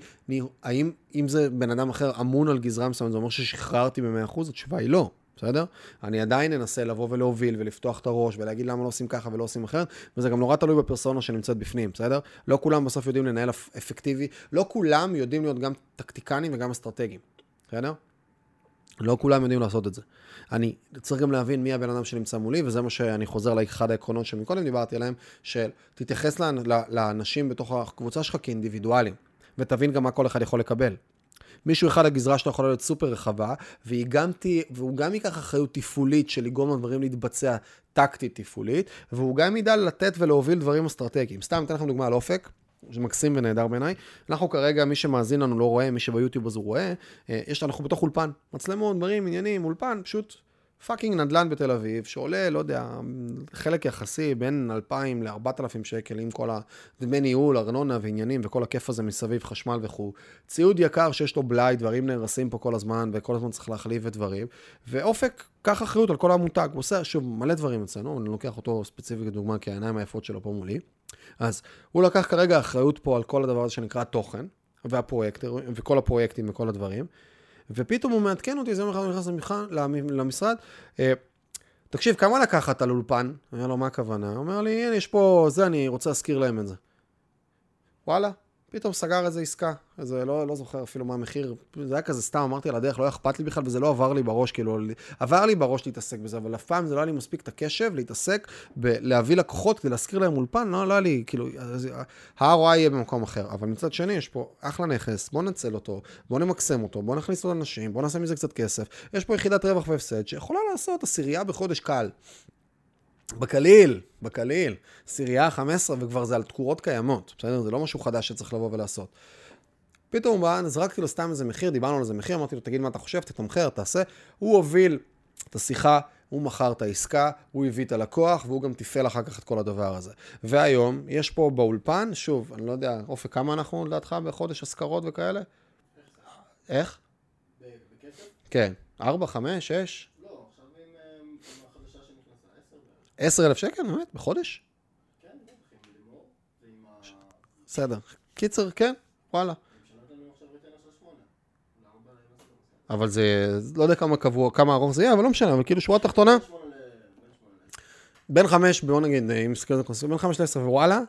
האם אם זה בן אדם אחר אמון על גזרה מסוימת, זה אומר ששחררתי ב-100%? התשובה היא לא. בסדר? אני עדיין אנסה לבוא ולהוביל ולפתוח את הראש ולהגיד למה לא עושים ככה ולא עושים אחרת, וזה גם נורא תלוי בפרסונה שנמצאת בפנים, בסדר? לא כולם בסוף יודעים לנהל אפקטיבי, לא כולם יודעים להיות גם טקטיקנים וגם אסטרטגיים, בסדר? לא כולם יודעים לעשות את זה. אני צריך גם להבין מי הבן אדם שנמצא מולי, וזה מה שאני חוזר לאחד העקרונות שמקודם דיברתי עליהם, של תתייחס לאנשים בתוך הקבוצה שלך כאינדיבידואלים, ותבין גם מה כל אחד יכול לקבל. מישהו אחד הגזרה שלו יכולה להיות סופר רחבה, תה, והוא גם ייקח אחריות תפעולית של לגרום לדברים להתבצע טקטית תפעולית, והוא גם ידע לתת ולהוביל דברים אסטרטגיים. סתם, אתן לכם דוגמה על אופק. זה מקסים ונהדר בעיניי. אנחנו כרגע, מי שמאזין לנו לא רואה, מי שביוטיוב אז הוא רואה, אה, יש, אנחנו בתוך אולפן, מצלמות, דברים, עניינים, אולפן, פשוט fucking נדל"ן בתל אביב, שעולה, לא יודע, חלק יחסי בין 2,000 ל-4,000 שקל עם כל הדמי ניהול, ארנונה ועניינים וכל הכיף הזה מסביב, חשמל וכו'. ציוד יקר שיש לו בלאי, דברים נהרסים פה כל הזמן, וכל הזמן צריך להחליף את דברים. ואופק, קח אחריות על כל המותג, הוא עושה, שוב, מלא דברים אצלנו, אני לוקח אותו ספציפית כדוגמה, כי העיניים היפות שלו פה מולי. אז הוא לקח כרגע אחריות פה על כל הדבר הזה שנקרא תוכן, והפרויקטר, וכל הפרויקטים וכל הדברים. ופתאום הוא מעדכן אותי, זה אחד הוא נכנס למשרד, אה, תקשיב, כמה לקחת על אולפן? אומר לו, מה הכוונה? הוא אומר לי, הנה, יש פה, זה, אני רוצה להזכיר להם את זה. וואלה, פתאום סגר איזה עסקה, איזה, לא, לא זוכר אפילו מה המחיר, זה היה כזה סתם, אמרתי על הדרך, לא אכפת לי בכלל, וזה לא עבר לי בראש, כאילו, עבר לי בראש להתעסק בזה, אבל אף פעם זה לא היה לי מספיק את הקשב להתעסק בלהביא לקוחות כדי להזכיר להם אולפן, לא, לא היה לי, כאילו, ה-ROI יהיה במקום אחר, אבל מצד שני, יש פה אחלה נכס, בוא נצל אותו, בוא נמקסם אותו, בוא נכניס אותו לאנשים, בוא נעשה מזה קצת כסף, יש פה יחידת רווח והפסד שיכולה לעשות עשירייה בחודש קל. בקליל, בקליל, סירייה 15 וכבר זה על תקורות קיימות, בסדר? זה לא משהו חדש שצריך לבוא ולעשות. פתאום הוא בא, זרקתי לו סתם איזה מחיר, דיברנו על איזה מחיר, אמרתי לו, תגיד מה אתה חושב, תתמחר, תעשה. הוא הוביל את השיחה, הוא מכר את העסקה, הוא הביא את הלקוח, והוא גם תפעל אחר כך את כל הדבר הזה. והיום, יש פה באולפן, שוב, אני לא יודע, אופק, כמה אנחנו לדעתך בחודש השכרות וכאלה? איך? בכסף? כן. ארבע, חמש, שש? 10,000 שקל, באמת? בחודש? כן, בסדר. קיצר, כן, וואלה. אבל זה, לא יודע כמה קבוע, כמה ארוך זה יהיה, אבל לא משנה, אבל כאילו שורה תחתונה. בין חמש, בוא נגיד, אם נסתכל על זה, בין חמש לעשר, ווואלה,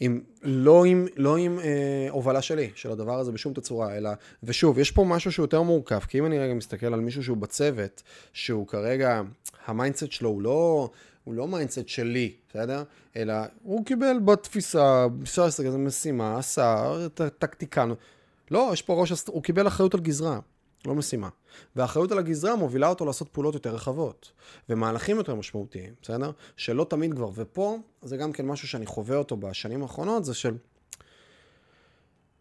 עם, לא עם, לא עם אה, הובלה שלי, של הדבר הזה בשום תצורה, אלא, ושוב, יש פה משהו שהוא יותר מורכב, כי אם אני רגע מסתכל על מישהו שהוא בצוות, שהוא כרגע, ה mindset שלו הוא לא, הוא לא mindset שלי, בסדר? אלא הוא קיבל בתפיסה, אפשר להסתכל על זה משימה, עשה, tactician. לא, יש פה ראש, הוא קיבל אחריות על גזרה. לא משימה. והאחריות על הגזרה מובילה אותו לעשות פעולות יותר רחבות, ומהלכים יותר משמעותיים, בסדר? שלא תמיד כבר, ופה זה גם כן משהו שאני חווה אותו בשנים האחרונות, זה של...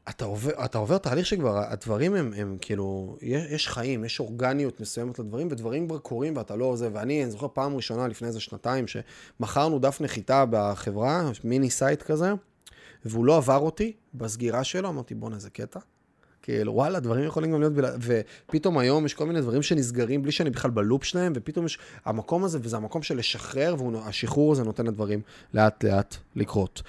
אתה עובר, אתה עובר תהליך שכבר, הדברים הם, הם כאילו, יש, יש חיים, יש אורגניות מסוימת לדברים, ודברים כבר קורים ואתה לא עוזב. ואני, אני זוכר פעם ראשונה לפני איזה שנתיים, שמכרנו דף נחיתה בחברה, mini site כזה, והוא לא עבר אותי בסגירה שלו, אמרתי, בואנה, איזה קטע. כאילו, וואלה, דברים יכולים גם להיות, בלה... ופתאום היום יש כל מיני דברים שנסגרים בלי שאני בכלל בלופ שלהם, ופתאום יש המקום הזה, וזה המקום של לשחרר, והשחרור הזה נותן לדברים לאט לאט לקרות.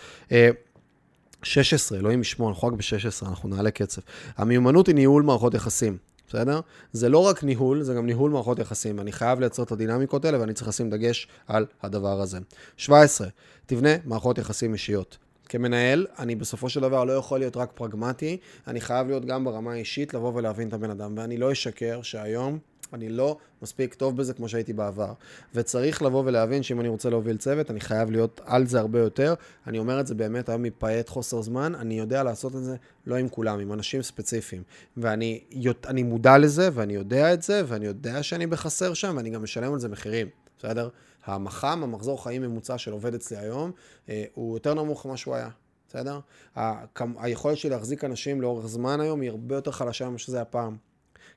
16, אלוהים ישמור, אנחנו רק ב-16, אנחנו נעלה קצב. המיומנות היא ניהול מערכות יחסים, בסדר? זה לא רק ניהול, זה גם ניהול מערכות יחסים. אני חייב לייצר את הדינמיקות האלה ואני צריך לשים דגש על הדבר הזה. 17, תבנה מערכות יחסים אישיות. כמנהל, אני בסופו של דבר לא יכול להיות רק פרגמטי, אני חייב להיות גם ברמה האישית, לבוא ולהבין את הבן אדם. ואני לא אשקר שהיום אני לא מספיק טוב בזה כמו שהייתי בעבר. וצריך לבוא ולהבין שאם אני רוצה להוביל צוות, אני חייב להיות על זה הרבה יותר. אני אומר את זה באמת היום מפעט חוסר זמן, אני יודע לעשות את זה לא עם כולם, עם אנשים ספציפיים. ואני אני מודע לזה, ואני יודע את זה, ואני יודע שאני בחסר שם, ואני גם משלם על זה מחירים, בסדר? המח"מ, המחזור חיים ממוצע של עובד אצלי היום, אה, הוא יותר נמוך ממה שהוא היה. בסדר? היכולת שלי להחזיק אנשים לאורך זמן היום היא הרבה יותר חלשה ממה שזה היה פעם.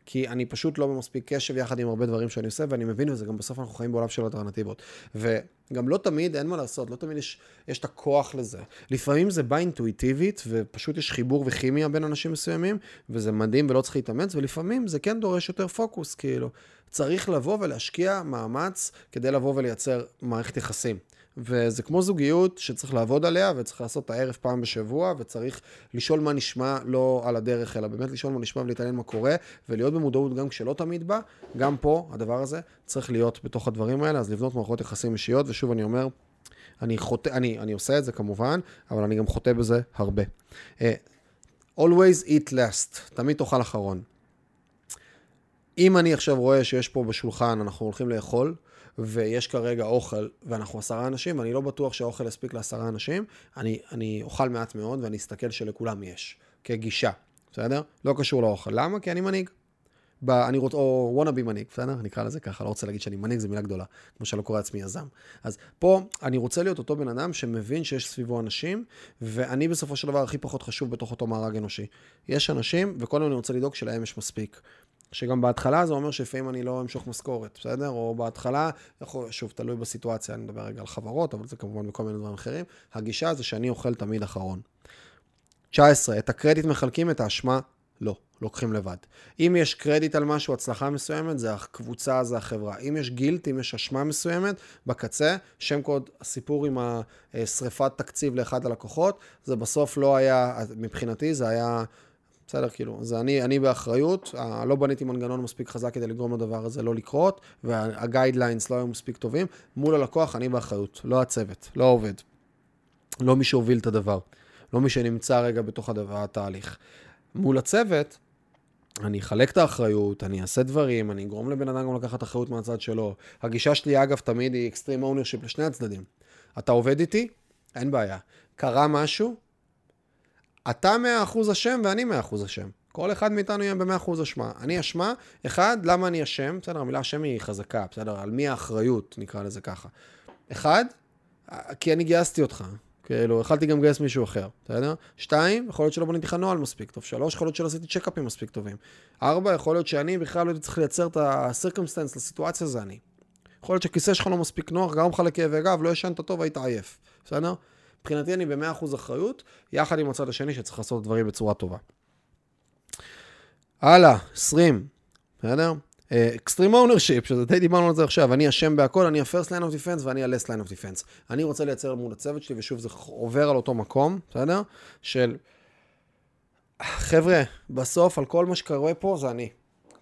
כי אני פשוט לא במספיק קשב יחד עם הרבה דברים שאני עושה, ואני מבין את זה, גם בסוף אנחנו חיים בעולם של אלטרנטיבות. וגם לא תמיד, אין מה לעשות, לא תמיד יש, יש את הכוח לזה. לפעמים זה בא אינטואיטיבית, ופשוט יש חיבור וכימיה בין אנשים מסוימים, וזה מדהים ולא צריך להתאמץ, ולפעמים זה כן דורש יותר פוקוס, כאילו. צריך לבוא ולהשקיע מאמץ כדי לבוא ולייצר מערכת יחסים. וזה כמו זוגיות שצריך לעבוד עליה, וצריך לעשות את הערב פעם בשבוע, וצריך לשאול מה נשמע, לא על הדרך, אלא באמת לשאול מה נשמע ולהתעניין מה קורה, ולהיות במודעות גם כשלא תמיד בא. גם פה, הדבר הזה צריך להיות בתוך הדברים האלה, אז לבנות מערכות יחסים אישיות, ושוב אני אומר, אני חוטא, אני, אני עושה את זה כמובן, אבל אני גם חוטא בזה הרבה. Uh, always eat last, תמיד תאכל אחרון. אם אני עכשיו רואה שיש פה בשולחן, אנחנו הולכים לאכול, ויש כרגע אוכל, ואנחנו עשרה אנשים, ואני לא בטוח שהאוכל יספיק לעשרה אנשים, אני, אני אוכל מעט מאוד ואני אסתכל שלכולם יש, כגישה, בסדר? לא קשור לאוכל. למה? כי אני מנהיג. ב, אני רוצ... או וואנה בי מנהיג, בסדר? נקרא לזה ככה, לא רוצה להגיד שאני מנהיג, זו מילה גדולה, כמו שלא קורא לעצמי יזם. אז פה אני רוצה להיות אותו בן אדם שמבין שיש סביבו אנשים, ואני בסופו של דבר הכי פחות חשוב בתוך אותו מארג אנושי. יש אנשים, וכל אני רוצה לדאוג שלהם יש מספיק. שגם בהתחלה זה אומר שלפעמים אני לא אמשוך משכורת, בסדר? או בהתחלה, שוב, תלוי בסיטואציה, אני מדבר רגע על חברות, אבל זה כמובן בכל מיני דברים אחרים. הגישה זה שאני אוכל תמיד אחרון. 19. את הקרדיט מחלקים, את האשמה לא, לוקחים לבד. אם יש קרדיט על משהו, הצלחה מסוימת, זה הקבוצה, זה החברה. אם יש גילט, אם יש אשמה מסוימת, בקצה, שם קוד, הסיפור עם השריפת תקציב לאחד הלקוחות, זה בסוף לא היה, מבחינתי זה היה... בסדר, כאילו, זה אני, אני באחריות, לא בניתי מנגנון מספיק חזק כדי לגרום לדבר הזה לא לקרות, והגיידליינס לא היו מספיק טובים. מול הלקוח, אני באחריות, לא הצוות, לא עובד. לא מי שהוביל את הדבר, לא מי שנמצא רגע בתוך הדבר, התהליך. מול הצוות, אני אחלק את האחריות, אני אעשה דברים, אני אגרום לבן אדם גם לקחת אחריות מהצד שלו. הגישה שלי, אגב, תמיד היא extreme ownership לשני הצדדים. אתה עובד איתי? אין בעיה. קרה משהו? אתה 100% אשם ואני 100% אשם. כל אחד מאיתנו יהיה ב-100% אשמה. אני אשמה, אחד, למה אני אשם? בסדר, המילה אשם היא חזקה, בסדר, על מי האחריות, נקרא לזה ככה. אחד, כי אני גייסתי אותך. כאילו, יכלתי גם לגייס מישהו אחר, בסדר? שתיים, יכול להיות שלא בניתי לך נוהל מספיק טוב. שלוש, יכול להיות שלא עשיתי checkupים מספיק טובים. ארבע, יכול להיות שאני בכלל לא הייתי צריך לייצר את ה circumstance לסיטואציה, זה אני. יכול להיות שכיסא שלך לא מספיק נוח, גרם לך לכאבי גב, לא ישנת טוב, היית עייף, בסדר? מבחינתי אני ב-100% אחריות, יחד עם הצד השני שצריך לעשות דברים בצורה טובה. הלאה, 20, בסדר? extreme uh, ownership, שזה די דיברנו על זה עכשיו, אני אשם בהכל, אני ה-first line of defense ואני ה- last line of defense. אני רוצה לייצר מול הצוות שלי, ושוב, זה עובר על אותו מקום, בסדר? של... חבר'ה, בסוף, על כל מה שקורה פה, זה אני.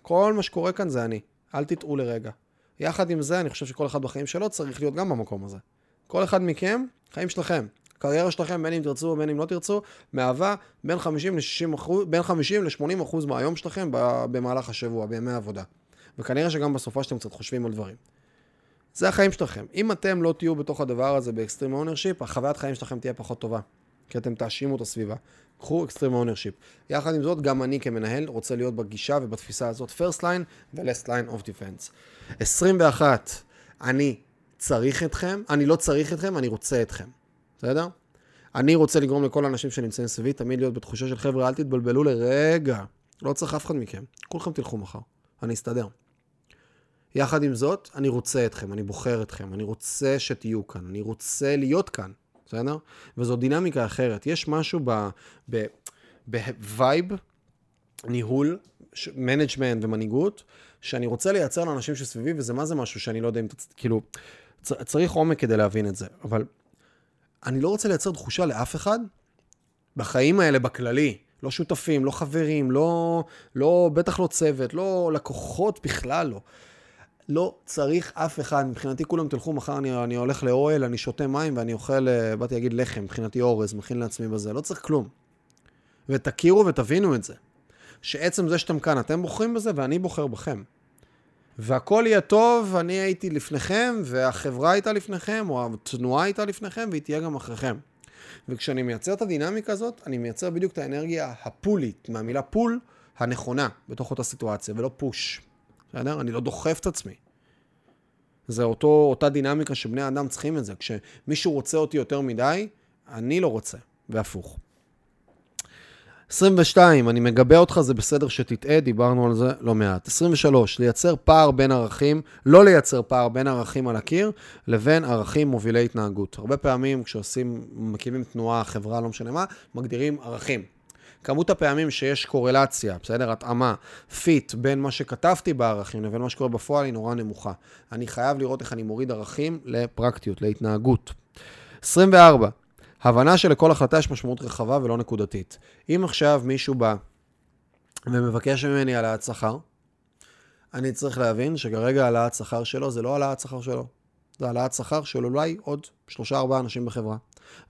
כל מה שקורה כאן זה אני. אל תטעו לרגע. יחד עם זה, אני חושב שכל אחד בחיים שלו צריך להיות גם במקום הזה. כל אחד מכם, חיים שלכם. הקריירה שלכם, בין אם תרצו ובין אם לא תרצו, מהווה בין 50 ל-60 אחוז, בין 50 ל-80 אחוז מהיום שלכם במהלך השבוע, בימי העבודה. וכנראה שגם בסופה שאתם קצת חושבים על דברים. זה החיים שלכם. אם אתם לא תהיו בתוך הדבר הזה ב extreme ownership, החוויית חיים שלכם תהיה פחות טובה. כי אתם תאשימו את הסביבה. קחו extreme ownership. יחד עם זאת, גם אני כמנהל רוצה להיות בגישה ובתפיסה הזאת first line ו-last line of defense. 21. אני צריך אתכם, אני לא צריך אתכם, אני רוצה אתכם. בסדר? אני רוצה לגרום לכל האנשים שנמצאים סביבי תמיד להיות בתחושה של חבר'ה, אל תתבלבלו לרגע. לא צריך אף אחד מכם. כולכם תלכו מחר. אני אסתדר. יחד עם זאת, אני רוצה אתכם, אני בוחר אתכם, אני רוצה שתהיו כאן, אני רוצה להיות כאן, בסדר? וזו דינמיקה אחרת. יש משהו בווייב, ניהול, management ומנהיגות, שאני רוצה לייצר לאנשים שסביבי, וזה מה זה משהו שאני לא יודע אם, כאילו, צריך עומק כדי להבין את זה, אבל אני לא רוצה לייצר תחושה לאף אחד, בחיים האלה, בכללי, לא שותפים, לא חברים, לא, לא, בטח לא צוות, לא לקוחות בכלל לא. לא צריך אף אחד, מבחינתי כולם תלכו, מחר אני, אני הולך לאוהל, אני שותה מים ואני אוכל, אה, באתי להגיד לחם, מבחינתי אורז, מכין לעצמי בזה, לא צריך כלום. ותכירו ותבינו את זה. שעצם זה שאתם כאן, אתם בוחרים בזה ואני בוחר בכם. והכל יהיה טוב, אני הייתי לפניכם, והחברה הייתה לפניכם, או התנועה הייתה לפניכם, והיא תהיה גם אחריכם. וכשאני מייצר את הדינמיקה הזאת, אני מייצר בדיוק את האנרגיה הפולית, מהמילה פול, הנכונה, בתוך אותה סיטואציה, ולא פוש. בסדר? אני לא דוחף את עצמי. זה אותו, אותה דינמיקה שבני אדם צריכים את זה. כשמישהו רוצה אותי יותר מדי, אני לא רוצה, והפוך. 22, אני מגבה אותך, זה בסדר שתטעה, דיברנו על זה לא מעט. 23, לייצר פער בין ערכים, לא לייצר פער בין ערכים על הקיר, לבין ערכים מובילי התנהגות. הרבה פעמים כשעושים, מקימים תנועה, חברה, לא משנה מה, מגדירים ערכים. כמות הפעמים שיש קורלציה, בסדר? התאמה, fit, בין מה שכתבתי בערכים לבין מה שקורה בפועל היא נורא נמוכה. אני חייב לראות איך אני מוריד ערכים לפרקטיות, להתנהגות. 24. הבנה שלכל החלטה יש משמעות רחבה ולא נקודתית. אם עכשיו מישהו בא ומבקש ממני העלאת שכר, אני צריך להבין שכרגע העלאת שכר שלו זה לא העלאת שכר שלו. זה העלאת שכר של אולי עוד שלושה ארבעה אנשים בחברה.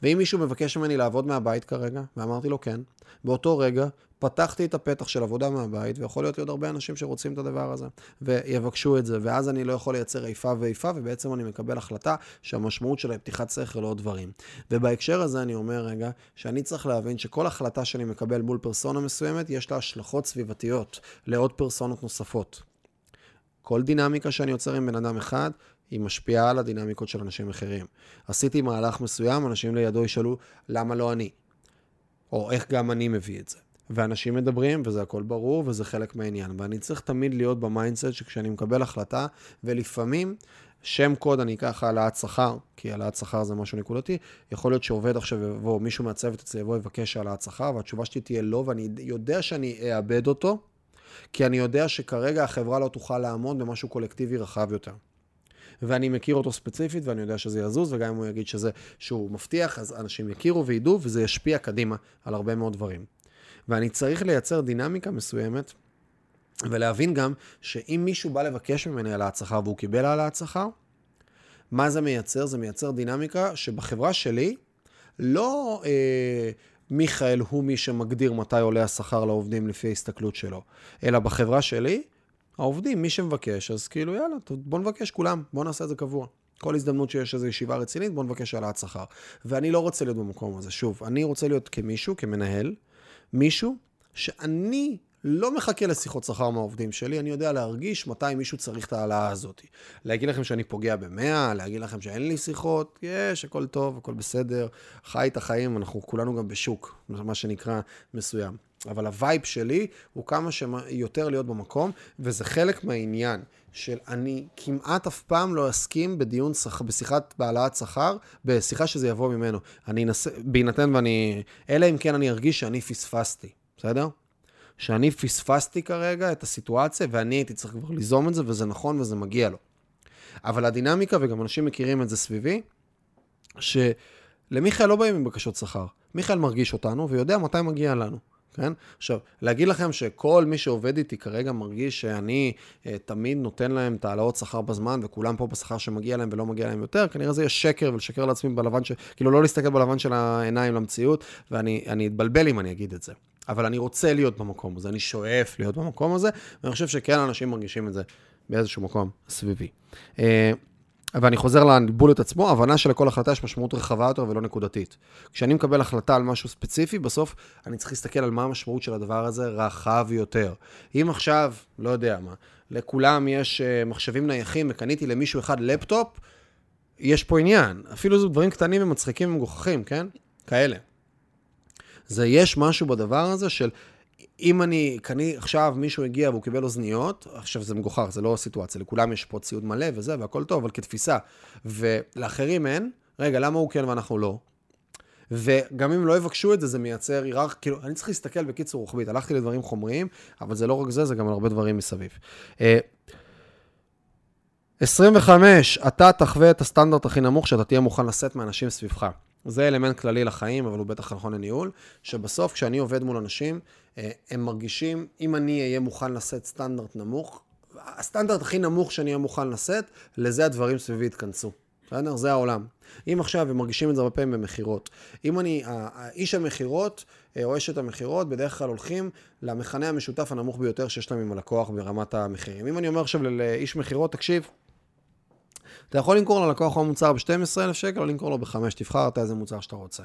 ואם מישהו מבקש ממני לעבוד מהבית כרגע, ואמרתי לו כן, באותו רגע פתחתי את הפתח של עבודה מהבית, ויכול להיות לי עוד הרבה אנשים שרוצים את הדבר הזה, ויבקשו את זה, ואז אני לא יכול לייצר איפה ואיפה, ובעצם אני מקבל החלטה שהמשמעות שלה היא פתיחת שכל לעוד דברים. ובהקשר הזה אני אומר רגע, שאני צריך להבין שכל החלטה שאני מקבל מול פרסונה מסוימת, יש לה השלכות סביבתיות לעוד פרסונות נוספות. כל דינמיקה שאני יוצר עם בן אדם אחד, היא משפיעה על הדינמיקות של אנשים אחרים. עשיתי מהלך מסוים, אנשים לידו ישאלו, למה לא אני? או איך גם אני מביא את זה. ואנשים מדברים, וזה הכל ברור, וזה חלק מהעניין. ואני צריך תמיד להיות ב mindset שכשאני מקבל החלטה, ולפעמים, שם קוד אני אקח העלאת שכר, כי העלאת שכר זה משהו נקודתי, יכול להיות שעובד עכשיו יבוא, מישהו מהצוות אצלי יבוא ויבקש העלאת שכר, והתשובה שלי תהיה לא, ואני יודע שאני אאבד אותו, כי אני יודע שכרגע החברה לא תוכל לעמוד במשהו קולקטיבי רחב יותר. ואני מכיר אותו ספציפית, ואני יודע שזה יזוז, וגם אם הוא יגיד שזה, שהוא מבטיח, אז אנשים יכירו וידעו, וזה ישפיע קדימה על הרבה מאוד דברים. ואני צריך לייצר דינמיקה מסוימת, ולהבין גם שאם מישהו בא לבקש ממני העלאת שכר והוא קיבל העלאת שכר, מה זה מייצר? זה מייצר דינמיקה שבחברה שלי, לא אה, מיכאל הוא מי שמגדיר מתי עולה השכר לעובדים לפי ההסתכלות שלו, אלא בחברה שלי, העובדים, מי שמבקש, אז כאילו, יאללה, בוא נבקש כולם, בוא נעשה את זה קבוע. כל הזדמנות שיש איזו ישיבה רצינית, בוא נבקש העלאת שכר. ואני לא רוצה להיות במקום הזה. שוב, אני רוצה להיות כמישהו, כמנהל, מישהו שאני לא מחכה לשיחות שכר מהעובדים שלי, אני יודע להרגיש מתי מישהו צריך את ההעלאה הזאת. להגיד לכם שאני פוגע במאה, להגיד לכם שאין לי שיחות, יש, הכל טוב, הכל בסדר, חי את החיים, אנחנו כולנו גם בשוק, מה שנקרא, מסוים. אבל הווייב שלי הוא כמה שיותר להיות במקום, וזה חלק מהעניין של אני כמעט אף פעם לא אסכים בדיון, שכ... בשיחת בהעלאת שכר, בשיחה שזה יבוא ממנו. אני אנסה, בהינתן ואני, אלא אם כן אני ארגיש שאני פספסתי, בסדר? שאני פספסתי כרגע את הסיטואציה, ואני הייתי צריך כבר ליזום את זה, וזה נכון וזה מגיע לו. אבל הדינמיקה, וגם אנשים מכירים את זה סביבי, שלמיכאל לא באים עם בקשות שכר. מיכאל מרגיש אותנו ויודע מתי מגיע לנו. כן? עכשיו, להגיד לכם שכל מי שעובד איתי כרגע מרגיש שאני אה, תמיד נותן להם את העלאות שכר בזמן, וכולם פה בשכר שמגיע להם ולא מגיע להם יותר, כנראה זה יהיה שקר, ולשקר לעצמי בלבן, ש... כאילו לא להסתכל בלבן של העיניים למציאות, ואני אתבלבל אם אני אגיד את זה. אבל אני רוצה להיות במקום הזה, אני שואף להיות במקום הזה, ואני חושב שכן אנשים מרגישים את זה באיזשהו מקום סביבי. אה, ואני חוזר לבולט עצמו, הבנה שלכל החלטה יש משמעות רחבה יותר ולא נקודתית. כשאני מקבל החלטה על משהו ספציפי, בסוף אני צריך להסתכל על מה המשמעות של הדבר הזה רחב יותר. אם עכשיו, לא יודע מה, לכולם יש אה, מחשבים נייחים וקניתי למישהו אחד לפטופ, יש פה עניין. אפילו זה דברים קטנים ומצחיקים ומגוחכים, כן? כאלה. זה יש משהו בדבר הזה של אם אני, קני, עכשיו מישהו הגיע והוא קיבל אוזניות, עכשיו זה מגוחך, זה לא סיטואציה, לכולם יש פה ציוד מלא וזה, והכל טוב, אבל כתפיסה. ולאחרים אין, רגע, למה הוא כן ואנחנו לא? וגם אם לא יבקשו את זה, זה מייצר היררכיה, כאילו, אני צריך להסתכל בקיצור רוחבית. הלכתי לדברים חומריים, אבל זה לא רק זה, זה גם על הרבה דברים מסביב. 25, אה, אתה תחווה את הסטנדרט הכי נמוך שאתה תהיה מוכן לשאת מאנשים סביבך. זה אלמנט כללי לחיים, אבל הוא בטח נכון לניהול, שבסוף כשאני עובד מול אנשים, אה, הם מרגישים, אם אני אהיה מוכן לשאת סטנדרט נמוך, הסטנדרט הכי נמוך שאני אהיה מוכן לשאת, לזה הדברים סביבי יתכנסו. בסדר? זה העולם. אם עכשיו, הם מרגישים את זה הרבה פעמים במכירות. אם אני, איש המכירות אה, או אשת המכירות, בדרך כלל הולכים למכנה המשותף הנמוך ביותר שיש להם עם הלקוח ברמת המחירים. אם אני אומר עכשיו לאיש מכירות, תקשיב, אתה יכול למכור ללקוח או מוצר ב-12,000 שקל או למכור לו ב-5, תבחר אתה איזה מוצר שאתה רוצה.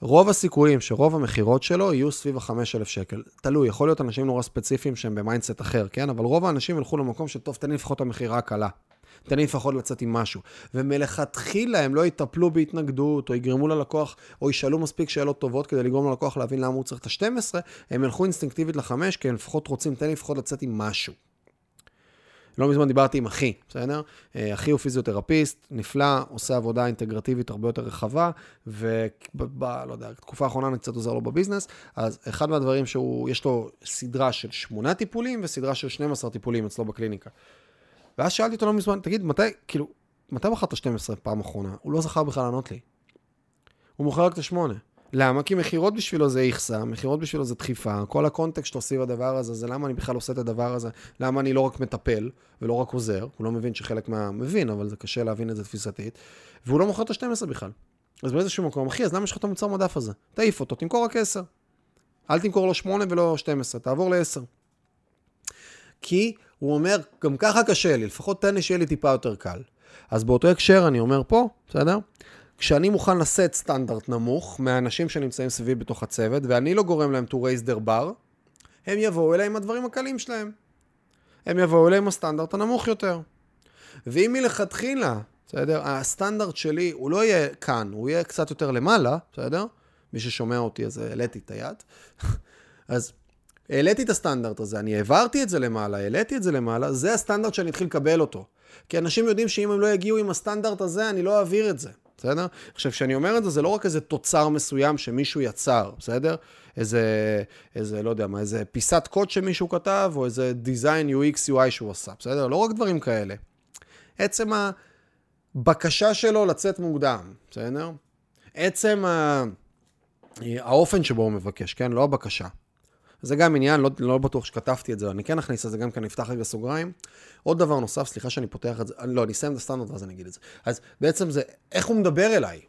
רוב הסיכויים שרוב המכירות שלו יהיו סביב ה-5,000 שקל. תלוי, יכול להיות אנשים נורא ספציפיים שהם ב mindset אחר, כן? אבל רוב האנשים ילכו למקום שטוב, תן לי לפחות את המכירה הקלה. תן לי לפחות לצאת עם משהו. ומלכתחילה הם לא יטפלו בהתנגדות, או יגרמו ללקוח, או ישאלו מספיק שאלות טובות כדי לגרום ללקוח להבין למה הוא צריך את ה-12, הם ילכו אינסטינקטיבית ל-5, כי הם לפחות רוצים, תן לי לפחות לצאת עם משהו. לא מזמן דיברתי עם אחי, בסדר? אה, אחי הוא פיזיותרפיסט, נפלא, עושה עבודה אינטגרטיבית הרבה יותר רחבה, וב... לא יודע, תקופה האחרונה אני קצת עוזר לו בביזנס, אז אחד מהדברים שהוא, יש לו סדרה של שמונה טיפולים וסדרה של 12 טיפולים אצלו בקליניקה. ואז שאלתי אותו לא מזמן, תגיד, מתי, כאילו, מתי מכרת 12 פעם אחרונה? הוא לא זכר בכלל לענות לי. הוא מוכר רק את השמונה. למה? כי מכירות בשבילו זה איכסה, מכירות בשבילו זה דחיפה, כל הקונטקסט שאתה עושה בדבר הזה, זה למה אני בכלל עושה את הדבר הזה, למה אני לא רק מטפל ולא רק עוזר, הוא לא מבין שחלק מה... מבין, אבל זה קשה להבין את זה תפיסתית, והוא לא מוכר את ה-12 בכלל. אז באיזשהו מקום, אחי, אז למה יש לך את המוצר מדף הזה? תעיף אותו, תמכור רק 10. אל תמכור לו 8 ולא 12, תעבור ל-10. כי הוא אומר, גם ככה קשה לי, לפחות תן לי שיהיה לי טיפה יותר קל. אז באותו הקשר אני אומר פה, בסדר? כשאני מוכן לשאת סטנדרט נמוך מהאנשים שנמצאים סביבי בתוך הצוות, ואני לא גורם להם to raise their bar, הם יבואו אליי עם הדברים הקלים שלהם. הם יבואו אליי עם הסטנדרט הנמוך יותר. ואם מלכתחילה, בסדר, הסטנדרט שלי הוא לא יהיה כאן, הוא יהיה קצת יותר למעלה, בסדר? מי ששומע אותי אז העליתי את היד. אז העליתי את הסטנדרט הזה, אני העברתי את זה למעלה, העליתי את זה למעלה, זה הסטנדרט שאני אתחיל לקבל אותו. כי אנשים יודעים שאם הם לא יגיעו עם הסטנדרט הזה, אני לא אעביר את זה. בסדר? עכשיו, כשאני אומר את זה, זה לא רק איזה תוצר מסוים שמישהו יצר, בסדר? איזה, איזה, לא יודע מה, איזה פיסת קוד שמישהו כתב, או איזה design UX UI שהוא עשה, בסדר? לא רק דברים כאלה. עצם הבקשה שלו לצאת מוקדם, בסדר? עצם ה... האופן שבו הוא מבקש, כן? לא הבקשה. זה גם עניין, לא, לא בטוח שכתבתי את זה, אני כן אכניס את זה גם כי אני אפתח רגע סוגריים. עוד דבר נוסף, סליחה שאני פותח את זה, לא, אני אסיים את הסטנדרט ואז אני אגיד את זה. אז בעצם זה, איך הוא מדבר אליי?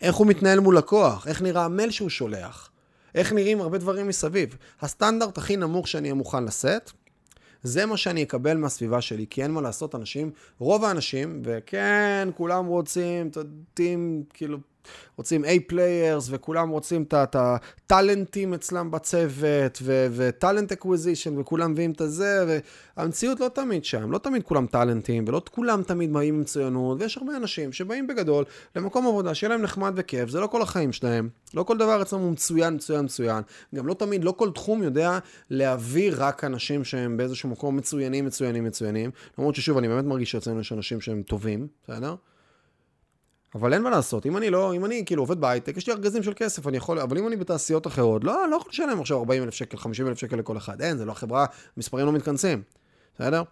איך הוא מתנהל מול לקוח? איך נראה המייל שהוא שולח? איך נראים הרבה דברים מסביב? הסטנדרט הכי נמוך שאני אהיה מוכן לשאת, זה מה שאני אקבל מהסביבה שלי, כי אין מה לעשות, אנשים, רוב האנשים, וכן, כולם רוצים, אתם יודעים, כאילו, רוצים A-Players, וכולם רוצים את הטאלנטים אצלם בצוות, ו talent acquisition, וכולם מביאים את הזה, והמציאות לא תמיד שם, לא תמיד כולם טאלנטים, ולא כולם תמיד באים עם מצוינות, ויש הרבה אנשים שבאים בגדול למקום עבודה, שיהיה להם נחמד וכיף, זה לא כל החיים שלהם, לא כל דבר אצלם הוא מצוין, מצוין, מצוין, גם לא תמיד, לא כל תחום יודע להביא רק אנשים שהם באיזשהו מקום מצוינים, מצוינים, מצוינים, למרות ששוב, אני באמת מרגיש שאצלנו יש אנשים שהם טובים, בסדר? אבל אין מה לעשות, אם אני לא, אם אני כאילו עובד בהייטק, יש לי ארגזים של כסף, אני יכול, אבל אם אני בתעשיות אחרות, לא, לא יכול לשלם עכשיו 40 אלף שקל, 50 אלף שקל לכל אחד, אין, זה לא החברה, מספרים לא מתכנסים, בסדר?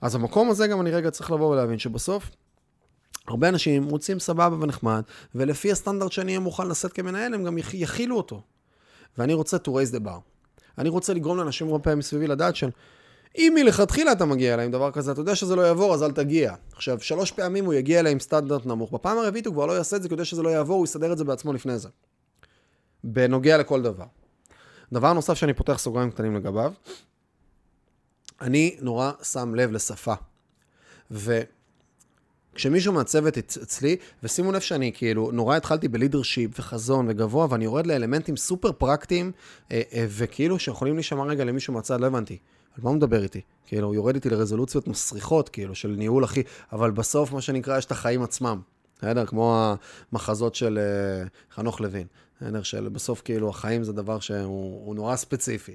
אז המקום הזה גם אני רגע צריך לבוא ולהבין שבסוף, הרבה אנשים מוצאים סבבה ונחמד, ולפי הסטנדרט שאני אהיה מוכן לשאת כמנהל, הם גם יכילו אותו. ואני רוצה to raise the bar. אני רוצה לגרום לאנשים הרבה פעמים מסביבי לדעת של, אם מלכתחילה אתה מגיע אליי עם דבר כזה, אתה יודע שזה לא יעבור, אז אל תגיע. עכשיו, שלוש פעמים הוא יגיע אליי עם סטנדרט נמוך. בפעם הרביעית הוא כבר לא יעשה את זה, כי הוא יודע שזה לא יעבור, הוא יסדר את זה בעצמו לפני זה. בנוגע לכל דבר. דבר נוסף שאני פותח סוגריים קטנים לגביו, אני נורא שם לב לשפה. וכשמישהו מהצוות אצלי, ושימו לב שאני כאילו נורא התחלתי בלידרשיפ וחזון וגבוה, ואני יורד לאלמנטים סופר פרקטיים, אה, אה, וכאילו שיכולים להישמע רגע למישהו מהצד, לא הבנתי. על מה הוא מדבר איתי? כאילו, הוא יורד איתי לרזולוציות מסריחות, כאילו, של ניהול הכי... אבל בסוף, מה שנקרא, יש את החיים עצמם. בסדר? כמו המחזות של uh, חנוך לוין. בסדר? של בסוף, כאילו, החיים זה דבר שהוא נורא ספציפי.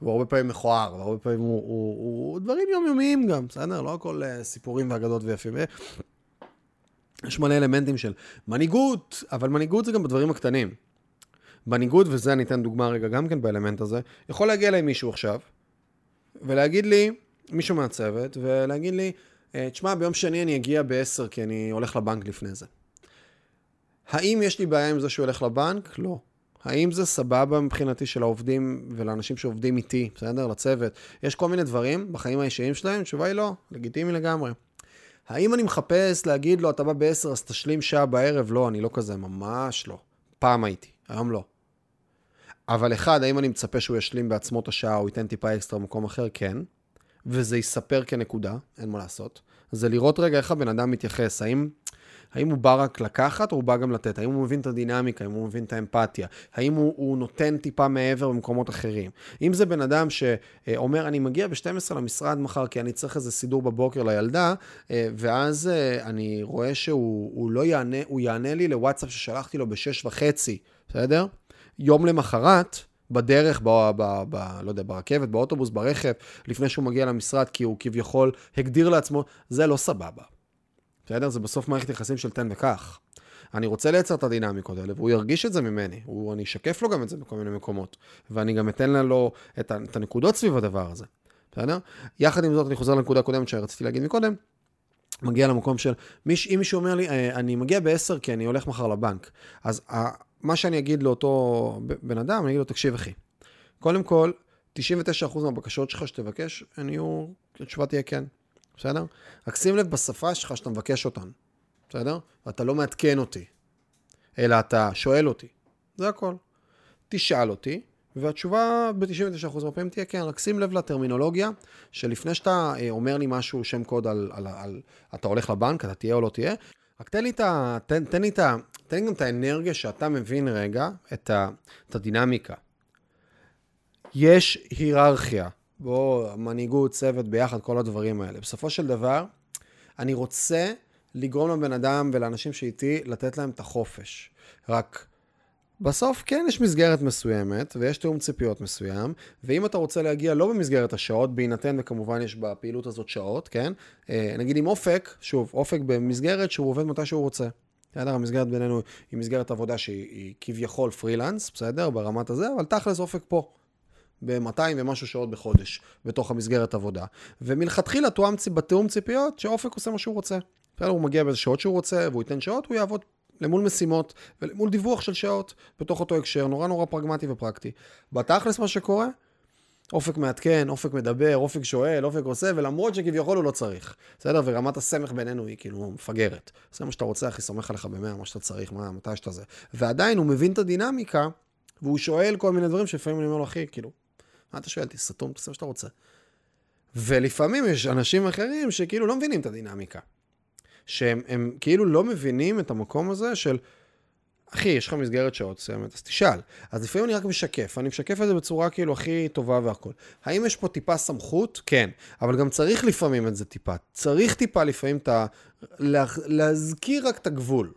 הוא הרבה פעמים מכוער, והרבה פעמים הוא, הוא, הוא, הוא דברים יומיומיים גם, בסדר? לא הכל uh, סיפורים ואגדות ויפים. יש מלא אלמנטים של מנהיגות, אבל מנהיגות זה גם בדברים הקטנים. מנהיגות, וזה אני אתן דוגמה רגע גם כן באלמנט הזה, יכול להגיע אליי מישהו עכשיו, ולהגיד לי, מישהו מהצוות, ולהגיד לי, אה, תשמע, ביום שני אני אגיע ב-10 כי אני הולך לבנק לפני זה. האם יש לי בעיה עם זה שהוא הולך לבנק? לא. האם זה סבבה מבחינתי של העובדים ולאנשים שעובדים איתי, בסדר? לצוות? יש כל מיני דברים בחיים האישיים שלהם? תשובה היא לא, לגיטימי לגמרי. האם אני מחפש להגיד לו, אתה בא ב-10 אז תשלים שעה בערב? לא, אני לא כזה, ממש לא. פעם הייתי, היום לא. אבל אחד, האם אני מצפה שהוא ישלים בעצמו את השעה או ייתן טיפה אקסטרה במקום אחר? כן. וזה יספר כנקודה, אין מה לעשות. זה לראות רגע איך הבן אדם מתייחס, האם, האם הוא בא רק לקחת או הוא בא גם לתת? האם הוא מבין את הדינמיקה, האם הוא מבין את האמפתיה? האם הוא, הוא נותן טיפה מעבר במקומות אחרים? אם זה בן אדם שאומר, אני מגיע ב-12 למשרד מחר כי אני צריך איזה סידור בבוקר לילדה, אה, ואז אה, אני רואה שהוא לא יענה, הוא יענה לי לוואטסאפ ששלחתי לו ב-6 וחצי, בסדר? יום למחרת, בדרך, ב, ב, ב, לא יודע, ברכבת, באוטובוס, ברכב, לפני שהוא מגיע למשרד, כי הוא כביכול הגדיר לעצמו, זה לא סבבה. בסדר? זה בסוף מערכת יחסים של תן וקח. אני רוצה לייצר את הדינמיקות האלה, והוא ירגיש את זה ממני, הוא, אני אשקף לו גם את זה בכל מיני מקומות, ואני גם אתן לו את, את הנקודות סביב הדבר הזה, בסדר? יחד עם זאת, אני חוזר לנקודה הקודמת שרציתי להגיד מקודם, מגיע למקום של, מיש, אם מישהו אומר לי, אה, אני מגיע ב-10 כי אני הולך מחר לבנק, אז מה שאני אגיד לאותו בן אדם, אני אגיד לו, תקשיב אחי, קודם כל, 99% מהבקשות שלך שתבקש, הן יהיו, התשובה תהיה כן, בסדר? רק שים לב בשפה שלך שאתה מבקש אותן. בסדר? ואתה לא מעדכן אותי, אלא אתה שואל אותי. זה הכל. תשאל אותי, והתשובה ב-99% מהפעמים תהיה כן, רק שים לב לטרמינולוגיה, שלפני שאתה אה, אומר לי משהו, שם קוד על, על, על, על אתה הולך לבנק, אתה תהיה או לא תהיה, רק תן לי את ה... תן, תן לי את ה... תן גם את האנרגיה שאתה מבין רגע, את, ה, את הדינמיקה. יש היררכיה, בוא, מנהיגות, צוות, ביחד, כל הדברים האלה. בסופו של דבר, אני רוצה לגרום לבן אדם ולאנשים שאיתי לתת להם את החופש. רק בסוף כן יש מסגרת מסוימת, ויש תיאום ציפיות מסוים, ואם אתה רוצה להגיע לא במסגרת השעות, בהינתן וכמובן יש בפעילות הזאת שעות, כן? אה, נגיד עם אופק, שוב, אופק במסגרת שהוא עובד מתי שהוא רוצה. בסדר? המסגרת בינינו היא מסגרת עבודה שהיא כביכול פרילנס, בסדר? ברמת הזה, אבל תכלס אופק פה. ב-200 ומשהו שעות בחודש בתוך המסגרת עבודה. ומלכתחילה תואם בתיאום ציפיות שאופק עושה מה שהוא רוצה. בסדר, הוא מגיע באיזה שעות שהוא רוצה, והוא ייתן שעות, הוא יעבוד למול משימות ולמול דיווח של שעות בתוך אותו הקשר, נורא נורא פרגמטי ופרקטי. בתכלס מה שקורה, אופק מעדכן, אופק מדבר, אופק שואל, אופק עושה, ולמרות שכביכול הוא לא צריך. בסדר? ורמת הסמך בינינו היא כאילו מפגרת. זה מה שאתה רוצה, אחי, סומך עליך במאה, מה שאתה צריך, מה, מתי שאתה זה. ועדיין הוא מבין את הדינמיקה, והוא שואל כל מיני דברים שלפעמים אני אומר לו, אחי, כאילו, מה אתה שואל? תסתום, תעשה מה שאתה רוצה. ולפעמים יש אנשים אחרים שכאילו לא מבינים את הדינמיקה. שהם הם כאילו לא מבינים את המקום הזה של, אחי, יש לך מסגרת שעות מסוימת, אז תשאל. אז לפעמים אני רק משקף, אני משקף את זה בצורה כאילו הכי טובה והכול. האם יש פה טיפה סמכות? כן. אבל גם צריך לפעמים את זה טיפה. צריך טיפה לפעמים את ה... לה... להזכיר רק את הגבול.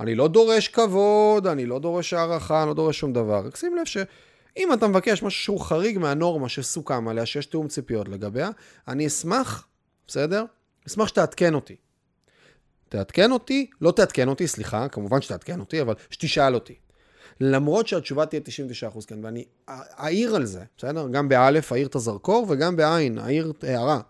אני לא דורש כבוד, אני לא דורש הערכה, אני לא דורש שום דבר. רק שים לב שאם אתה מבקש משהו שהוא חריג מהנורמה שסוכם עליה, שיש תיאום ציפיות לגביה, אני אשמח, בסדר? אשמח שתעדכן אותי. תעדכן אותי, לא תעדכן אותי, סליחה, כמובן שתעדכן אותי, אבל שתשאל אותי. למרות שהתשובה תהיה 99% כן, ואני אעיר על זה, בסדר? גם באלף אעיר את הזרקור, וגם בעין אעיר הערה.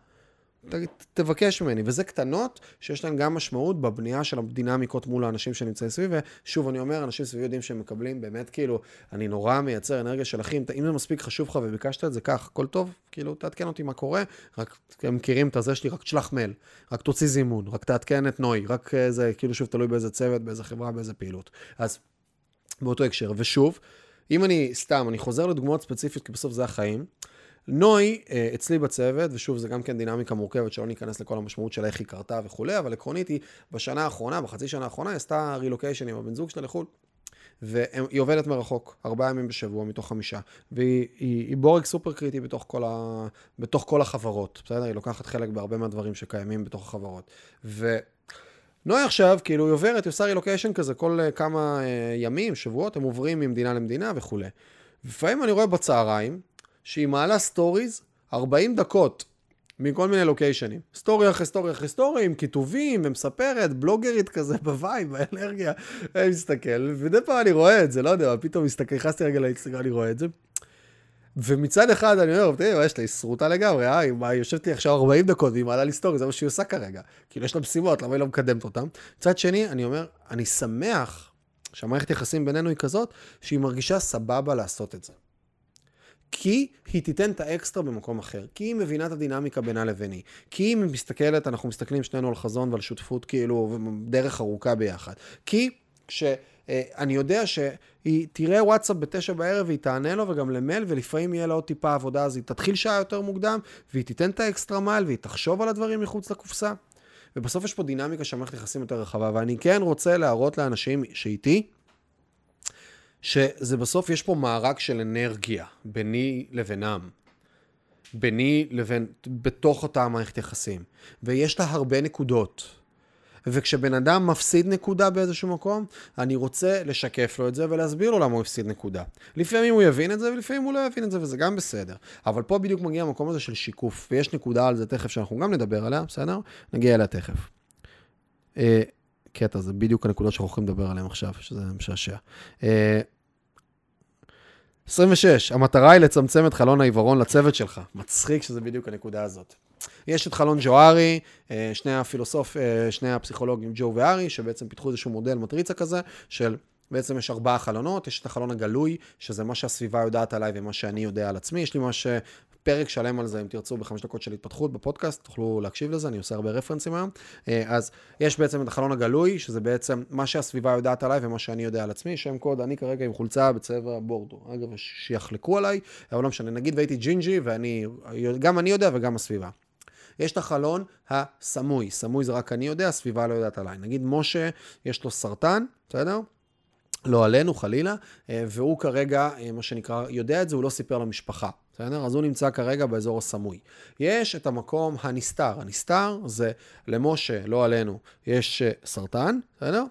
ת, תבקש ממני, וזה קטנות שיש להן גם משמעות בבנייה של הדינמיקות מול האנשים שנמצאים סביב, ושוב, אני אומר, אנשים סביב יודעים שהם מקבלים באמת, כאילו, אני נורא מייצר אנרגיה של אחים, אם זה מספיק חשוב לך וביקשת את זה כך, הכל טוב, כאילו, תעדכן אותי מה קורה, רק הם מכירים את הזה שלי, רק תשלח מייל, רק תוציא זימון, רק תעדכן את נוי, רק זה, כאילו, שוב, תלוי באיזה צוות, באיזה חברה, באיזה פעילות. אז, באותו הקשר, ושוב, אם אני, סתם, אני חוזר לדוגמאות ספציפיות, כי בסוף זה החיים, נוי, אה, אצלי בצוות, ושוב, זה גם כן דינמיקה מורכבת, שלא ניכנס לכל המשמעות של איך היא קרתה וכולי, אבל עקרונית היא, בשנה האחרונה, בחצי שנה האחרונה, היא עשתה רילוקיישן עם הבן זוג שלה לחו"ל. והיא עובדת מרחוק, ארבעה ימים בשבוע מתוך חמישה. והיא היא, היא בורג סופר קריטי בתוך כל, ה, בתוך כל החברות, בסדר? היא לוקחת חלק בהרבה מהדברים שקיימים בתוך החברות. ו... נוי עכשיו, כאילו, היא עוברת, היא עושה רילוקיישן כזה כל uh, כמה uh, ימים, שבועות, הם עוברים ממדינה למדינה וכולי. לפעמים אני רואה בצהריים, שהיא מעלה סטוריז 40 דקות מכל מיני לוקיישנים. סטורי אחרי סטורי אחרי סטורי, עם כיתובים, ומספרת, בלוגרית כזה בווייב, באנרגיה. אני מסתכל, ומדי פעם אני רואה את זה, לא יודע, פתאום מסתכל, נכנסתי רגע לאינסטגרם, אני רואה את זה. ומצד אחד אני אומר, תראי, יש לה, היא לגמרי, אה? היא יושבת לי עכשיו 40 דקות והיא מעלה לי סטורי, זה מה שהיא עושה כרגע. כאילו, יש לה משימות, למה היא לא מקדמת אותן? מצד שני, אני אומר, אני שמח שהמערכת יחסים בינינו היא כזאת, שהיא מרגישה סבבה לעשות את זה. כי היא תיתן את האקסטרה במקום אחר, כי היא מבינה את הדינמיקה בינה לביני, כי היא מסתכלת, אנחנו מסתכלים שנינו על חזון ועל שותפות כאילו דרך ארוכה ביחד, כי כשאני אה, יודע שהיא תראה וואטסאפ בתשע בערב והיא תענה לו וגם למייל ולפעמים יהיה לה עוד טיפה עבודה אז היא תתחיל שעה יותר מוקדם והיא תיתן את ה extra mile והיא תחשוב על הדברים מחוץ לקופסה. ובסוף יש פה דינמיקה שהמערכת יחסים יותר רחבה ואני כן רוצה להראות לאנשים שאיתי שזה בסוף, יש פה מארג של אנרגיה ביני לבינם. ביני לבין, בתוך אותה מערכת יחסים. ויש לה הרבה נקודות. וכשבן אדם מפסיד נקודה באיזשהו מקום, אני רוצה לשקף לו את זה ולהסביר לו למה הוא הפסיד נקודה. לפעמים הוא יבין את זה ולפעמים הוא לא יבין את זה, וזה גם בסדר. אבל פה בדיוק מגיע המקום הזה של שיקוף, ויש נקודה על זה תכף שאנחנו גם נדבר עליה, בסדר? נגיע אליה תכף. אה, קטע, זה בדיוק הנקודות שאנחנו הולכים לדבר עליהן עכשיו, שזה משעשע. 26, אה, המטרה היא לצמצם את חלון העיוורון לצוות שלך. מצחיק שזה בדיוק הנקודה הזאת. יש את חלון ג'וארי, אה, שני הפילוסוף, שני הפסיכולוגים ג'ו וארי, שבעצם פיתחו איזשהו מודל מטריצה כזה, של בעצם יש ארבעה חלונות, יש את החלון הגלוי, שזה מה שהסביבה יודעת עליי ומה שאני יודע על עצמי, יש לי מה פרק שלם על זה, אם תרצו, בחמש דקות של התפתחות בפודקאסט, תוכלו להקשיב לזה, אני עושה הרבה רפרנסים היום. אה, אז יש בעצם את החלון הגלוי, שזה בעצם מה שהסביבה יודעת עליי ומה שאני יודע על עצמי, שם קוד, אני כרגע עם חולצה בצבע בורדו. אגב, שיחלקו עליי, אבל לא משנה, נגיד והייתי ג'ינג'י, ואני, גם אני יודע וגם הסביבה. יש את החלון הסמוי, סמוי זה רק אני יודע, הסביבה לא יודעת עליי. נגיד משה, יש לו סרטן, בסדר? לא עלינו חלילה, אה, והוא כרגע, אה, מה שנקרא, יודע את זה, הוא לא סיפר למשפחה. בסדר? אז הוא נמצא כרגע באזור הסמוי. יש את המקום הנסתר. הנסתר זה למשה, לא עלינו, יש אה, סרטן, בסדר?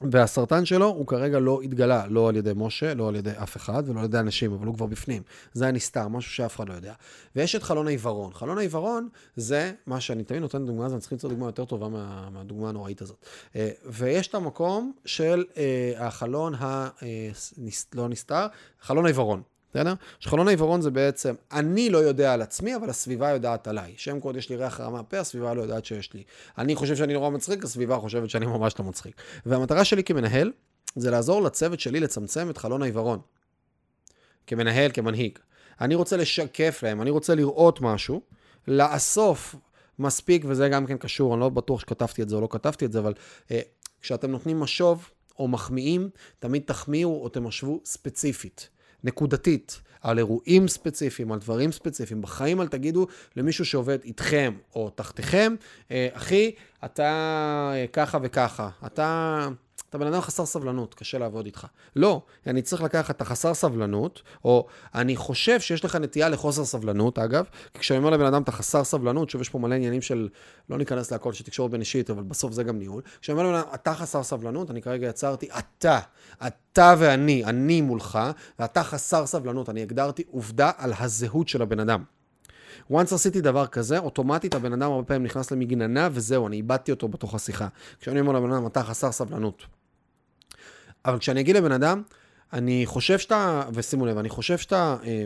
והסרטן שלו הוא כרגע לא התגלה, לא על ידי משה, לא על ידי אף אחד ולא על ידי אנשים, אבל הוא כבר בפנים. זה הנסתר, משהו שאף אחד לא יודע. ויש את חלון העיוורון. חלון העיוורון זה מה שאני תמיד נותן דוגמה, אז אני צריך למצוא דוגמה יותר טובה מה, מהדוגמה הנוראית הזאת. אה, ויש את המקום של אה, החלון ה... לא נסתר, חלון העיוורון. בסדר? שחלון העיוורון זה בעצם, אני לא יודע על עצמי, אבל הסביבה יודעת עליי. שם קוד יש לי ריח רע מהפה, הסביבה לא יודעת שיש לי. אני חושב שאני נורא מצחיק, הסביבה חושבת שאני ממש לא מצחיק. והמטרה שלי כמנהל, זה לעזור לצוות שלי לצמצם את חלון העיוורון. כמנהל, כמנהיג. אני רוצה לשקף להם, אני רוצה לראות משהו, לאסוף מספיק, וזה גם כן קשור, אני לא בטוח שכתבתי את זה או לא כתבתי את זה, אבל אה, כשאתם נותנים משוב או מחמיאים, תמיד תחמיאו או תמשבו ספציפית. נקודתית, על אירועים ספציפיים, על דברים ספציפיים. בחיים אל תגידו למישהו שעובד איתכם או תחתיכם, אה, אחי, אתה אה, ככה וככה, אתה... אתה בן אדם חסר סבלנות, קשה לעבוד איתך. לא, אני צריך לקחת את החסר סבלנות, או אני חושב שיש לך נטייה לחוסר סבלנות, אגב, כי כשאני אומר לבן אדם אתה חסר סבלנות, שוב יש פה מלא עניינים של, לא ניכנס להכל של תקשורת בין אישית, אבל בסוף זה גם ניהול. כשאני אומר לבן אדם אתה חסר סבלנות, אני כרגע יצרתי אתה, אתה ואני, אני מולך, ואתה חסר סבלנות, אני הגדרתי עובדה על הזהות של הבן אדם. once עשיתי דבר כזה, אוטומטית הבן אדם הרבה פעמים נכנס למגננה, וזהו, אני איבדתי אותו בתוך השיחה. כשאני אומר לבן אדם, אתה חסר סבלנות. אבל כשאני אגיד לבן אדם, אני חושב שאתה, ושימו לב, אני חושב שאתה, אה,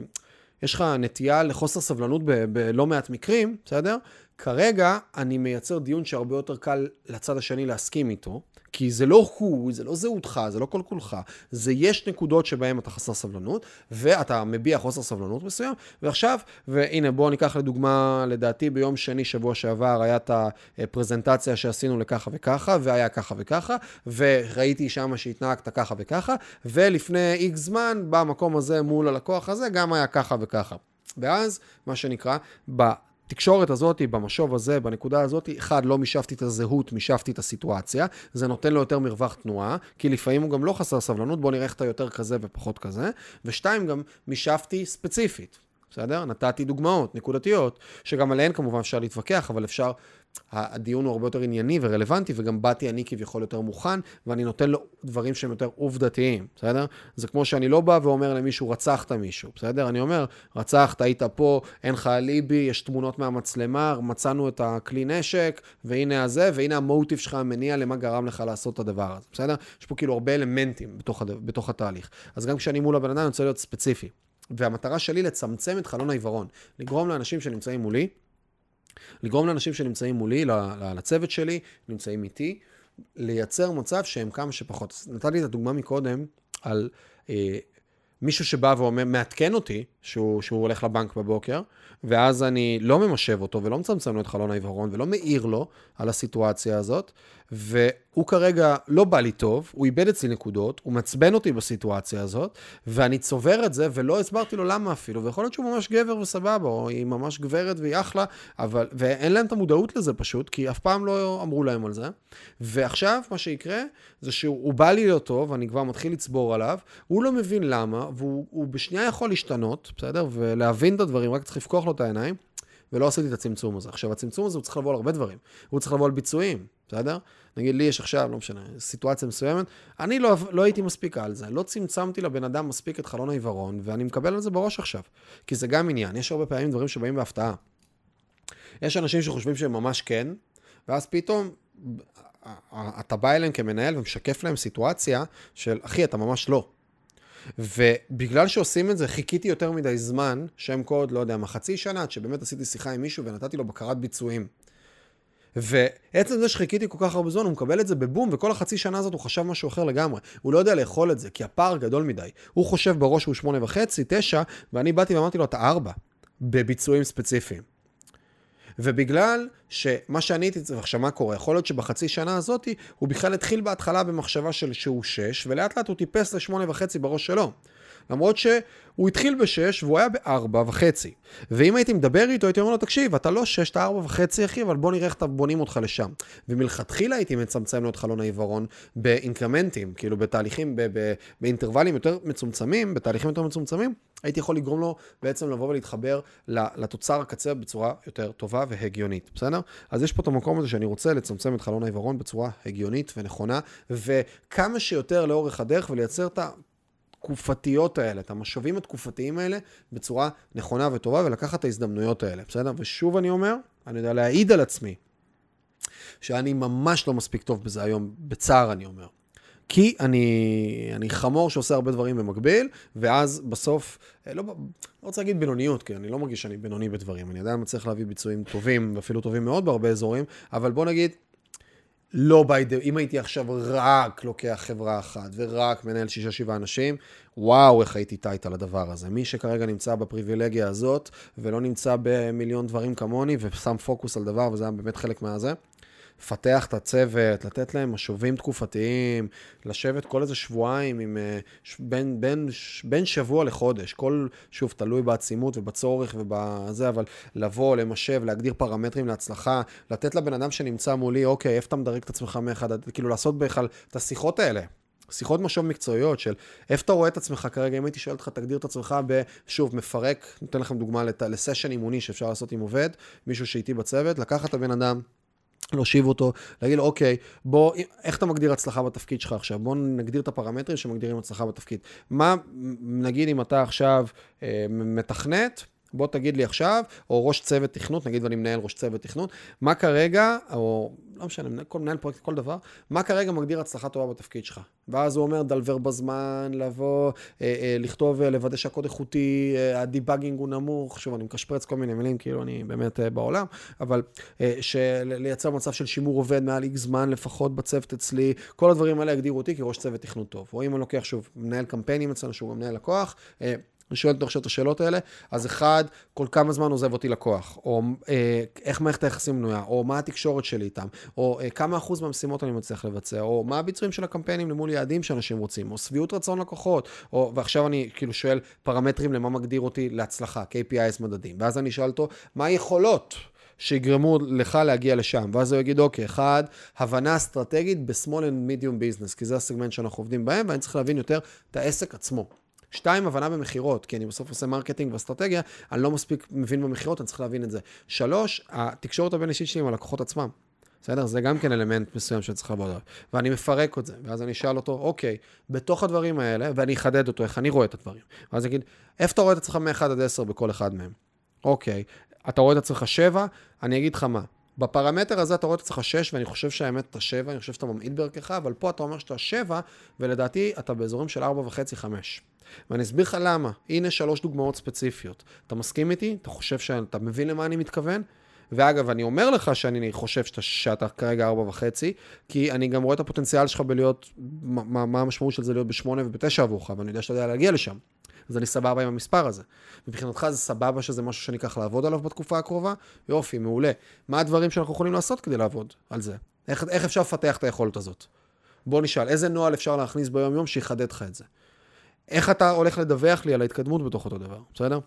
יש לך נטייה לחוסר סבלנות בלא מעט מקרים, בסדר? כרגע אני מייצר דיון שהרבה יותר קל לצד השני להסכים איתו, כי זה לא הוא, זה לא זהותך, זה לא כל כולך, זה יש נקודות שבהן אתה חסר סבלנות, ואתה מביע חוסר סבלנות מסוים, ועכשיו, והנה בואו ניקח לדוגמה, לדעתי ביום שני שבוע שעבר היה את הפרזנטציה שעשינו לככה וככה, והיה ככה וככה, וראיתי שם שהתנהגת ככה וככה, ולפני איקס זמן, במקום הזה מול הלקוח הזה, גם היה ככה וככה. ואז, מה שנקרא, בתקשורת הזאת, במשוב הזה, בנקודה הזאת, אחד, לא מישבתי את הזהות, מישבתי את הסיטואציה, זה נותן לו יותר מרווח תנועה, כי לפעמים הוא גם לא חסר סבלנות, בוא נראה איך אתה יותר כזה ופחות כזה, ושתיים, גם מישבתי ספציפית. בסדר? נתתי דוגמאות נקודתיות, שגם עליהן כמובן אפשר להתווכח, אבל אפשר הדיון הוא הרבה יותר ענייני ורלוונטי, וגם באתי אני כביכול יותר מוכן, ואני נותן לו דברים שהם יותר עובדתיים, בסדר? זה כמו שאני לא בא ואומר למישהו, רצחת מישהו, בסדר? אני אומר, רצחת, היית פה, אין לך אליבי, יש תמונות מהמצלמה, מצאנו את הכלי נשק, והנה הזה, והנה המוטיב שלך, המניע למה גרם לך לעשות את הדבר הזה, בסדר? יש פה כאילו הרבה אלמנטים בתוך, הד... בתוך התהליך. אז גם כשאני מול הבן אדם, אני רוצה להיות ספציפי. והמטרה שלי לצמצם את חלון העיוורון, לגרום לאנשים שנמצאים מולי, לגרום לאנשים שנמצאים מולי, לצוות שלי, נמצאים איתי, לייצר מצב שהם כמה שפחות. נתתי את הדוגמה מקודם על אה, מישהו שבא ואומר, מעדכן אותי שהוא, שהוא הולך לבנק בבוקר, ואז אני לא ממשב אותו ולא מצמצם לו את חלון העיוורון ולא מעיר לו על הסיטואציה הזאת, והוא כרגע לא בא לי טוב, הוא איבד אצלי נקודות, הוא מעצבן אותי בסיטואציה הזאת, ואני צובר את זה ולא הסברתי לו למה אפילו, ויכול להיות שהוא ממש גבר וסבבה, או היא ממש גברת והיא אחלה, אבל, ואין להם את המודעות לזה פשוט, כי אף פעם לא אמרו להם על זה. ועכשיו מה שיקרה, זה שהוא בא לי לא טוב, אני כבר מתחיל לצבור עליו, הוא לא מבין למה, והוא בשנייה יכול להשתנות, בסדר? ולהבין את הדברים, רק צריך לפקוח לו את העיניים. ולא עשיתי את הצמצום הזה. עכשיו, הצמצום הזה הוא צריך לבוא על הרבה דברים. הוא צריך לבוא על ביצועים, בסדר? נגיד, לי יש עכשיו, לא משנה, סיטואציה מסוימת, אני לא, לא הייתי מספיק על זה. לא צמצמתי לבן אדם מספיק את חלון העיוורון, ואני מקבל על זה בראש עכשיו. כי זה גם עניין. יש הרבה פעמים דברים שבאים בהפתעה. יש אנשים שחושבים שהם ממש כן, ואז פתאום אתה בא אליהם כמנהל ומשקף להם סיטואציה של, אחי, אתה ממש לא. ובגלל שעושים את זה, חיכיתי יותר מדי זמן, שם קוד, לא יודע מה, חצי שנה, עד שבאמת עשיתי שיחה עם מישהו ונתתי לו בקרת ביצועים. ועצם זה שחיכיתי כל כך הרבה זמן, הוא מקבל את זה בבום, וכל החצי שנה הזאת הוא חשב משהו אחר לגמרי. הוא לא יודע לאכול את זה, כי הפער גדול מדי. הוא חושב בראש שהוא שמונה וחצי, תשע, ואני באתי ואמרתי לו, אתה ארבע, בביצועים ספציפיים. ובגלל שמה שאני הייתי צריך, עכשיו מה קורה? יכול להיות שבחצי שנה הזאת הוא בכלל התחיל בהתחלה במחשבה של שהוא שש, ולאט לאט הוא טיפס לשמונה וחצי בראש שלו. למרות שהוא התחיל בשש והוא היה בארבע וחצי. ואם הייתי מדבר איתו, הייתי אומר לו, תקשיב, אתה לא שש, אתה ארבע וחצי, אחי, אבל בוא נראה איך בונים אותך לשם. ומלכתחילה הייתי מצמצם לו את חלון העיוורון באינקרמנטים, כאילו בתהליכים, באינטרוולים יותר מצומצמים, בתהליכים יותר מצומצמים, הייתי יכול לגרום לו בעצם לבוא ולהתחבר לתוצר הקצה בצורה יותר טובה והגיונית, בסדר? אז יש פה את המקום הזה שאני רוצה לצמצם את חלון העיוורון בצורה הגיונית ונכונה, וכמה שיותר לאורך הדרך ולייצר את התקופתיות האלה, את המשובים התקופתיים האלה, בצורה נכונה וטובה, ולקחת את ההזדמנויות האלה, בסדר? ושוב אני אומר, אני יודע להעיד על עצמי, שאני ממש לא מספיק טוב בזה היום, בצער אני אומר. כי אני, אני חמור שעושה הרבה דברים במקביל, ואז בסוף, אה, לא, לא רוצה להגיד בינוניות, כי אני לא מרגיש שאני בינוני בדברים, אני עדיין מצליח להביא ביצועים טובים, ואפילו טובים מאוד בהרבה אזורים, אבל בוא נגיד, לא by the... אם הייתי עכשיו רק לוקח חברה אחת ורק מנהל שישה שבעה אנשים, וואו, איך הייתי טייט על הדבר הזה. מי שכרגע נמצא בפריבילגיה הזאת, ולא נמצא במיליון דברים כמוני, ושם פוקוס על דבר, וזה היה באמת חלק מהזה, לפתח את הצוות, לתת להם משובים תקופתיים, לשבת כל איזה שבועיים עם אה, בין, בין, בין שבוע לחודש, כל, שוב, תלוי בעצימות ובצורך ובזה, אבל לבוא, למשב, להגדיר פרמטרים להצלחה, לתת לבן אדם שנמצא מולי, אוקיי, איפה אתה מדרג את עצמך מאחד, כאילו לעשות בכלל את השיחות האלה. שיחות משוב מקצועיות של איפה אתה רואה את עצמך כרגע, אם הייתי שואל אותך, תגדיר את עצמך בשוב, מפרק, נותן לכם דוגמה לסשן אימוני שאפשר לעשות עם עובד, מישהו שאיתי בצוות, לקחת את הבן אדם, להושיב אותו, להגיד לו, אוקיי, בוא, איך אתה מגדיר הצלחה בתפקיד שלך עכשיו? בוא נגדיר את הפרמטרים שמגדירים הצלחה בתפקיד. מה, נגיד אם אתה עכשיו אה, מתכנת, בוא תגיד לי עכשיו, או ראש צוות תכנות, נגיד ואני מנהל ראש צוות תכנות, מה כרגע, או לא משנה, כל מנהל פרויקט, כל דבר, מה כרגע מגדיר הצלחה טובה בתפקיד שלך? ואז הוא אומר, deliver בזמן, לבוא, אה, אה, לכתוב, אה, לוודא שהקוד איכותי, אה, ה debugging הוא נמוך, שוב, אני משפריץ כל מיני מילים, כאילו אני באמת אה, בעולם, אבל אה, לייצר מצב של שימור עובד מעל איקס זמן לפחות בצוות אצלי, כל הדברים האלה יגדירו אותי כראש צוות תכנות טוב. או אם אני לוקח, שוב, מנהל קמפיינים אצלנו, שהוא גם מנהל לקוח, אה, אני שואל אותו עכשיו את השאלות האלה, אז אחד, כל כמה זמן עוזב אותי לקוח, או אה, איך מערכת היחסים בנויה, או מה התקשורת שלי איתם, או אה, כמה אחוז מהמשימות אני מצליח לבצע, או מה הביצועים של הקמפיינים למול יעדים שאנשים רוצים, או שביעות רצון לקוחות, או, ועכשיו אני כאילו שואל פרמטרים למה מגדיר אותי להצלחה, KPIs מדדים, ואז אני שואל אותו, מה היכולות? שיגרמו לך להגיע לשם. ואז הוא יגיד, אוקיי, אחד, הבנה אסטרטגית ב-small and medium business, כי זה הסגמנט שאנחנו עובדים בהם, ואני צריך להבין יותר את העסק עצמו. שתיים, הבנה במכירות, כי אני בסוף עושה marketing ואסטרטגיה, אני לא מספיק מבין במכירות, אני צריך להבין את זה. שלוש, התקשורת הבין-אישית שלי עם הלקוחות עצמם. בסדר? זה גם כן אלמנט מסוים שאני צריך לעבוד עליו. ואני מפרק את זה, ואז אני אשאל אותו, אוקיי, בתוך הדברים האלה, ואני אחדד אותו, איך אני רואה את הדברים. ואז אני אגיד, איפה אתה רואה את עצמך מ-1 עד 10 בכל אחד מהם? אוקיי, אתה רואה את עצמך 7, אני אגיד לך מה. בפרמטר הזה אתה רואה את עצמך 6, ואני חושב שהאמת אתה 7, אני חושב שאתה ממעיט בערכך, אבל פה אתה אומר שאתה 7, ולדעתי אתה באזורים של 4.5-5. ואני אסביר לך למה. הנה שלוש דוגמאות ספציפיות. אתה מסכים איתי? אתה חושב שאתה מבין למה אני מתכוון? ואגב, אני אומר לך שאני חושב שאתה, שאתה כרגע ארבע וחצי, כי אני גם רואה את הפוטנציאל שלך בלהיות, מה, מה המשמעות של זה להיות בשמונה ובתשע עבורך, ואני יודע שאתה יודע להגיע לשם. אז אני סבבה עם המספר הזה. מבחינתך זה סבבה שזה משהו שאני אקח לעבוד עליו בתקופה הקרובה? יופי, מעולה. מה הדברים שאנחנו יכולים לעשות כדי לעבוד על זה? איך, איך אפשר לפתח את היכולת הזאת? בוא נשאל, איזה נוהל אפשר להכניס ביום-יום שיחדד לך את זה? איך אתה הולך לדווח לי על ההתקדמות בתוך אותו דבר, בסדר?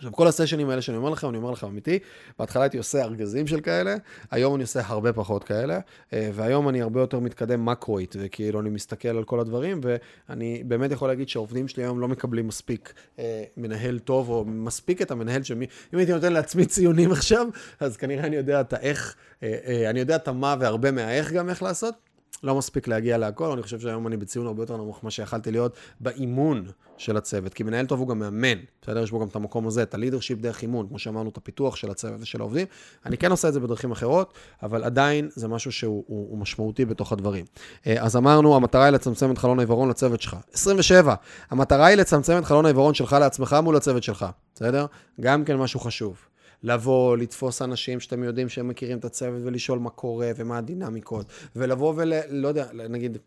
עכשיו, כל הסשנים האלה שאני אומר לכם, אני אומר לכם אמיתי, בהתחלה הייתי עושה ארגזים של כאלה, היום אני עושה הרבה פחות כאלה, אה, והיום אני הרבה יותר מתקדם מקרואית, וכאילו אני מסתכל על כל הדברים, ואני באמת יכול להגיד שהעובדים שלי היום לא מקבלים מספיק אה, מנהל טוב, או מספיק את המנהל שמי, אם הייתי נותן לעצמי ציונים עכשיו, אז כנראה אני יודע את האיך, אה, אה, אני יודע את המה והרבה מהאיך גם איך לעשות. לא מספיק להגיע להכל, אני חושב שהיום אני בציון הרבה יותר נמוך ממה שיכלתי להיות באימון של הצוות, כי מנהל טוב הוא גם מאמן, בסדר? יש בו גם את המקום הזה, את הלידרשיפ דרך אימון, כמו שאמרנו, את הפיתוח של הצוות ושל העובדים. אני כן עושה את זה בדרכים אחרות, אבל עדיין זה משהו שהוא הוא, הוא משמעותי בתוך הדברים. אה, אז אמרנו, המטרה היא לצמצם את חלון העיוורון לצוות שלך. 27, המטרה היא לצמצם את חלון העיוורון שלך לעצמך מול הצוות שלך, בסדר? גם כן משהו חשוב. לבוא, לתפוס אנשים שאתם יודעים שהם מכירים את הצוות ולשאול מה קורה ומה הדינמיקות, ולבוא ול... לא יודע, נגיד,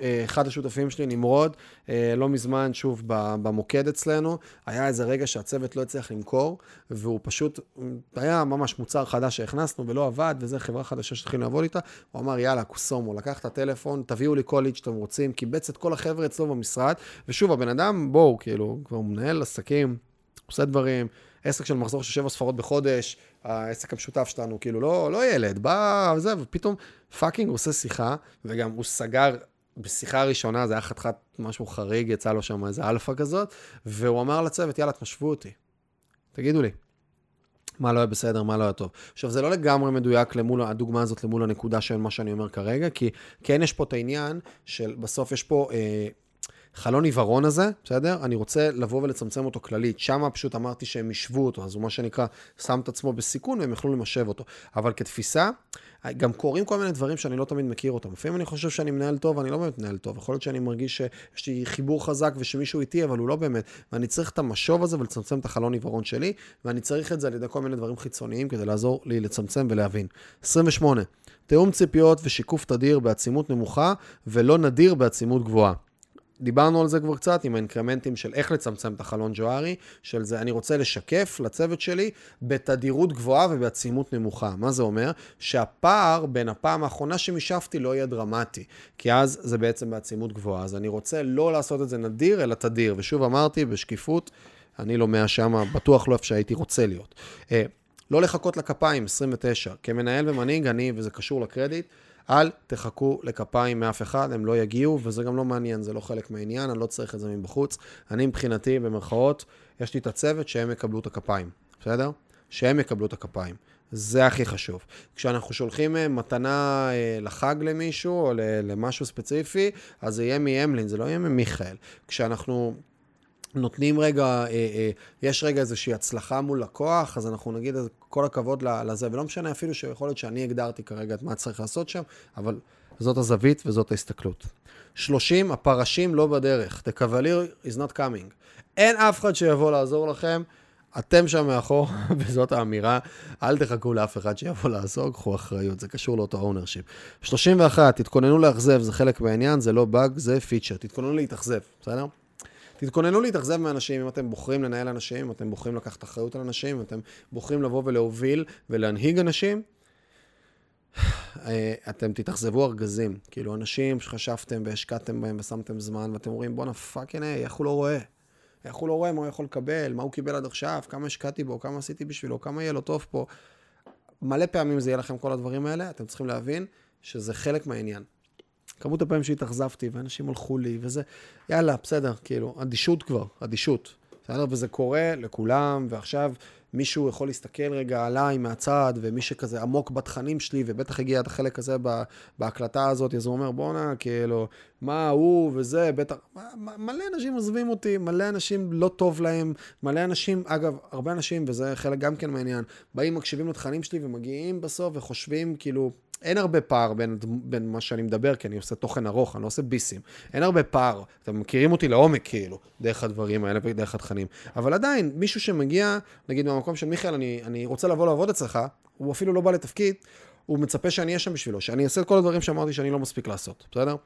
אה, אחד השותפים שלי, נמרוד, אה, לא מזמן, שוב, במוקד אצלנו, היה איזה רגע שהצוות לא הצליח למכור, והוא פשוט, היה ממש מוצר חדש שהכנסנו ולא עבד, וזו חברה חדשה שהתחילו לעבוד איתה, הוא אמר, יאללה, קוסומו, לקח את הטלפון, תביאו לי כל ליד שאתם רוצים, קיבץ את כל החבר'ה אצלו במשרד, ושוב, הבן אדם, בואו, כאילו, כבר מנהל עסקים, עושה דברים, עסק של מחזור של שבע ספרות בחודש, העסק המשותף שלנו, כאילו, לא, לא ילד, בא וזה, ופתאום fucking עושה שיחה, וגם הוא סגר בשיחה הראשונה, זה היה חתיכת משהו חריג, יצא לו שם איזה אלפא כזאת, והוא אמר לצוות, יאללה, תמשבו אותי. תגידו לי, מה לא היה בסדר, מה לא היה טוב. עכשיו, זה לא לגמרי מדויק למול, הדוגמה הזאת למול הנקודה של מה שאני אומר כרגע, כי כן יש פה את העניין של, בסוף יש פה... אה, חלון עיוורון הזה, בסדר? אני רוצה לבוא ולצמצם אותו כללית. שם פשוט אמרתי שהם ישבו אותו, אז הוא מה שנקרא, שם את עצמו בסיכון והם יכלו למשב אותו. אבל כתפיסה, גם קורים כל מיני דברים שאני לא תמיד מכיר אותם. לפעמים אני חושב שאני מנהל טוב, אני לא באמת מנהל טוב. יכול להיות שאני מרגיש שיש לי חיבור חזק ושמישהו איתי, אבל הוא לא באמת. ואני צריך את המשוב הזה ולצמצם את החלון עיוורון שלי, ואני צריך את זה על ידי כל מיני דברים חיצוניים כדי לעזור לי לצמצם ולהבין. 28. תיאום ציפיות ושיקוף תדיר בעצימות נמוכה ולא נדיר בעצימות גבוהה. דיברנו על זה כבר קצת, עם האינקרמנטים של איך לצמצם את החלון ג'וארי, של זה אני רוצה לשקף לצוות שלי בתדירות גבוהה ובעצימות נמוכה. מה זה אומר? שהפער בין הפעם האחרונה שמישבתי לא יהיה דרמטי, כי אז זה בעצם בעצימות גבוהה. אז אני רוצה לא לעשות את זה נדיר, אלא תדיר. ושוב אמרתי, בשקיפות, אני לא מהשם, בטוח לא איפה שהייתי רוצה להיות. אה, לא לחכות לכפיים, 29. כמנהל ומנהיג, אני, וזה קשור לקרדיט, אל תחכו לכפיים מאף אחד, הם לא יגיעו, וזה גם לא מעניין, זה לא חלק מהעניין, אני לא צריך את זה מבחוץ. אני מבחינתי, במרכאות, יש לי את הצוות שהם יקבלו את הכפיים, בסדר? שהם יקבלו את הכפיים. זה הכי חשוב. כשאנחנו שולחים אה, מתנה אה, לחג למישהו או למשהו ספציפי, אז זה יהיה מהמלין, זה לא יהיה ממיכאל. כשאנחנו נותנים רגע, אה, אה, יש רגע איזושהי הצלחה מול לקוח, אז אנחנו נגיד כל הכבוד לזה, ולא משנה אפילו שיכול להיות שאני הגדרתי כרגע את מה צריך לעשות שם, אבל זאת הזווית וזאת ההסתכלות. 30, הפרשים לא בדרך. The cavalry is not coming. אין אף אחד שיבוא לעזור לכם, אתם שם מאחור, וזאת האמירה, אל תחכו לאף אחד שיבוא לעזור, קחו אחריות, זה קשור לאותו ownership. 31, תתכוננו לאכזב, זה חלק מהעניין, זה לא באג, זה פיצ'ר. תתכוננו להתאכזב, בסדר? תתכוננו להתאכזב מאנשים, אם אתם בוחרים לנהל אנשים, אם אתם בוחרים לקחת אחריות על אנשים, אם אתם בוחרים לבוא ולהוביל ולהנהיג אנשים, אה, אתם תתאכזבו ארגזים. כאילו, אנשים שחשבתם והשקעתם בהם ושמתם זמן, ואתם אומרים, בואנה פאקינג איי, איך הוא לא רואה? איך הוא לא רואה מה הוא יכול לקבל, מה הוא קיבל עד עכשיו, כמה השקעתי בו, כמה עשיתי בשבילו, כמה יהיה לו טוב פה. מלא פעמים זה יהיה לכם כל הדברים האלה, אתם צריכים להבין שזה חלק מהעניין. כמות הפעמים שהתאכזבתי, ואנשים הלכו לי, וזה, יאללה, בסדר, כאילו, אדישות כבר, אדישות. בסדר? וזה קורה לכולם, ועכשיו מישהו יכול להסתכל רגע עליי מהצד, ומי שכזה עמוק בתכנים שלי, ובטח הגיע את החלק הזה בהקלטה הזאת, אז הוא אומר, בואנה, כאילו, מה הוא וזה, בטח, מלא אנשים עוזבים אותי, מלא אנשים לא טוב להם, מלא אנשים, אגב, הרבה אנשים, וזה חלק גם כן מהעניין, באים, מקשיבים לתכנים שלי ומגיעים בסוף וחושבים, כאילו, אין הרבה פער בין, בין מה שאני מדבר, כי אני עושה תוכן ארוך, אני לא עושה ביסים. אין הרבה פער, אתם מכירים אותי לעומק, כאילו, דרך הדברים האלה ודרך התכנים. אבל עדיין, מישהו שמגיע, נגיד מהמקום של מיכאל, אני, אני רוצה לבוא לעבוד אצלך, הוא אפילו לא בא לתפקיד, הוא מצפה שאני אהיה שם בשבילו, שאני אעשה את כל הדברים שאמרתי שאני לא מספיק לעשות, בסדר?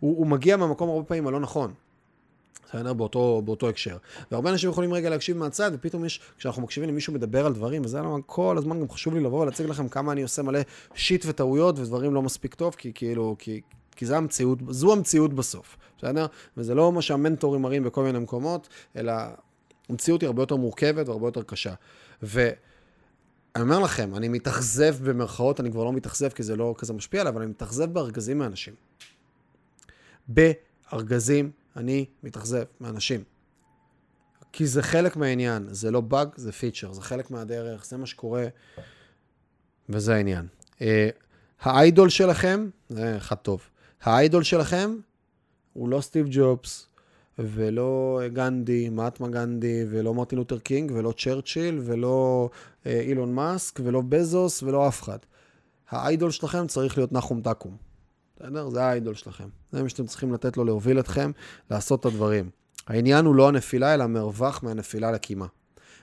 הוא, הוא מגיע מהמקום הרבה פעמים הלא נכון. בסדר? באותו, באותו הקשר. והרבה אנשים יכולים רגע להקשיב מהצד, ופתאום יש, כשאנחנו מקשיבים למישהו מדבר על דברים, וזה למה כל הזמן גם חשוב לי לבוא ולהציג לכם כמה אני עושה מלא שיט וטעויות ודברים לא מספיק טוב, כי כאילו, כי, כי זה המציאות, זו המציאות בסוף, בסדר? וזה לא מה שהמנטורים מראים בכל מיני מקומות, אלא המציאות היא הרבה יותר מורכבת והרבה יותר קשה. ואני אומר לכם, אני מתאכזב במרכאות, אני כבר לא מתאכזב כי זה לא כזה משפיע עליי, אבל אני מתאכזב בארגזים מאנשים. בארגזים אני מתאכזב מאנשים. כי זה חלק מהעניין, זה לא באג, זה פיצ'ר, זה חלק מהדרך, זה מה שקורה, וזה העניין. Uh, ה idol שלכם, זה אחד טוב, ה idol שלכם הוא לא סטיב ג'ובס, ולא גנדי, מהטמה גנדי, ולא מרטין לותר קינג, ולא צ'רצ'יל, ולא uh, אילון מאסק, ולא בזוס, ולא אף אחד. ה idol שלכם צריך להיות נחום תקום. בסדר? זה ה idol שלכם. זה מה שאתם צריכים לתת לו להוביל אתכם, לעשות את הדברים. העניין הוא לא הנפילה, אלא מרווח מהנפילה לקימה.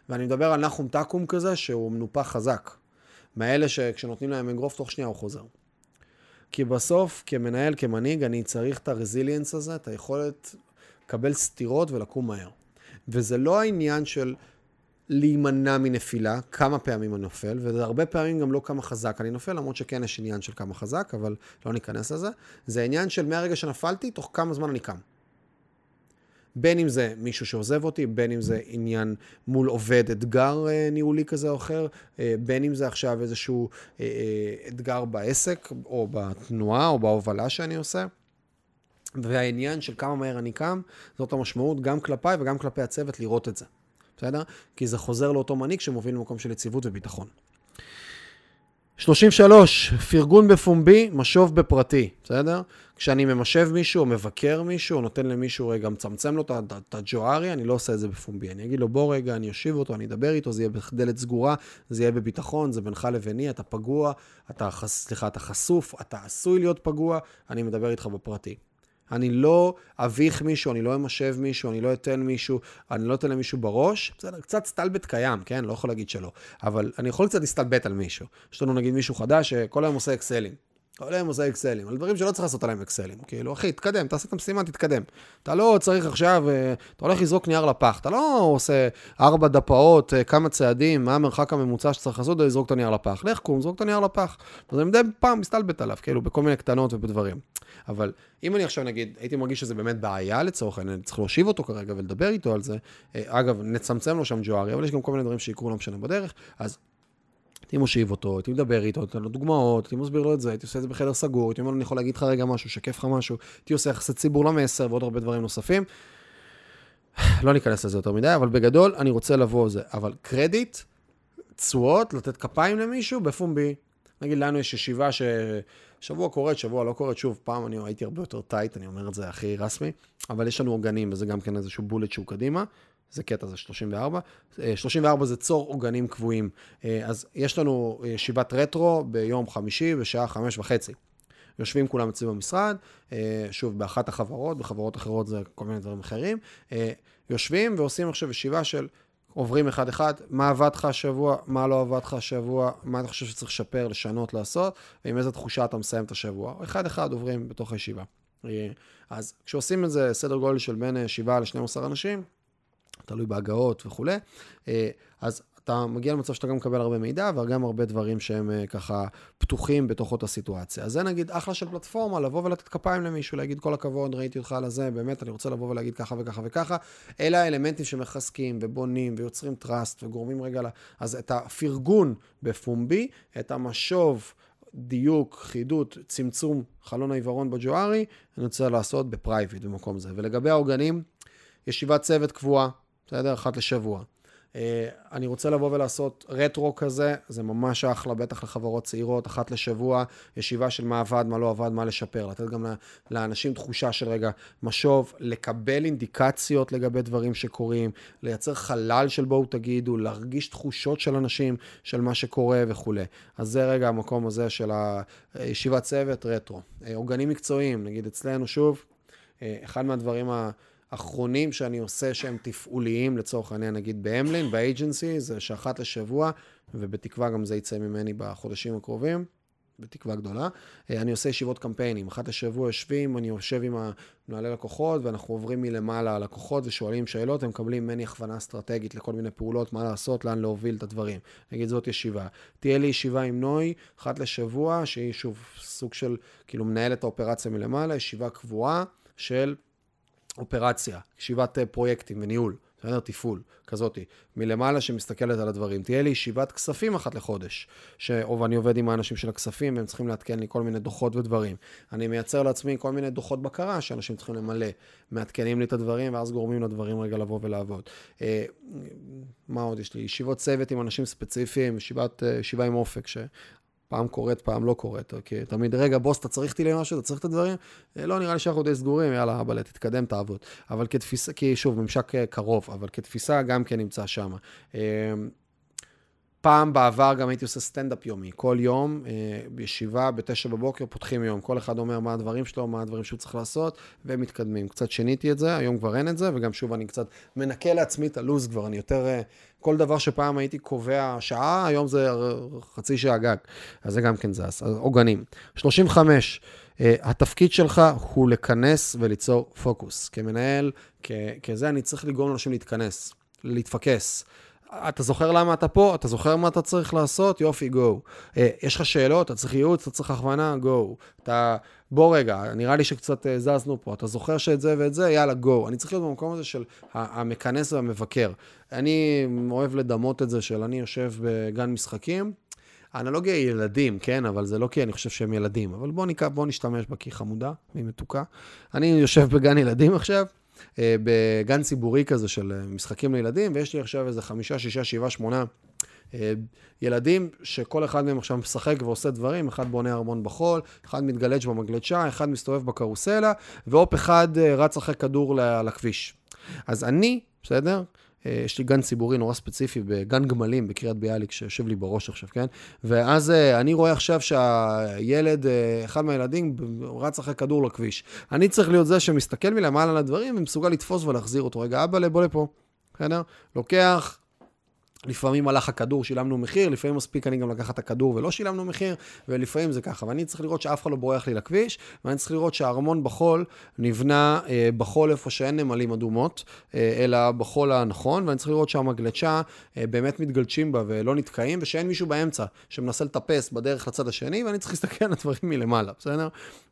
ואני מדבר על נחום תקום כזה, שהוא מנופח חזק. מאלה שכשנותנים להם אגרוף, תוך שנייה הוא חוזר. כי בסוף, כמנהל, כמנהיג, אני צריך את הרזיליאנס הזה, את היכולת לקבל סתירות ולקום מהר. וזה לא העניין של להימנע מנפילה, כמה פעמים אני נופל, וזה הרבה פעמים גם לא כמה חזק אני נופל, למרות שכן יש עניין של כמה חזק, אבל לא ניכנס לזה. זה עניין של מהרגע שנפלתי, תוך כמה זמן אני קם. בין אם זה מישהו שעוזב אותי, בין אם זה עניין מול עובד, אתגר אה, ניהולי כזה או אחר, אה, בין אם זה עכשיו איזשהו אה, אתגר בעסק, או בתנועה, או בהובלה שאני עושה. והעניין של כמה מהר אני קם, זאת המשמעות גם כלפיי וגם כלפי הצוות לראות את זה. בסדר? כי זה חוזר לאותו מנהיג שמוביל למקום של יציבות וביטחון. 33, פרגון בפומבי, משוב בפרטי, בסדר? כשאני ממשב מישהו או מבקר מישהו, או נותן למישהו רגע, מצמצם לו את הג'וארי, אני לא עושה את זה בפומבי. אני אגיד לו, בוא רגע, אני אושיב אותו, אני אדבר איתו, זה יהיה בדלת סגורה, זה יהיה בביטחון, זה בינך לביני, אתה פגוע, אתה, סליחה, אתה חשוף, אתה עשוי להיות פגוע, אני מדבר איתך בפרטי. אני לא אביך מישהו, אני לא אמשב מישהו, אני לא אתן מישהו, אני לא אתן למישהו בראש. בסדר, קצת סטלבט קיים, כן? לא יכול להגיד שלא. אבל אני יכול קצת להסתלבט על מישהו. יש לנו נגיד מישהו חדש שכל היום עושה אקסלים. כל היום עושה אקסלים, על דברים שלא צריך לעשות עליהם אקסלים. כאילו, אחי, תתקדם, תעשה את המשימה, תתקדם. אתה לא צריך עכשיו, אה, אתה הולך לזרוק נייר לפח, אתה לא עושה ארבע דפאות, אה, כמה צעדים, מה המרחק הממוצע שצריך לעשות כדי לזרוק את הנייר לפח. לך קום, זרוק את הנייר לפח. אז אני מדי פעם מסתלבט עליו, כאילו, בכל מיני קטנות ובדברים. אבל אם אני עכשיו נגיד, הייתי מרגיש שזה באמת בעיה לצורך העניין, צריך להושיב אותו כרגע ולדבר איתו על זה. אה, אגב, נצמצם לו שם ג'וארי, אבל יש גם כל מיני דברים שיקרו, לא משנה בדרך, אז הייתי מושיב אותו, הייתי מדבר איתו, נותן לו דוגמאות, הייתי מסביר לו את זה, הייתי עושה את זה בחדר סגור, הייתי אומר לו, אני יכול להגיד לך רגע משהו, שקף לך משהו, הייתי עושה יחסי ציבור למסר ועוד הרבה דברים נוספים. לא ניכנס לזה יותר מדי, אבל בגדול, אני רוצה לבוא זה. אבל קרדיט, תשואות, לתת כפיים למישהו, בפומבי. נגיד, לנו יש ישיבה ששבוע קורית, שבוע לא קורית, שוב, פעם אני הייתי הרבה יותר טייט, אני אומר את זה הכי רסמי, אבל יש לנו עוגנים, וזה גם כן איזשהו בולט שהוא קדימה. זה קטע, זה 34. 34 אה, זה צור עוגנים קבועים. אה, אז יש לנו ישיבת רטרו ביום חמישי בשעה חמש וחצי. יושבים כולם אצלי במשרד, אה, שוב, באחת החברות, בחברות אחרות זה כל מיני דברים אחרים. יושבים ועושים עכשיו ישיבה של עוברים אחד-אחד, מה עבד לך השבוע, מה לא עבד לך השבוע, מה אתה חושב שצריך לשפר, לשנות, לעשות, ועם איזה תחושה אתה מסיים את השבוע. אחד-אחד עוברים בתוך הישיבה. אז כשעושים את זה סדר גודל של בין 7 ל-12 אנשים, תלוי בהגעות וכולי, אה, אז אתה מגיע למצב שאתה גם מקבל הרבה מידע, וגם הרבה דברים שהם אה, ככה פתוחים בתוך אותה סיטואציה. אז זה נגיד אחלה של פלטפורמה, לבוא ולתת כפיים למישהו, להגיד כל הכבוד, ראיתי אותך על הזה, באמת, אני רוצה לבוא ולהגיד ככה וככה וככה. אלה האלמנטים שמחזקים ובונים ויוצרים טראסט וגורמים רגע ל... אז את הפרגון בפומבי, את המשוב, דיוק, חידות, צמצום חלון העיוורון בג'וארי, אני רוצה לעשות בפרייבט במקום זה. ולגבי העוגנים, ישיבת צוות קבועה, בסדר? אחת לשבוע. אה, אני רוצה לבוא ולעשות רטרו כזה, זה ממש אחלה, בטח לחברות צעירות, אחת לשבוע, ישיבה של מה עבד, מה לא עבד, מה לשפר, לתת גם לאנשים תחושה של רגע משוב, לקבל אינדיקציות לגבי דברים שקורים, לייצר חלל של בואו תגידו, להרגיש תחושות של אנשים, של מה שקורה וכולי. אז זה רגע המקום הזה של הישיבת צוות, רטרו. אה, עוגנים מקצועיים, נגיד אצלנו שוב, אה, אחד מהדברים ה... אחרונים שאני עושה שהם תפעוליים, לצורך העניין, נגיד באמלין, באג'נסי, זה שאחת לשבוע, ובתקווה גם זה יצא ממני בחודשים הקרובים, בתקווה גדולה. אה, אני עושה ישיבות קמפיינים, אחת לשבוע יושבים, אני יושב עם מנהלי לקוחות, ואנחנו עוברים מלמעלה על לקוחות ושואלים שאלות, הם מקבלים ממני הכוונה אסטרטגית לכל מיני פעולות, מה לעשות, לאן להוביל את הדברים. נגיד זאת ישיבה. תהיה לי ישיבה עם נוי, אחת לשבוע, שהיא שוב סוג של, כאילו מנהלת האופרציה מלמעלה, ישיבה קבועה של אופרציה, ישיבת אה, פרויקטים וניהול, בסדר? תפעול, כזאתי, מלמעלה שמסתכלת על הדברים. תהיה לי ישיבת כספים אחת לחודש, ש... ואני עובד עם האנשים של הכספים, והם צריכים לעדכן לי כל מיני דוחות ודברים. אני מייצר לעצמי כל מיני דוחות בקרה שאנשים צריכים למלא. מעדכנים לי את הדברים, ואז גורמים לדברים רגע לבוא ולעבוד. אה, מה עוד יש לי? ישיבות צוות עם אנשים ספציפיים, ישיבת, אה, ישיבה עם אופק, ש... פעם קורית, פעם לא קורית. כי תמיד, רגע, בוס, אתה צריך אותי למשהו, אתה צריך את הדברים? אה, לא, נראה לי שאנחנו די סגורים, יאללה, אבא, תתקדם, תעבוד. אבל כתפיסה, כי שוב, ממשק אה, קרוב, אבל כתפיסה גם כן נמצא שם. אה, פעם בעבר גם הייתי עושה סטנדאפ יומי. כל יום, בישיבה, בתשע בבוקר, פותחים יום. כל אחד אומר מה הדברים שלו, מה הדברים שהוא צריך לעשות, ומתקדמים. קצת שיניתי את זה, היום כבר אין את זה, וגם שוב, אני קצת מנקה לעצמי את הלו"ז כבר, אני יותר... כל דבר שפעם הייתי קובע שעה, היום זה חצי שעה גג. אז זה גם כן זז. עוגנים. 35, uh, התפקיד שלך הוא לכנס וליצור פוקוס. כמנהל, כ- כזה, אני צריך לגרום לאנשים להתכנס, להתפקס. אתה זוכר למה אתה פה? אתה זוכר מה אתה צריך לעשות? יופי, גו. Uh, יש לך שאלות? אתה צריך ייעוץ? אתה צריך הכוונה? גו. אתה... בוא רגע, נראה לי שקצת uh, זזנו פה. אתה זוכר שאת זה ואת זה? יאללה, גו. אני צריך להיות במקום הזה של המכנס והמבקר. אני אוהב לדמות את זה של אני יושב בגן משחקים. האנלוגיה היא ילדים, כן? אבל זה לא כי אני חושב שהם ילדים. אבל בוא, נקע, בוא נשתמש בה כי היא חמודה, והיא מתוקה. אני יושב בגן ילדים עכשיו. אה, בגן ציבורי כזה של אה, משחקים לילדים, ויש לי עכשיו איזה חמישה, שישה, שבעה, שמונה אה, ילדים שכל אחד מהם עכשיו משחק ועושה דברים, אחד בונה ארמון בחול, אחד מתגלג' במגלשה, אחד מסתובב בקרוסלה, והופ אחד רץ אחרי כדור לכביש. אז אני, בסדר? אה, יש לי גן ציבורי נורא ספציפי בגן גמלים בקריית ביאליק, שיושב לי בראש עכשיו, כן? ואז אה, אני רואה עכשיו שהילד, אה, אחד מהילדים, רץ אחרי כדור לכביש. אני צריך להיות זה שמסתכל מלמעלה על הדברים ומסוגל לתפוס ולהחזיר אותו. רגע, אבא, בוא לפה, בסדר? לוקח, לפעמים הלך הכדור, שילמנו מחיר, לפעמים מספיק אני גם לקחת את הכדור ולא שילמנו מחיר, ולפעמים זה ככה. ואני צריך לראות שאף אחד לא בורח לי לכביש, ואני צריך לראות שהארמון בחול נבנה אה, בחול איפה שאין נמלים אדומות, אה, אלא בחול הנכון, ואני צריך לראות שהמגלשה אה, באמת מתגלשים בה ולא נתקעים, ושאין מישהו באמצע שמנסה לטפס בדרך לצד השני, ואני צריך להסתכל על הדברים מלמעלה, בסדר?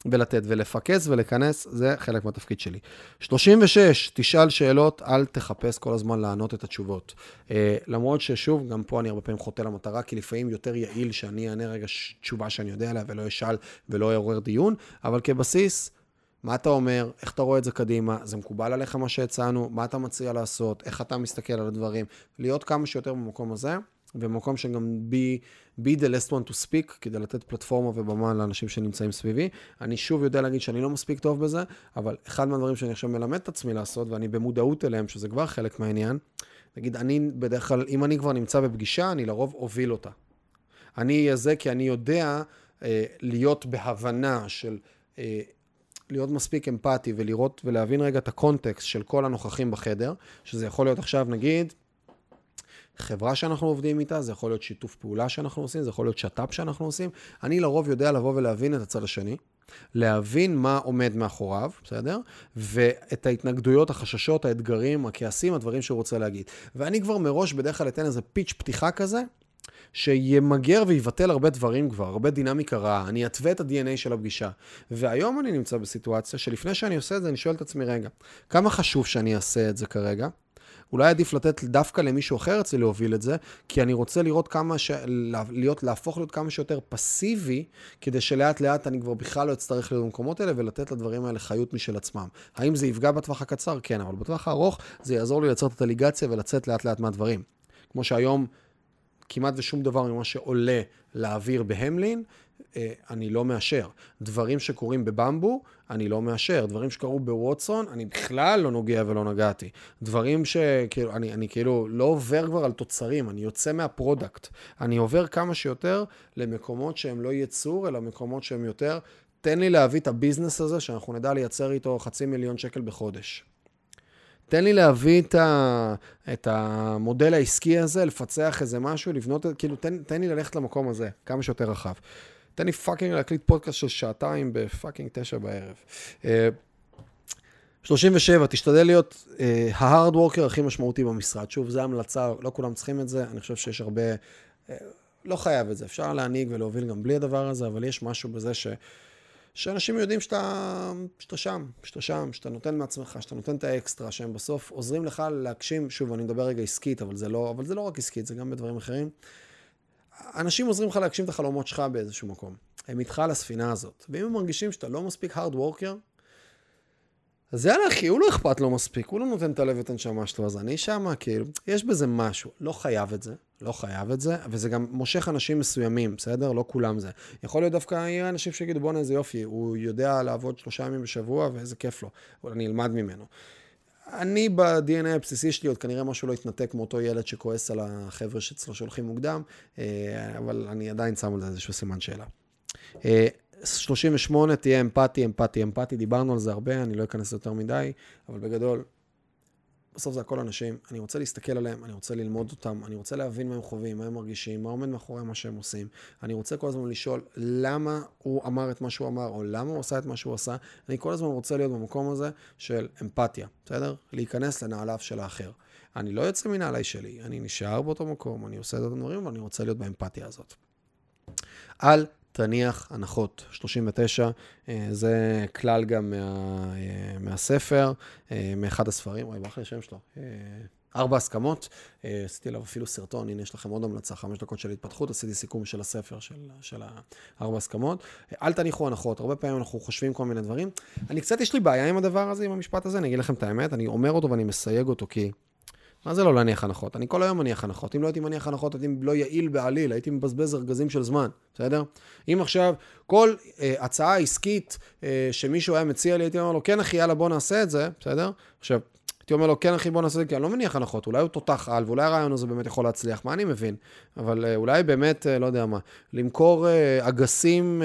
ולתת ולפקס ולכנס, זה חלק מהתפקיד שלי. 36, תשאל שאלות, אל תחפש כל הזמן לענות את התשובות. אה, למרות ששוב, גם פה אני הרבה פעמים חוטא למטרה, כי לפעמים יותר יעיל שאני אענה רגע תשובה שאני יודע עליה ולא אשאל ולא אעורר דיון, אבל כבסיס, מה אתה אומר, איך אתה רואה את זה קדימה, זה מקובל עליך מה שהצענו, מה אתה מציע לעשות, איך אתה מסתכל על הדברים, להיות כמה שיותר במקום הזה, ובמקום שגם be, be the last one to speak, כדי לתת פלטפורמה ובמה לאנשים שנמצאים סביבי. אני שוב יודע להגיד שאני לא מספיק טוב בזה, אבל אחד מהדברים שאני עכשיו מלמד את עצמי לעשות, ואני במודעות אליהם, שזה כבר חלק מהעניין, נגיד, אני בדרך כלל, אם אני כבר נמצא בפגישה, אני לרוב אוביל אותה. אני אהיה זה כי אני יודע אה, להיות בהבנה של... אה, להיות מספיק אמפתי ולראות ולהבין רגע את הקונטקסט של כל הנוכחים בחדר, שזה יכול להיות עכשיו, נגיד, חברה שאנחנו עובדים איתה, זה יכול להיות שיתוף פעולה שאנחנו עושים, זה יכול להיות שת"פ שאנחנו עושים. אני לרוב יודע לבוא ולהבין את הצד השני, להבין מה עומד מאחוריו, בסדר? ואת ההתנגדויות, החששות, האתגרים, הכעסים, הדברים שהוא רוצה להגיד. ואני כבר מראש בדרך כלל אתן איזה פיץ' פתיחה כזה, שימגר ויבטל הרבה דברים כבר, הרבה דינמיקה רעה. אני אתווה את ה-DNA של הפגישה. והיום אני נמצא בסיטואציה שלפני שאני עושה את זה, אני שואל את עצמי, רגע, כמה חשוב שאני אעשה את זה כרגע? אולי עדיף לתת דווקא למישהו אחר אצלי להוביל את זה, כי אני רוצה לראות כמה ש... להיות, להפוך להיות כמה שיותר פסיבי, כדי שלאט לאט אני כבר בכלל לא אצטרך להיות במקומות האלה ולתת לדברים האלה חיות משל עצמם. האם זה יפגע בטווח הקצר? כן, אבל בטווח הארוך זה יעזור לי לייצר את הליגציה ולצאת לאט לאט מהדברים. כמו שהיום כמעט ושום דבר ממה שעולה לאוויר בהמלין, אה, אני לא מאשר. דברים שקורים בבמבו, אני לא מאשר. דברים שקרו בווטסון, אני בכלל לא נוגע ולא נגעתי. דברים שכאילו, אני, אני כאילו לא עובר כבר על תוצרים, אני יוצא מה product. אני עובר כמה שיותר למקומות שהם לא ייצור, אלא מקומות שהם יותר, תן לי להביא את ה business הזה, שאנחנו נדע לייצר איתו חצי מיליון שקל בחודש. תן לי להביא את, ה, את המודל העסקי הזה, לפצח איזה משהו, לבנות, כאילו, תן, תן לי ללכת למקום הזה, כמה שיותר רחב. תן לי fucking להקליט פודקאסט של שעתיים ב fucking תשע בערב. 37, אה, תשתדל להיות ההארד uh, וורקר הכי משמעותי במשרד. שוב, זו המלצה, לא כולם צריכים את זה, אני חושב שיש הרבה... Uh, לא חייב את זה, אפשר להנהיג ולהוביל גם בלי הדבר הזה, אבל יש משהו בזה ש... שאנשים יודעים שאתה, שאתה שם, שאתה שם, שאתה נותן מעצמך, שאתה נותן את האקסטרה, שהם בסוף עוזרים לך להגשים, שוב, אני מדבר רגע עסקית, אבל זה לא, אבל זה לא רק עסקית, זה גם בדברים אחרים. אנשים עוזרים לך להגשים את החלומות שלך באיזשהו מקום. הם איתך על הספינה הזאת. ואם הם מרגישים שאתה לא מספיק hard worker, אז יאללה אחי, הוא לא אכפת לו מספיק, הוא לא נותן את הלב ואת הנשמה שלו, אז אני שמה, כאילו, יש בזה משהו. לא חייב את זה, לא חייב את זה, וזה גם מושך אנשים מסוימים, בסדר? לא כולם זה. יכול להיות דווקא, יהיה אנשים שיגידו, בואנה איזה יופי, הוא יודע לעבוד שלושה ימים בשבוע ואיזה כיף לו, אני אלמד ממנו. אני ב-DNA הבסיסי שלי, עוד כנראה משהו לא התנתק מאותו ילד שכועס על החבר'ה שאצלו שהולכים מוקדם, אה, אבל אני עדיין שם על זה איזשהו סימן שאלה. 38, אה, תהיה אמפתי, אמפתי, אמפתי, דיברנו על זה הרבה, אני לא אכנס יותר מדי, אבל בגדול, בסוף זה הכל אנשים, אני רוצה להסתכל עליהם, אני רוצה ללמוד אותם, אני רוצה להבין מה הם חווים, מה הם מרגישים, מה עומד מאחורי מה שהם עושים. אני רוצה כל הזמן לשאול למה הוא אמר את מה שהוא אמר, או למה הוא עשה את מה שהוא עשה. אני כל הזמן רוצה להיות במקום הזה של אמפתיה, בסדר? להיכנס לנעליו של האחר. אני לא יוצא מנעלי שלי, אני נשאר באותו מקום, אני עושה את הדברים, ואני רוצה להיות באמפתיה הזאת. אל תניח הנחות. 39, אה, זה כלל גם מה, אה, מהספר, אה, מאחד הספרים, אוי, ברח לי השם שלו. ארבע הסכמות, עשיתי עליו אפילו סרטון, הנה יש לכם עוד המלצה, חמש דקות של התפתחות, עשיתי סיכום של הספר של, של הארבע הסכמות. אל תניחו הנחות, הרבה פעמים אנחנו חושבים כל מיני דברים. אני קצת, יש לי בעיה עם הדבר הזה, עם המשפט הזה, אני אגיד לכם את האמת, אני אומר אותו ואני מסייג אותו כי... מה זה לא להניח הנחות? אני כל היום מניח הנחות. אם לא הייתי מניח הנחות, הייתי לא יעיל בעליל, הייתי מבזבז ארגזים של זמן, בסדר? אם עכשיו כל אה, הצעה עסקית אה, שמישהו היה מציע לי, הייתי אומר לו, כן אחי, יאללה בוא נעשה את זה, בסדר? עכשיו, הייתי אומר לו, כן אחי, בוא נעשה את זה, כי אני לא מניח הנחות, אולי הוא תותח על, ואולי הרעיון הזה באמת יכול להצליח, מה אני מבין? אבל אה, אולי באמת, אה, לא יודע מה, למכור אה, אגסים,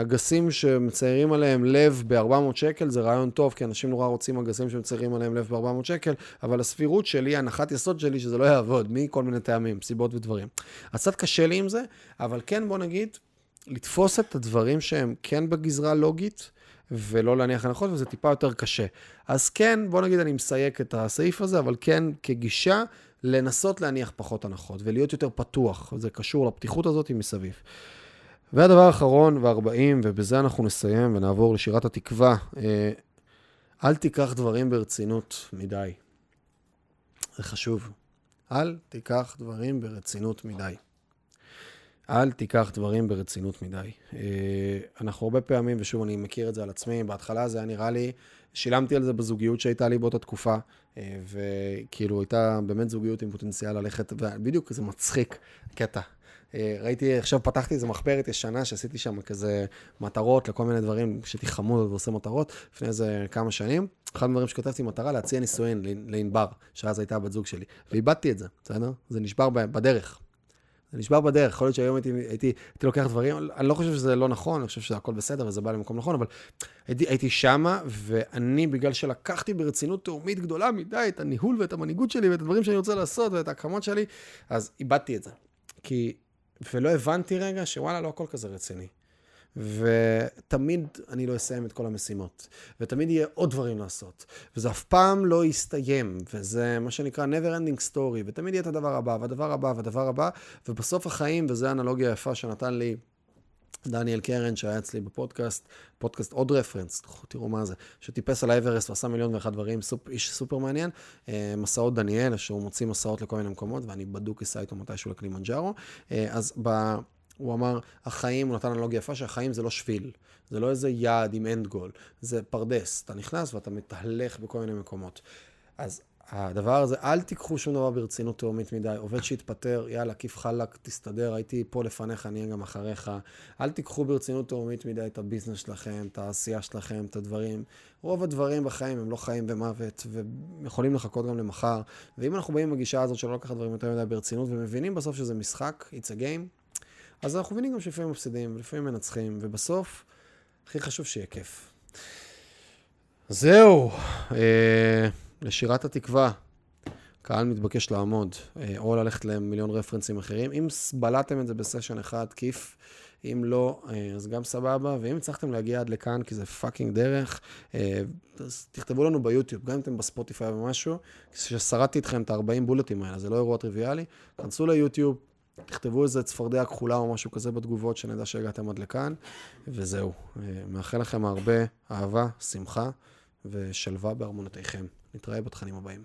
אגסים שמציירים עליהם לב ב-400 שקל, זה רעיון טוב, כי אנשים נורא רוצים אגסים שמציירים עליהם לב ב-400 שקל, אבל הסבירות שלי, הנחת יסוד שלי, שזה לא יעבוד, מכל מיני טעמים, סיבות ודברים. אז קצת קשה לי עם זה, אבל כן, בוא נגיד, לתפוס את הדברים שהם כן בגזרה לוגית, ולא להניח הנחות, וזה טיפה יותר קשה. אז כן, בוא נגיד אני מסייק את הסעיף הזה, אבל כן כגישה, לנסות להניח פחות הנחות ולהיות יותר פתוח. זה קשור לפתיחות הזאת מסביב. והדבר האחרון והארבעים, ובזה אנחנו נסיים ונעבור לשירת התקווה, אה, אל תיקח דברים ברצינות מדי. זה חשוב. אל תיקח דברים ברצינות מדי. אל תיקח דברים ברצינות מדי. אה, אנחנו הרבה פעמים, ושוב, אני מכיר את זה על עצמי, בהתחלה זה היה נראה לי, שילמתי על זה בזוגיות שהייתה לי באותה תקופה, אה, וכאילו הייתה באמת זוגיות עם פוטנציאל ללכת, ובדיוק זה מצחיק, קטע. אה, ראיתי, עכשיו פתחתי איזה מחברת ישנה שעשיתי שם כזה מטרות לכל מיני דברים, שהייתי חמוד ועושה מטרות, לפני איזה כמה שנים. אחד הדברים שכתבתי מטרה להציע נישואין לענבר, שאז הייתה הבת זוג שלי, ואיבדתי את זה, בסדר? זה נשבר בדרך. זה נשבר בדרך, יכול להיות שהיום הייתי, הייתי, הייתי לוקח דברים, אני לא חושב שזה לא נכון, אני חושב שהכל בסדר וזה בא למקום נכון, אבל הייתי, הייתי שמה, ואני, בגלל שלקחתי ברצינות תאומית גדולה מדי את הניהול ואת המנהיגות שלי ואת הדברים שאני רוצה לעשות ואת ההקמות שלי, אז איבדתי את זה. כי, ולא הבנתי רגע שוואלה, לא הכל כזה רציני. ותמיד אני לא אסיים את כל המשימות, ותמיד יהיה עוד דברים לעשות, וזה אף פעם לא יסתיים, וזה מה שנקרא never ending story, ותמיד יהיה את הדבר הבא, והדבר הבא, והדבר הבא, ובסוף החיים, וזו האנלוגיה היפה שנתן לי דניאל קרן, שהיה אצלי בפודקאסט, פודקאסט עוד reference, תראו מה זה, שטיפס על האברסט ועשה מיליון ואחד דברים, סופ, איש סופר מעניין, אה, מסעות דניאל, שהוא מוציא מסעות לכל מיני מקומות, ואני בדוק אסע איתו מתישהו לקלימנג'ארו, אה, אז ב... הוא אמר, החיים, הוא נתן אנלוגיה יפה שהחיים זה לא שביל, זה לא איזה יעד עם end goal, זה פרדס. אתה נכנס ואתה מתהלך בכל מיני מקומות. אז הדבר הזה, אל תיקחו שום דבר ברצינות תהומית מדי. עובד שהתפטר, יאללה, כיף חלק, תסתדר, הייתי פה לפניך, אני אהיה גם אחריך. אל תיקחו ברצינות תהומית מדי את הביזנס שלכם, את העשייה שלכם, את הדברים. רוב הדברים בחיים הם לא חיים ומוות, ויכולים לחכות גם למחר. ואם אנחנו באים עם הגישה הזאת שלא לקחת דברים יותר מדי ברצינות, ומבינים בסוף שזה משחק, it's a game, אז אנחנו מבינים גם שלפעמים מפסידים, ולפעמים מנצחים, ובסוף, הכי חשוב שיהיה כיף. זהו, אה, לשירת התקווה. קהל מתבקש לעמוד, אה, או ללכת למיליון רפרנסים אחרים. אם בלעתם את זה ב session אחד, כיף. אם לא, אה, אז גם סבבה. ואם הצלחתם להגיע עד לכאן, כי זה fucking דרך, אה, אז תכתבו לנו ביוטיוב, גם אם אתם בספוטיפיי או משהו, ששרדתי איתכם את ה-40 בולטים האלה, זה לא אירוע טריוויאלי, כנסו ליוטיוב, תכתבו איזה צפרדע כחולה או משהו כזה בתגובות, שנדע שהגעתם עד לכאן, וזהו. מאחל לכם הרבה אהבה, שמחה ושלווה בארמונותיכם. נתראה בתכנים הבאים.